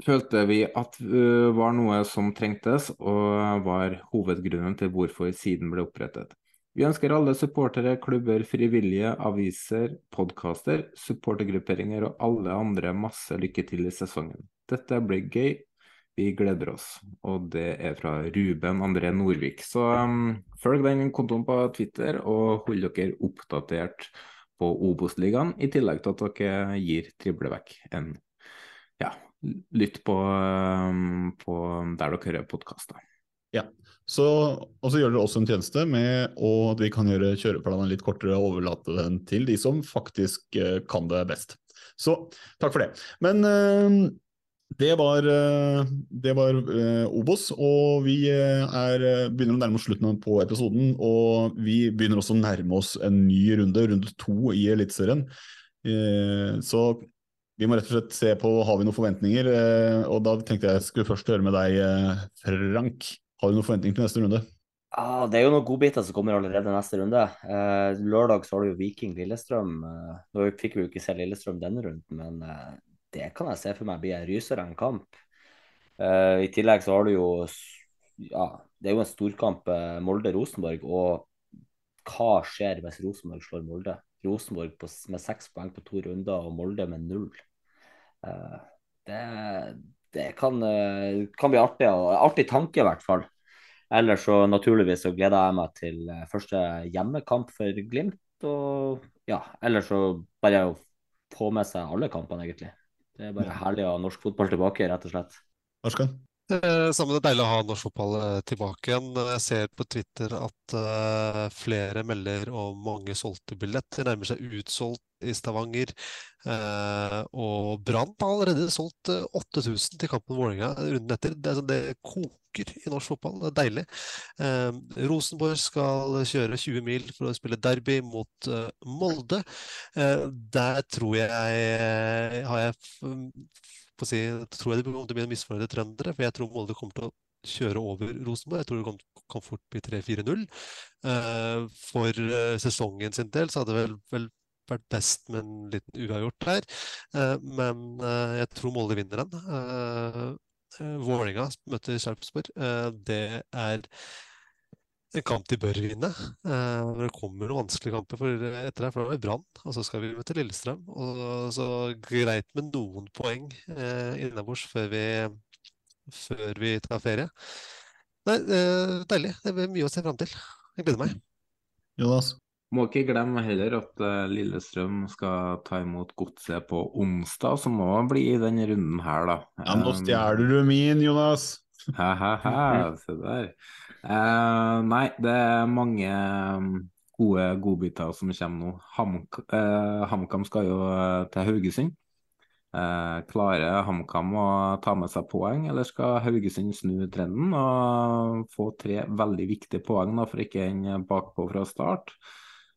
følte vi at uh, var noe som trengtes, og var hovedgrunnen til hvorfor siden ble opprettet. Vi ønsker alle supportere, klubber, frivillige, aviser, podkaster, supportergrupperinger og alle andre masse lykke til i sesongen. Dette blir gøy. Vi gleder oss. Og det er fra Ruben André Norvik. Så um, følg den kontoen på Twitter, og hold dere oppdatert på Obos-ligaen, i tillegg til at dere gir Triblevekk en ja, lytt på, um, på der dere hører podkaster. Ja, så, og så gjør dere også en tjeneste med at vi kan gjøre kjøreplanene litt kortere og overlate den til de som faktisk uh, kan det best. Så takk for det. Men uh, det var, det var Obos, og vi er, begynner å nærme oss slutten på episoden. Og vi begynner også å nærme oss en ny runde, runde to i Eliteserien. Så vi må rett og slett se på har vi noen forventninger. Og da tenkte jeg skulle først høre med deg, Frank. Har du noen forventninger til neste runde? Ah, det er jo noen godbiter som kommer allerede neste runde. Eh, lørdag så har du jo Viking Lillestrøm. Eh, nå fikk vi jo ikke se Lillestrøm denne runden, men eh, det kan jeg se for meg blir en rysere enn kamp. Eh, I tillegg så har du jo ja, det er jo en storkamp eh, Molde-Rosenborg. Og hva skjer hvis Rosenborg slår Molde? Rosenborg på, med seks poeng på to runder og Molde med null. Eh, det, det kan, kan, bli artig. Artig tanke, i hvert fall. Ellers så naturligvis så gleder jeg meg til eh, første hjemmekamp for Glimt. Og ja, ellers så bare å få med seg alle kampene, egentlig. Det er bare herlig å ha norsk fotball tilbake, rett og slett. Arskan? Eh, sammen er deilig å ha norsk fotball eh, tilbake igjen. Jeg ser på Twitter at uh, flere melder om mange solgte billetter. Nærmer seg utsolgt i Stavanger. Uh, og Brann har allerede solgt uh, 8000 til kampen Vålerenga runden etter. Det, altså, det, koker i norsk fotball. Det er deilig. Rosenborg skal kjøre 20 mil for å spille derby mot Molde. der tror jeg har jeg på si, tror jeg det kommer til å bli en misfornøyde trøndere. For jeg tror Molde kommer til å kjøre over Rosenborg. Jeg tror det kan, kan fort bli 3-4-0. Uh, for uh, sesongen sin del så hadde det vel, vel vært best med en liten uavgjort her. Uh, men jeg tror Molde vinner den. Vålerenga møter Sarpsborg. det er en kamp de bør vinne. Eh, det kommer noen vanskelige kamper for etter det, for da er det Brann, og så skal vi møte Lillestrøm. Og så greit med noen poeng eh, innabords før, vi, før vi tar ferie. Nei, eh, deilig. Det blir mye å se fram til. Jeg gleder meg. Jonas? Må ikke glemme heller at uh, Lillestrøm skal ta imot Godset på onsdag, som må bli i denne runden her, da. Ja, nå stjeler du min, Jonas! Se der. Uh, nei, det er mange um, gode godbiter som kommer nå. Ham, uh, HamKam skal jo eh, til Haugesund. Uh, klarer HamKam å ta med seg poeng, eller skal Haugesund snu trenden og få tre veldig viktige poeng da, for ikke en bakpå fra start?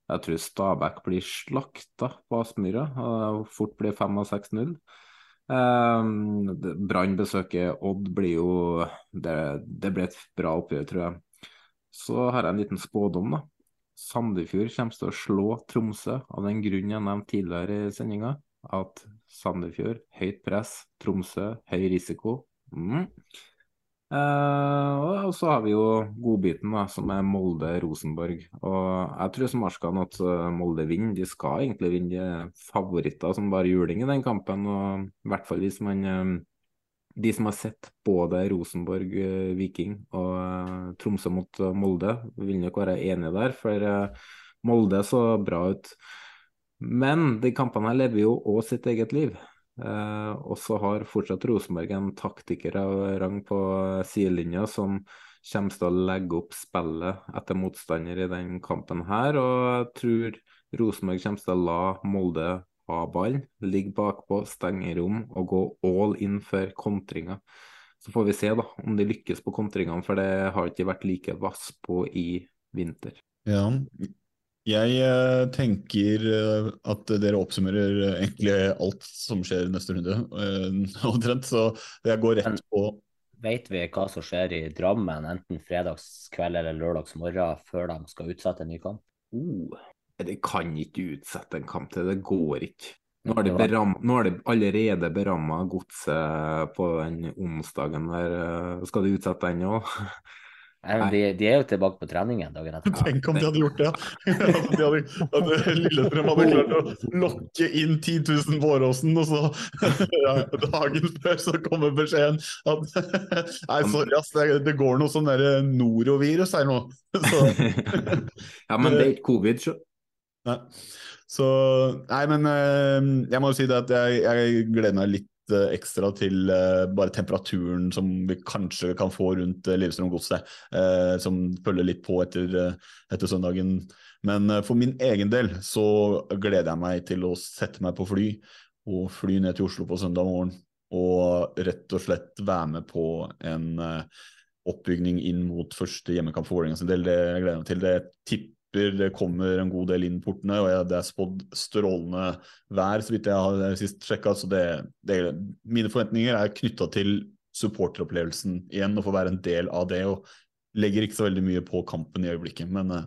Jeg tror Stabæk blir slakta på Aspmyra og fort blir 5 og 6-0. Um, Brann besøker Odd blir jo det, det blir et bra oppgjør, tror jeg. Så har jeg en liten spådom, da. Sandefjord kommer til å slå Tromsø av den grunn jeg nevnte tidligere i sendinga. At Sandefjord, høyt press, Tromsø, høy risiko. Mm. Uh, og så har vi jo godbiten, da, som er Molde-Rosenborg. Og jeg tror som Arskan at uh, Molde vinner. De skal egentlig vinne. De favoritter som bare juling i den kampen. Og i hvert fall hvis man De som har sett både Rosenborg, Viking og Tromsø mot Molde, vil nok være enige der. For Molde så bra ut Men de kampene her lever jo òg sitt eget liv. Eh, og så har fortsatt Rosenborg en taktiker av rang på sidelinja som kommer til å legge opp spillet etter motstander i den kampen her. Og jeg tror Rosenborg kommer til å la Molde ha ballen, ligge bakpå, stenge rom og gå all in for kontringer. Så får vi se da om de lykkes på kontringene, for det har ikke vært like vass på i vinter. Ja, jeg eh, tenker eh, at dere oppsummerer eh, egentlig alt som skjer neste runde, omtrent. Så jeg går rett på Vet vi hva som skjer i Drammen, enten fredagskveld eller lørdagsmorgen, før de skal utsette en ny kamp? Uh, det kan ikke utsette en kamp til, det går ikke. Nå har de, beram, nå er det allerede beramma godset på den onsdagen der. Skal de utsette den òg? De, de, er jo tilbake på treningen dagen etter. Tenk om de hadde gjort det! de hadde, at Lillestrøm hadde klart å lokke inn 10 000 på Åråsen, og så ja, dagen før så kommer beskjeden at Nei, sorry, ass, det, det går noe sånn derre norovirus her nå. Så, ja, men det er ikke covid, så. Nei. Så Nei, men eh, jeg må jo si det at jeg, jeg gleder meg litt Eh, ekstra til uh, bare temperaturen som vi kanskje kan få rundt uh, Lillestrøm-godset, uh, som følger litt på etter, etter søndagen. Men for min egen del så gleder jeg meg til å sette meg på fly og fly ned til Oslo på søndag morgen og rett og slett være med på en oppbygning inn mot første hjemmekamp for Vålerenga sin del. Det jeg gleder meg til. Det tipper det kommer en god del inn portene, og det er spådd strålende vær, så vidt jeg har sist sjekka. Så det, det, mine forventninger er knytta til supporteropplevelsen igjen, og få være en del av det. og Legger ikke så veldig mye på kampen i øyeblikket, men eh,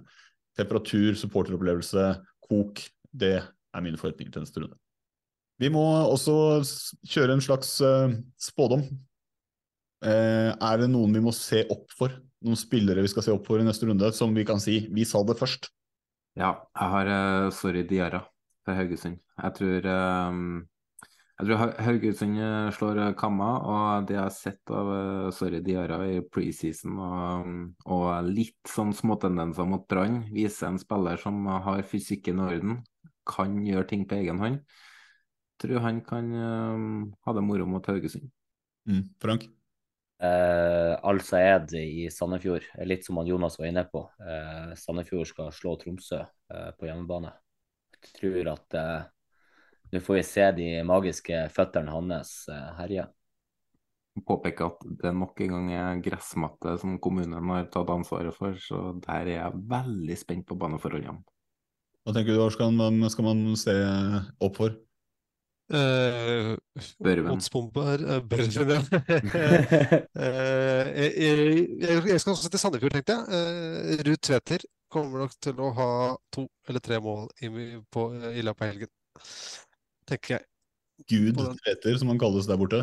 temperatur, supporteropplevelse, kok, det er mine forventninger til neste runde. Vi må også kjøre en slags eh, spådom. Eh, er det noen vi må se opp for noen spillere vi skal se opp for i neste runde, som vi kan si vi sa det først? Ja, jeg har uh, Sorry Diarra for Haugesund. Jeg tror, um, jeg tror Haugesund eh, slår Kamma, og det jeg har sett av uh, Sorry Diarra i preseason og, og litt sånn småtendenser mot Brann, viser en spiller som har fysikken i orden, kan gjøre ting på egen hånd. Jeg tror han kan uh, ha det moro mot Haugesund. Mm. Frank? Uh, Al Saed i Sandefjord, litt som han Jonas var inne på. Uh, Sandefjord skal slå Tromsø uh, på hjemmebane. Jeg tror at nå får vi se de magiske føttene hans herje. Påpeke at det nok en gang er gressmatte som kommunen har tatt ansvaret for, så der er jeg veldig spent på baneforholdene. Hva tenker du, skal man, skal man se opp for? Uh, Oddsbombe her uh, Børven, ja. uh, jeg, jeg, jeg, skal også til Sandefjord, tenkte jeg. Uh, Ruud Tveter kommer nok til å ha to eller tre mål i, på, i løpet av helgen, tenker jeg. Gud Tveter, som han kalles der borte.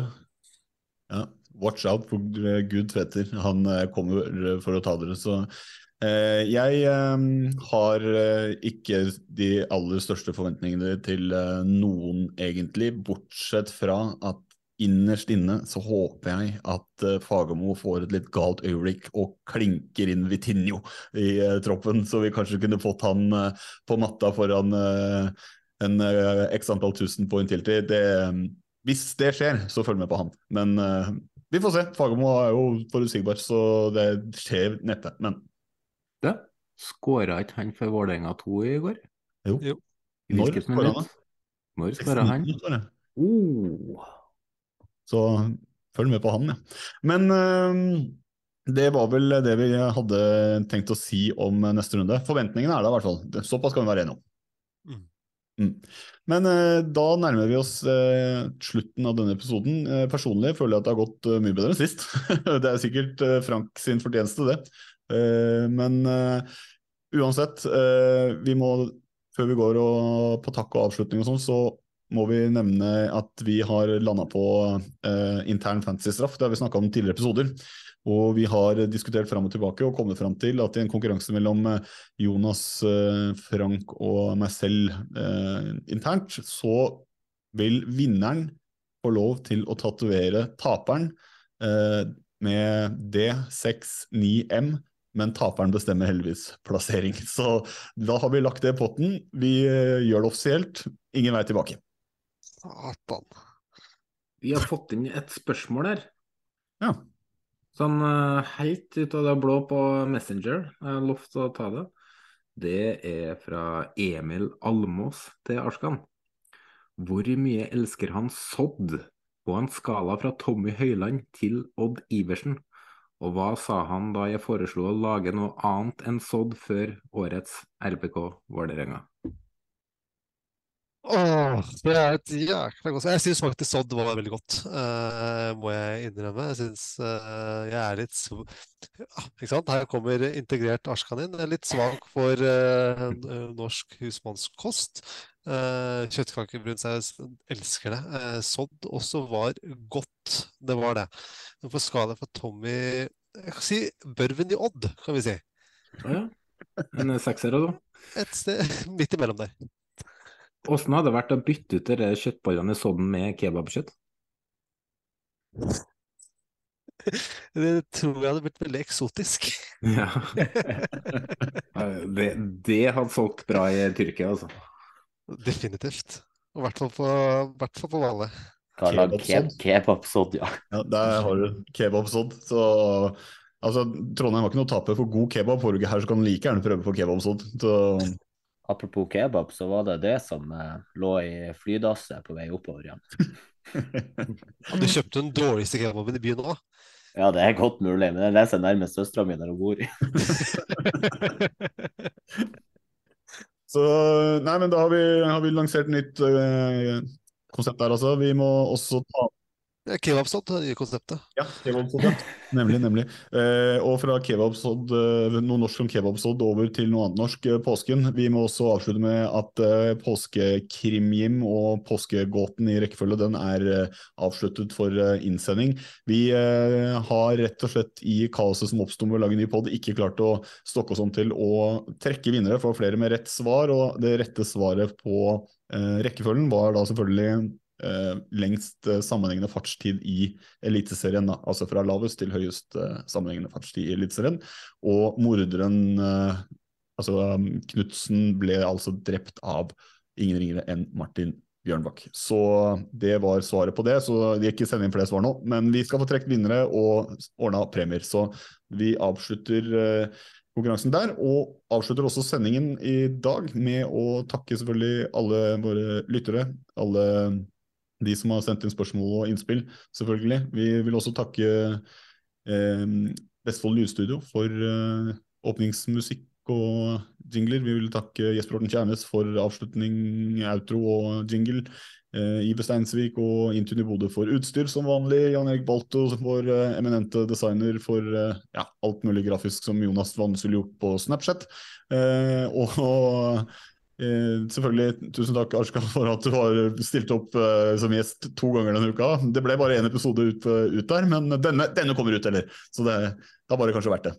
Ja, watch out for Gud Tveter. Han kommer for å ta dere, så Eh, jeg ehm, har eh, ikke de aller største forventningene til eh, noen, egentlig, bortsett fra at innerst inne så håper jeg at Fagermo får et litt galt øyeblikk og klinker inn Vitinho i troppen, så vi kanskje kunne fått han på matta foran en x antall tusen på Intility. Det, hvis det skjer, så følg med på han. Men vi får se. Fagermo er jo forutsigbar, så det skjer neppe. Men. Skåra ikke han for Vålerenga 2 i går? Jo. jo. Når skåra han? Når skåra han? Oh. Så følg med på han, ja. Men uh, det var vel det vi hadde tenkt å si om neste runde. Forventningene er der i hvert fall. Såpass kan vi være enige om. Mm. Mm. Men uh, da nærmer vi oss uh, slutten av denne episoden. Uh, personlig føler jeg at det har gått mye bedre enn sist. det er sikkert Frank sin fortjeneste, det. Eh, men eh, uansett, eh, vi må, før vi går og, på takk og avslutning og sånn, så må vi nevne at vi har landa på uh, intern fantasy-straff. Det har vi snakka om i tidligere episoder. Og vi har diskutert fram og tilbake og kommet fram til at i en konkurranse mellom Jonas, Frank og meg selv eh, internt, så vil vinneren få lov til å tatovere taperen med D69M men taperen bestemmer heldigvis plassering. Så da har vi lagt det i potten. Vi eh, gjør det offisielt. Ingen vei tilbake. Satan. Vi har fått inn et spørsmål her. Ja. Sånn eh, helt ut av det blå på Messenger. Jeg har lovt å ta det. Det er fra Emil Almås til Arskan. Hvor mye elsker han sodd på en skala fra Tommy Høiland til Odd Iversen? Og hva sa han da jeg foreslo å lage noe annet enn sådd før årets RBK Vålerenga? Åh, det er et jækla godt Jeg syns faktisk sådd var veldig godt, uh, må jeg innrømme. Jeg syns uh, jeg er litt så ja, Ikke sant? Her kommer integrert er litt svak for uh, norsk husmannskost. Uh, Kjøttkakebrunsaus, elsker det. Uh, sodd også var godt, det var det. Men på skala fra Tommy Jeg kan si Børven i Odd, kan vi si. Ja, En sekser, da? Et sted midt imellom der. Åssen hadde det vært å bytte ut de kjøttbollene i sodden med kebabkjøtt? Det tror jeg hadde blitt veldig eksotisk. Ja. det, det hadde solgt bra i Tyrkia, altså. Definitivt. Og i hvert fall på, hvert fall på Valle. Kebabsodd, ja. ja. Der har du kebabsodd. Så altså, Trondheim har ikke noe å tape for god kebab. Får du ikke her, så kan du like gjerne prøve på kebabsodd. Så... Apropos kebab, så var det det som eh, lå i flydasset på vei oppover igjen. Ja. du kjøpte den dårligste kebaben i byen òg? Ja, det er godt mulig, men den leser nærmest søstera mi der hun bor i. Så Nei, men da har vi, har vi lansert nytt uh, konsept der, altså. Vi må også ta Kebabsodd er konseptet. Ja, kebabsodd, ja. Nemlig, nemlig. Eh, og fra kebabsodd, eh, noe norsk om kebabsodd over til noe annet norsk, eh, påsken. Vi må også avslutte med at eh, påskekrimjim og påskegåten i rekkefølge, den er eh, avsluttet for eh, innsending. Vi har rett og slett i kaoset som oppsto ved å lage ny pod, ikke klart å stokke oss om til å trekke vinnere for flere med rett svar, og det rette svaret på rekkefølgen var da selvfølgelig lengst eh, sammenhengende fartstid i Eliteserien. Altså fra lavest til høyest eh, sammenhengende fartstid i Eliteserien. Og morderen, eh, altså Knutsen, ble altså drept av ingen ringere enn Martin Bjørnbakk. Så det var svaret på det. Så de ikke sende inn flere svar nå. Men vi skal få trukket vinnere og ordna premier. Så vi avslutter eh, konkurransen der, og avslutter også sendingen i dag med å takke selvfølgelig alle våre lyttere, alle de som har sendt inn spørsmål og innspill, selvfølgelig. Vi vil også takke eh, Vestfold Lydstudio for eh, åpningsmusikk og jingler. Vi vil takke Jesper Horten Kjernes for avslutning, outro og jingle. Eh, Ive Steinsvik og Intun Bodø for utstyr som vanlig. Jan Erik Balto vår eh, eminente designer for eh, ja, alt mulig grafisk som Jonas Vannes ville gjort på Snapchat. Eh, og, selvfølgelig, tusen takk Arska for at du har stilt opp eh, som gjest to ganger denne uka. Det ble bare én episode ut, eh, ut, der, men denne, denne, kommer ut, eller? Så det, det har bare kanskje vært det.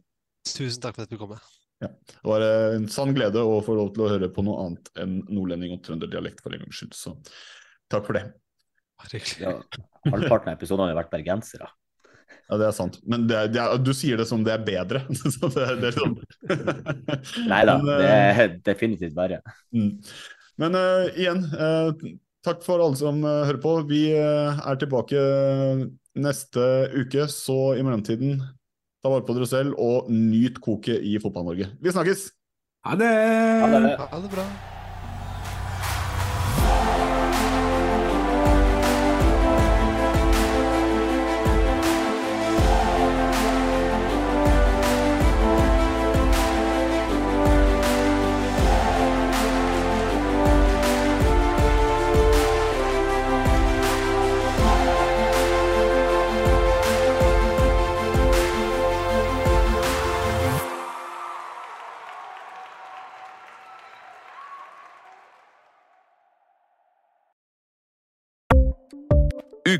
Tusen takk for at du kom med. Ja. Det var en sann glede å få lov til å høre på noe annet enn nordlending og trønderdialekt for en gangs skyld, så takk for det. Ja, Halvparten av episodene har vært bergensere. Ja, det er sant. Men det er, det er, du sier det som det er bedre. så det, det er sånn. Nei da, det er eh, definitivt verre. Mm. Men uh, igjen, uh, takk for alle som uh, hører på. Vi er tilbake neste uke, så i mellomtiden ta vare på dere selv og nyt koket i Fotball-Norge. Vi snakkes! Ha det! Ha det, ha det bra.